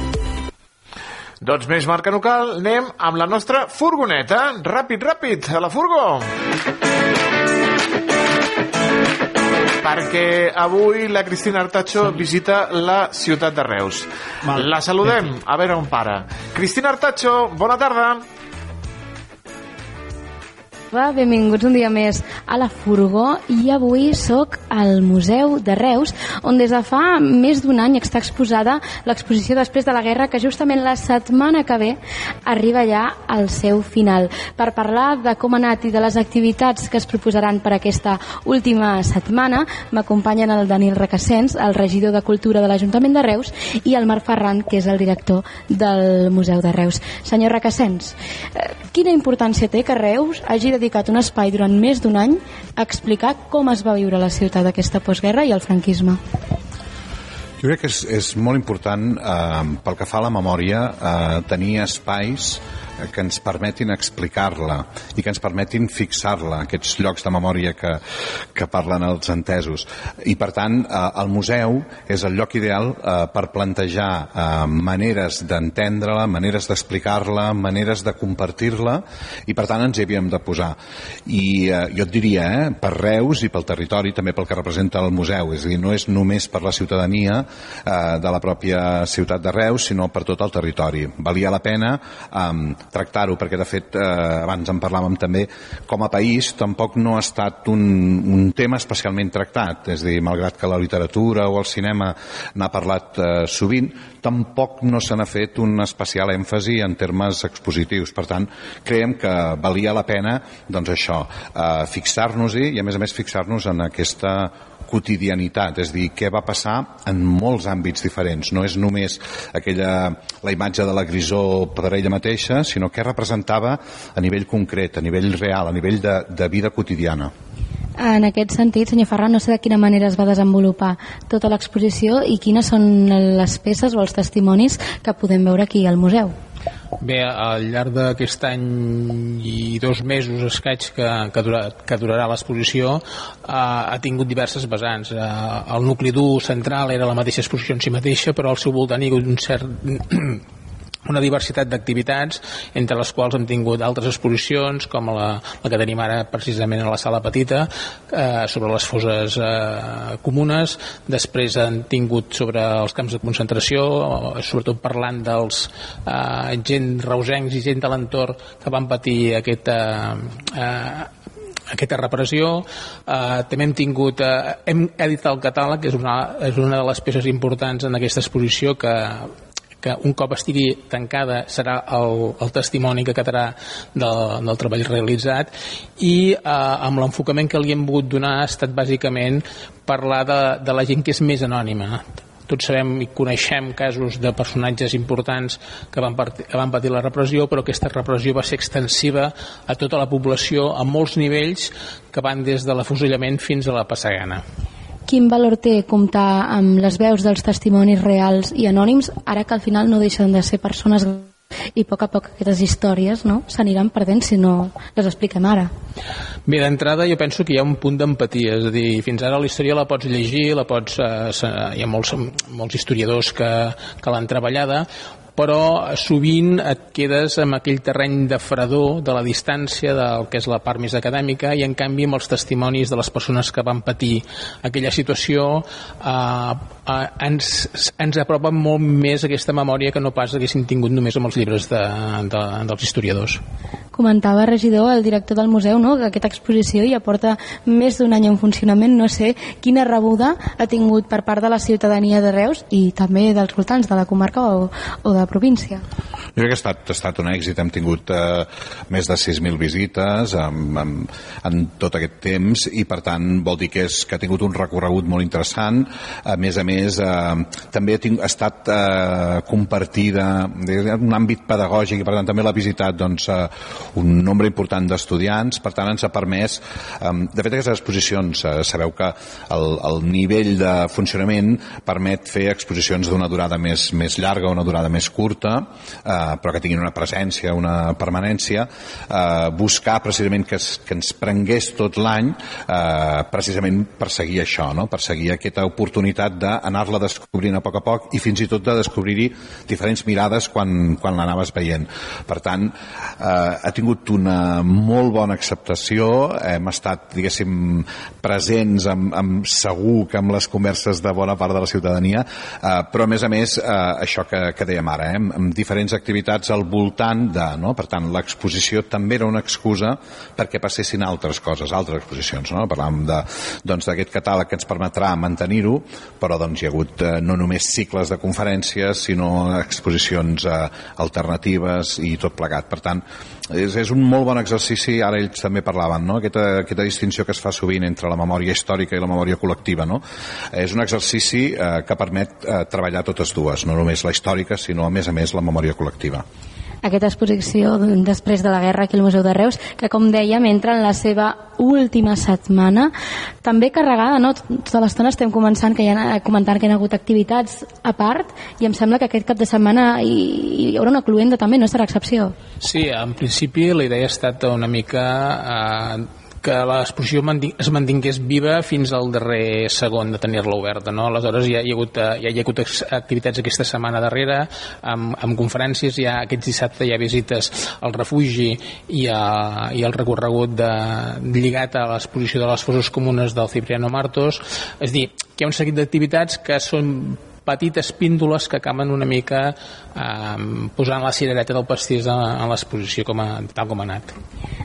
Doncs més marca local, anem amb la nostra furgoneta. Ràpid, ràpid, a la furgo! Perquè avui la Cristina Artacho visita la ciutat de Reus. La saludem, a veure on para. Cristina Artacho, bona tarda. Va, benvinguts un dia més a la Furgó i avui sóc al Museu de Reus on des de fa més d'un any està exposada l'exposició després de la guerra que justament la setmana que ve arriba ja al seu final. Per parlar de com ha anat i de les activitats que es proposaran per aquesta última setmana m'acompanyen el Daniel Requesens, el regidor de Cultura de l'Ajuntament de Reus i el Marc Ferran, que és el director del Museu de Reus. Senyor Requesens, eh, quina importància té que Reus hagi dedicat un espai durant més d'un any a explicar com es va viure la ciutat d'aquesta postguerra i el franquisme? Jo crec que és, és molt important, eh, pel que fa a la memòria, eh, tenir espais que ens permetin explicar-la i que ens permetin fixar-la, aquests llocs de memòria que, que parlen els entesos. I, per tant, eh, el museu és el lloc ideal eh, per plantejar eh, maneres d'entendre-la, maneres d'explicar-la, maneres de compartir-la, i, per tant, ens hi havíem de posar. I eh, jo et diria, eh, per Reus i pel territori, també pel que representa el museu, és a dir, no és només per la ciutadania eh, de la pròpia ciutat de Reus, sinó per tot el territori. Valia la pena eh, tractar-ho, perquè de fet, eh, abans en parlàvem també, com a país tampoc no ha estat un, un tema especialment tractat, és a dir, malgrat que la literatura o el cinema n'ha parlat eh, sovint, tampoc no se n'ha fet un especial èmfasi en termes expositius. Per tant, creiem que valia la pena, doncs això, eh, fixar-nos-hi i, a més a més, fixar-nos en aquesta quotidianitat, és dir, què va passar en molts àmbits diferents. No és només aquella, la imatge de la grisó per ella mateixa, sinó què representava a nivell concret, a nivell real, a nivell de, de vida quotidiana. En aquest sentit, senyor Ferran, no sé de quina manera es va desenvolupar tota l'exposició i quines són les peces o els testimonis que podem veure aquí al museu. Bé, al llarg d'aquest any i dos mesos escaig que, que, dura, que durarà l'exposició eh, ha tingut diverses vessants. Eh, el nucli dur central era la mateixa exposició en si mateixa, però al seu voltant hi ha hagut un cert una diversitat d'activitats entre les quals hem tingut altres exposicions com la, la que tenim ara precisament a la sala petita eh, sobre les foses eh, comunes. Després han tingut sobre els camps de concentració eh, sobretot parlant dels eh, gent reusencs i gent de l'entorn que van patir aquesta eh, aquesta repressió. Eh, també hem tingut eh, hem editat el catàleg que és una, és una de les peces importants en aquesta exposició que que un cop estigui tancada serà el, el testimoni que quedarà del, del treball realitzat i eh, amb l'enfocament que li hem volgut donar ha estat bàsicament parlar de, de la gent que és més anònima tots sabem i coneixem casos de personatges importants que van, partir, que van patir la repressió, però aquesta repressió va ser extensiva a tota la població a molts nivells que van des de l'afusellament fins a la passagana. Quin valor té comptar amb les veus dels testimonis reals i anònims, ara que al final no deixen de ser persones i a poc a poc aquestes històries no, s'aniran perdent si no les expliquem ara. Bé, d'entrada jo penso que hi ha un punt d'empatia, és a dir, fins ara la història la pots llegir, la pots, eh, hi ha molts, molts historiadors que, que l'han treballada, però sovint et quedes amb aquell terreny de fredor de la distància del que és la part més acadèmica i en canvi amb els testimonis de les persones que van patir aquella situació eh, eh, ens, ens apropa molt més aquesta memòria que no pas haguéssim tingut només amb els llibres de, de, dels historiadors. Comentava, regidor, el director del museu, no? que aquesta exposició ja porta més d'un any en funcionament. No sé quina rebuda ha tingut per part de la ciutadania de Reus i també dels voltants de la comarca o, o de la província. Jo crec que ha estat, ha estat un èxit, hem tingut eh, més de 6.000 visites en, en, en tot aquest temps i per tant vol dir que, és, que ha tingut un recorregut molt interessant. A més a més, eh, també ha, tingut, ha estat eh, compartida en un àmbit pedagògic i per tant també l'ha visitat doncs, eh, un nombre important d'estudiants, per tant ens ha permès, eh, de fet aquestes exposicions, eh, sabeu que el, el nivell de funcionament permet fer exposicions d'una durada més, més llarga o una durada més curta, eh, però que tinguin una presència, una permanència, eh, buscar precisament que, es, que ens prengués tot l'any eh, precisament per seguir això, no? per seguir aquesta oportunitat d'anar-la descobrint a poc a poc i fins i tot de descobrir-hi diferents mirades quan, quan l'anaves veient. Per tant, eh, ha tingut una molt bona acceptació, hem estat, diguéssim, presents amb, amb segur que amb les converses de bona part de la ciutadania, eh, però a més a més, eh, això que, que dèiem ara, eh, amb, diferents activitats al voltant de, no? per tant, l'exposició també era una excusa perquè passessin altres coses, altres exposicions, no? Parlàvem doncs, d'aquest catàleg que ens permetrà mantenir-ho, però doncs hi ha hagut eh, no només cicles de conferències, sinó exposicions eh, alternatives i tot plegat. Per tant, és, és un molt bon exercici, ara ells també parlaven, no? aquesta, aquesta distinció que es fa sovint entre la memòria històrica i la memòria col·lectiva. No? És un exercici eh, que permet eh, treballar totes dues, no només la històrica, sinó a més a més la memòria col·lectiva aquesta exposició després de la guerra aquí al Museu de Reus, que com dèiem entra en la seva última setmana, també carregada, no? Tota l'estona estem començant que hi ha, comentant que hi ha hagut activitats a part i em sembla que aquest cap de setmana hi, hi haurà una cluenda també, no serà excepció. Sí, en principi la idea ha estat una mica eh, que l'exposició es mantingués viva fins al darrer segon de tenir-la oberta. No? Aleshores ja hi ha hagut, ja hi ha hagut activitats aquesta setmana darrere, amb, amb conferències, ja aquest dissabte hi ha visites al refugi i, a, i al recorregut de, lligat a l'exposició de les fosses comunes del Cipriano Martos. És dir, que hi ha un seguit d'activitats que són petites píndoles que acaben una mica eh, posant la cirereta del pastís en, en l'exposició com a, tal com ha anat.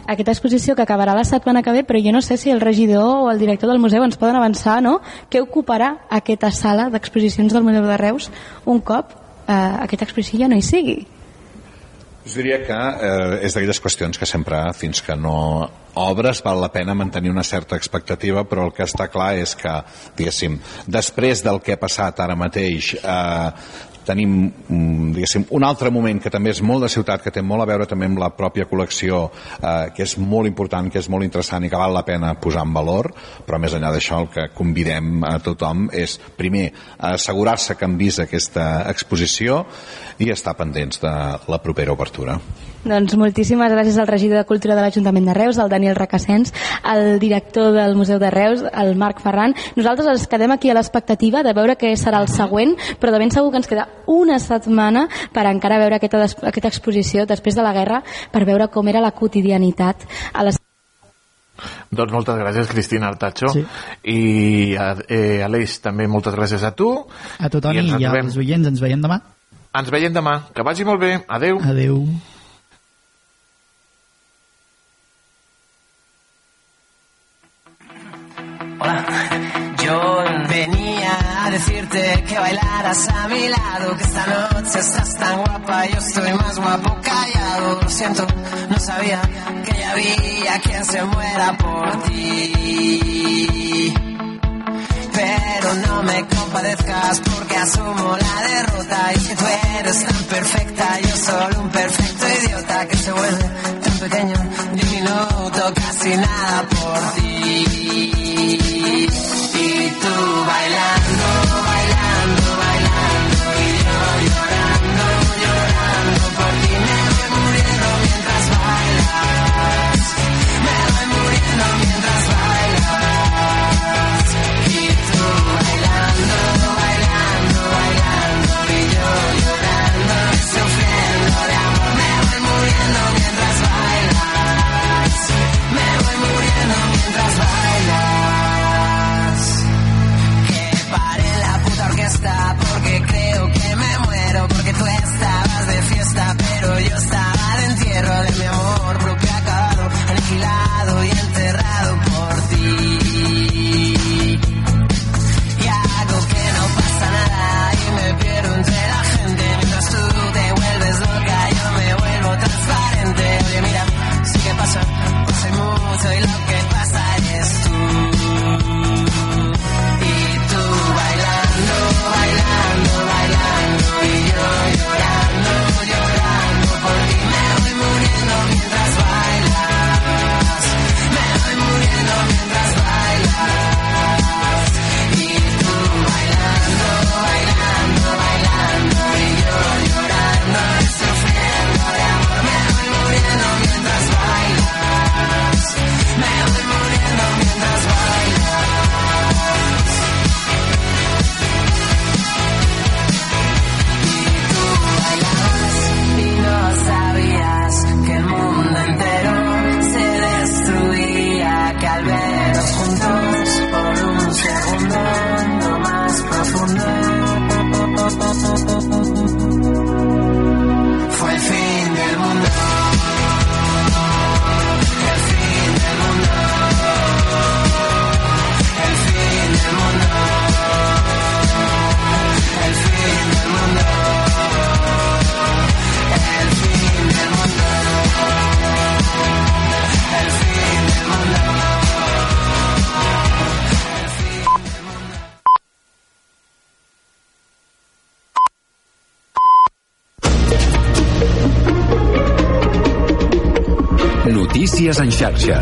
Aquesta exposició que acabarà la setmana que ve, però jo no sé si el regidor o el director del museu ens poden avançar, no?, què ocuparà aquesta sala d'exposicions del Museu de Reus un cop eh, aquesta exposició ja no hi sigui. Us diria que eh, és d'aquelles qüestions que sempre, fins que no obres, val la pena mantenir una certa expectativa, però el que està clar és que, diguéssim, després del que ha passat ara mateix, eh, tenim mm, diguéssim, un altre moment que també és molt de ciutat, que té molt a veure també amb la pròpia col·lecció, eh, que és molt important, que és molt interessant i que val la pena posar en valor, però més enllà d'això el que convidem a tothom és, primer, assegurar-se que han vist aquesta exposició i estar pendents de la propera obertura. Doncs moltíssimes gràcies al regidor de Cultura de l'Ajuntament de Reus, el Daniel Recassens, el director del Museu de Reus, el Marc Ferran. Nosaltres ens quedem aquí a l'expectativa de veure què serà el següent, però de ben segur que ens queda una setmana per encara veure aquesta, aquesta exposició després de la guerra, per veure com era la quotidianitat a les Doncs moltes gràcies, Cristina Artacho. Sí. I eh, Aleix, també moltes gràcies a tu. A tu, Toni, i, i als oients. Ens veiem demà. Ens veiem demà. Que vagi molt bé. Adeu. Adeu. Que bailaras a mi lado, que esta noche estás tan guapa, yo estoy más guapo callado. Lo siento, no sabía que ya había quien se muera por ti. Pero no me compadezcas porque asumo la derrota. Y que tú eres tan perfecta, yo solo un perfecto idiota que se vuelve tan pequeño, diminuto, casi nada por ti. Y tú bailando, Notícies en xarxa.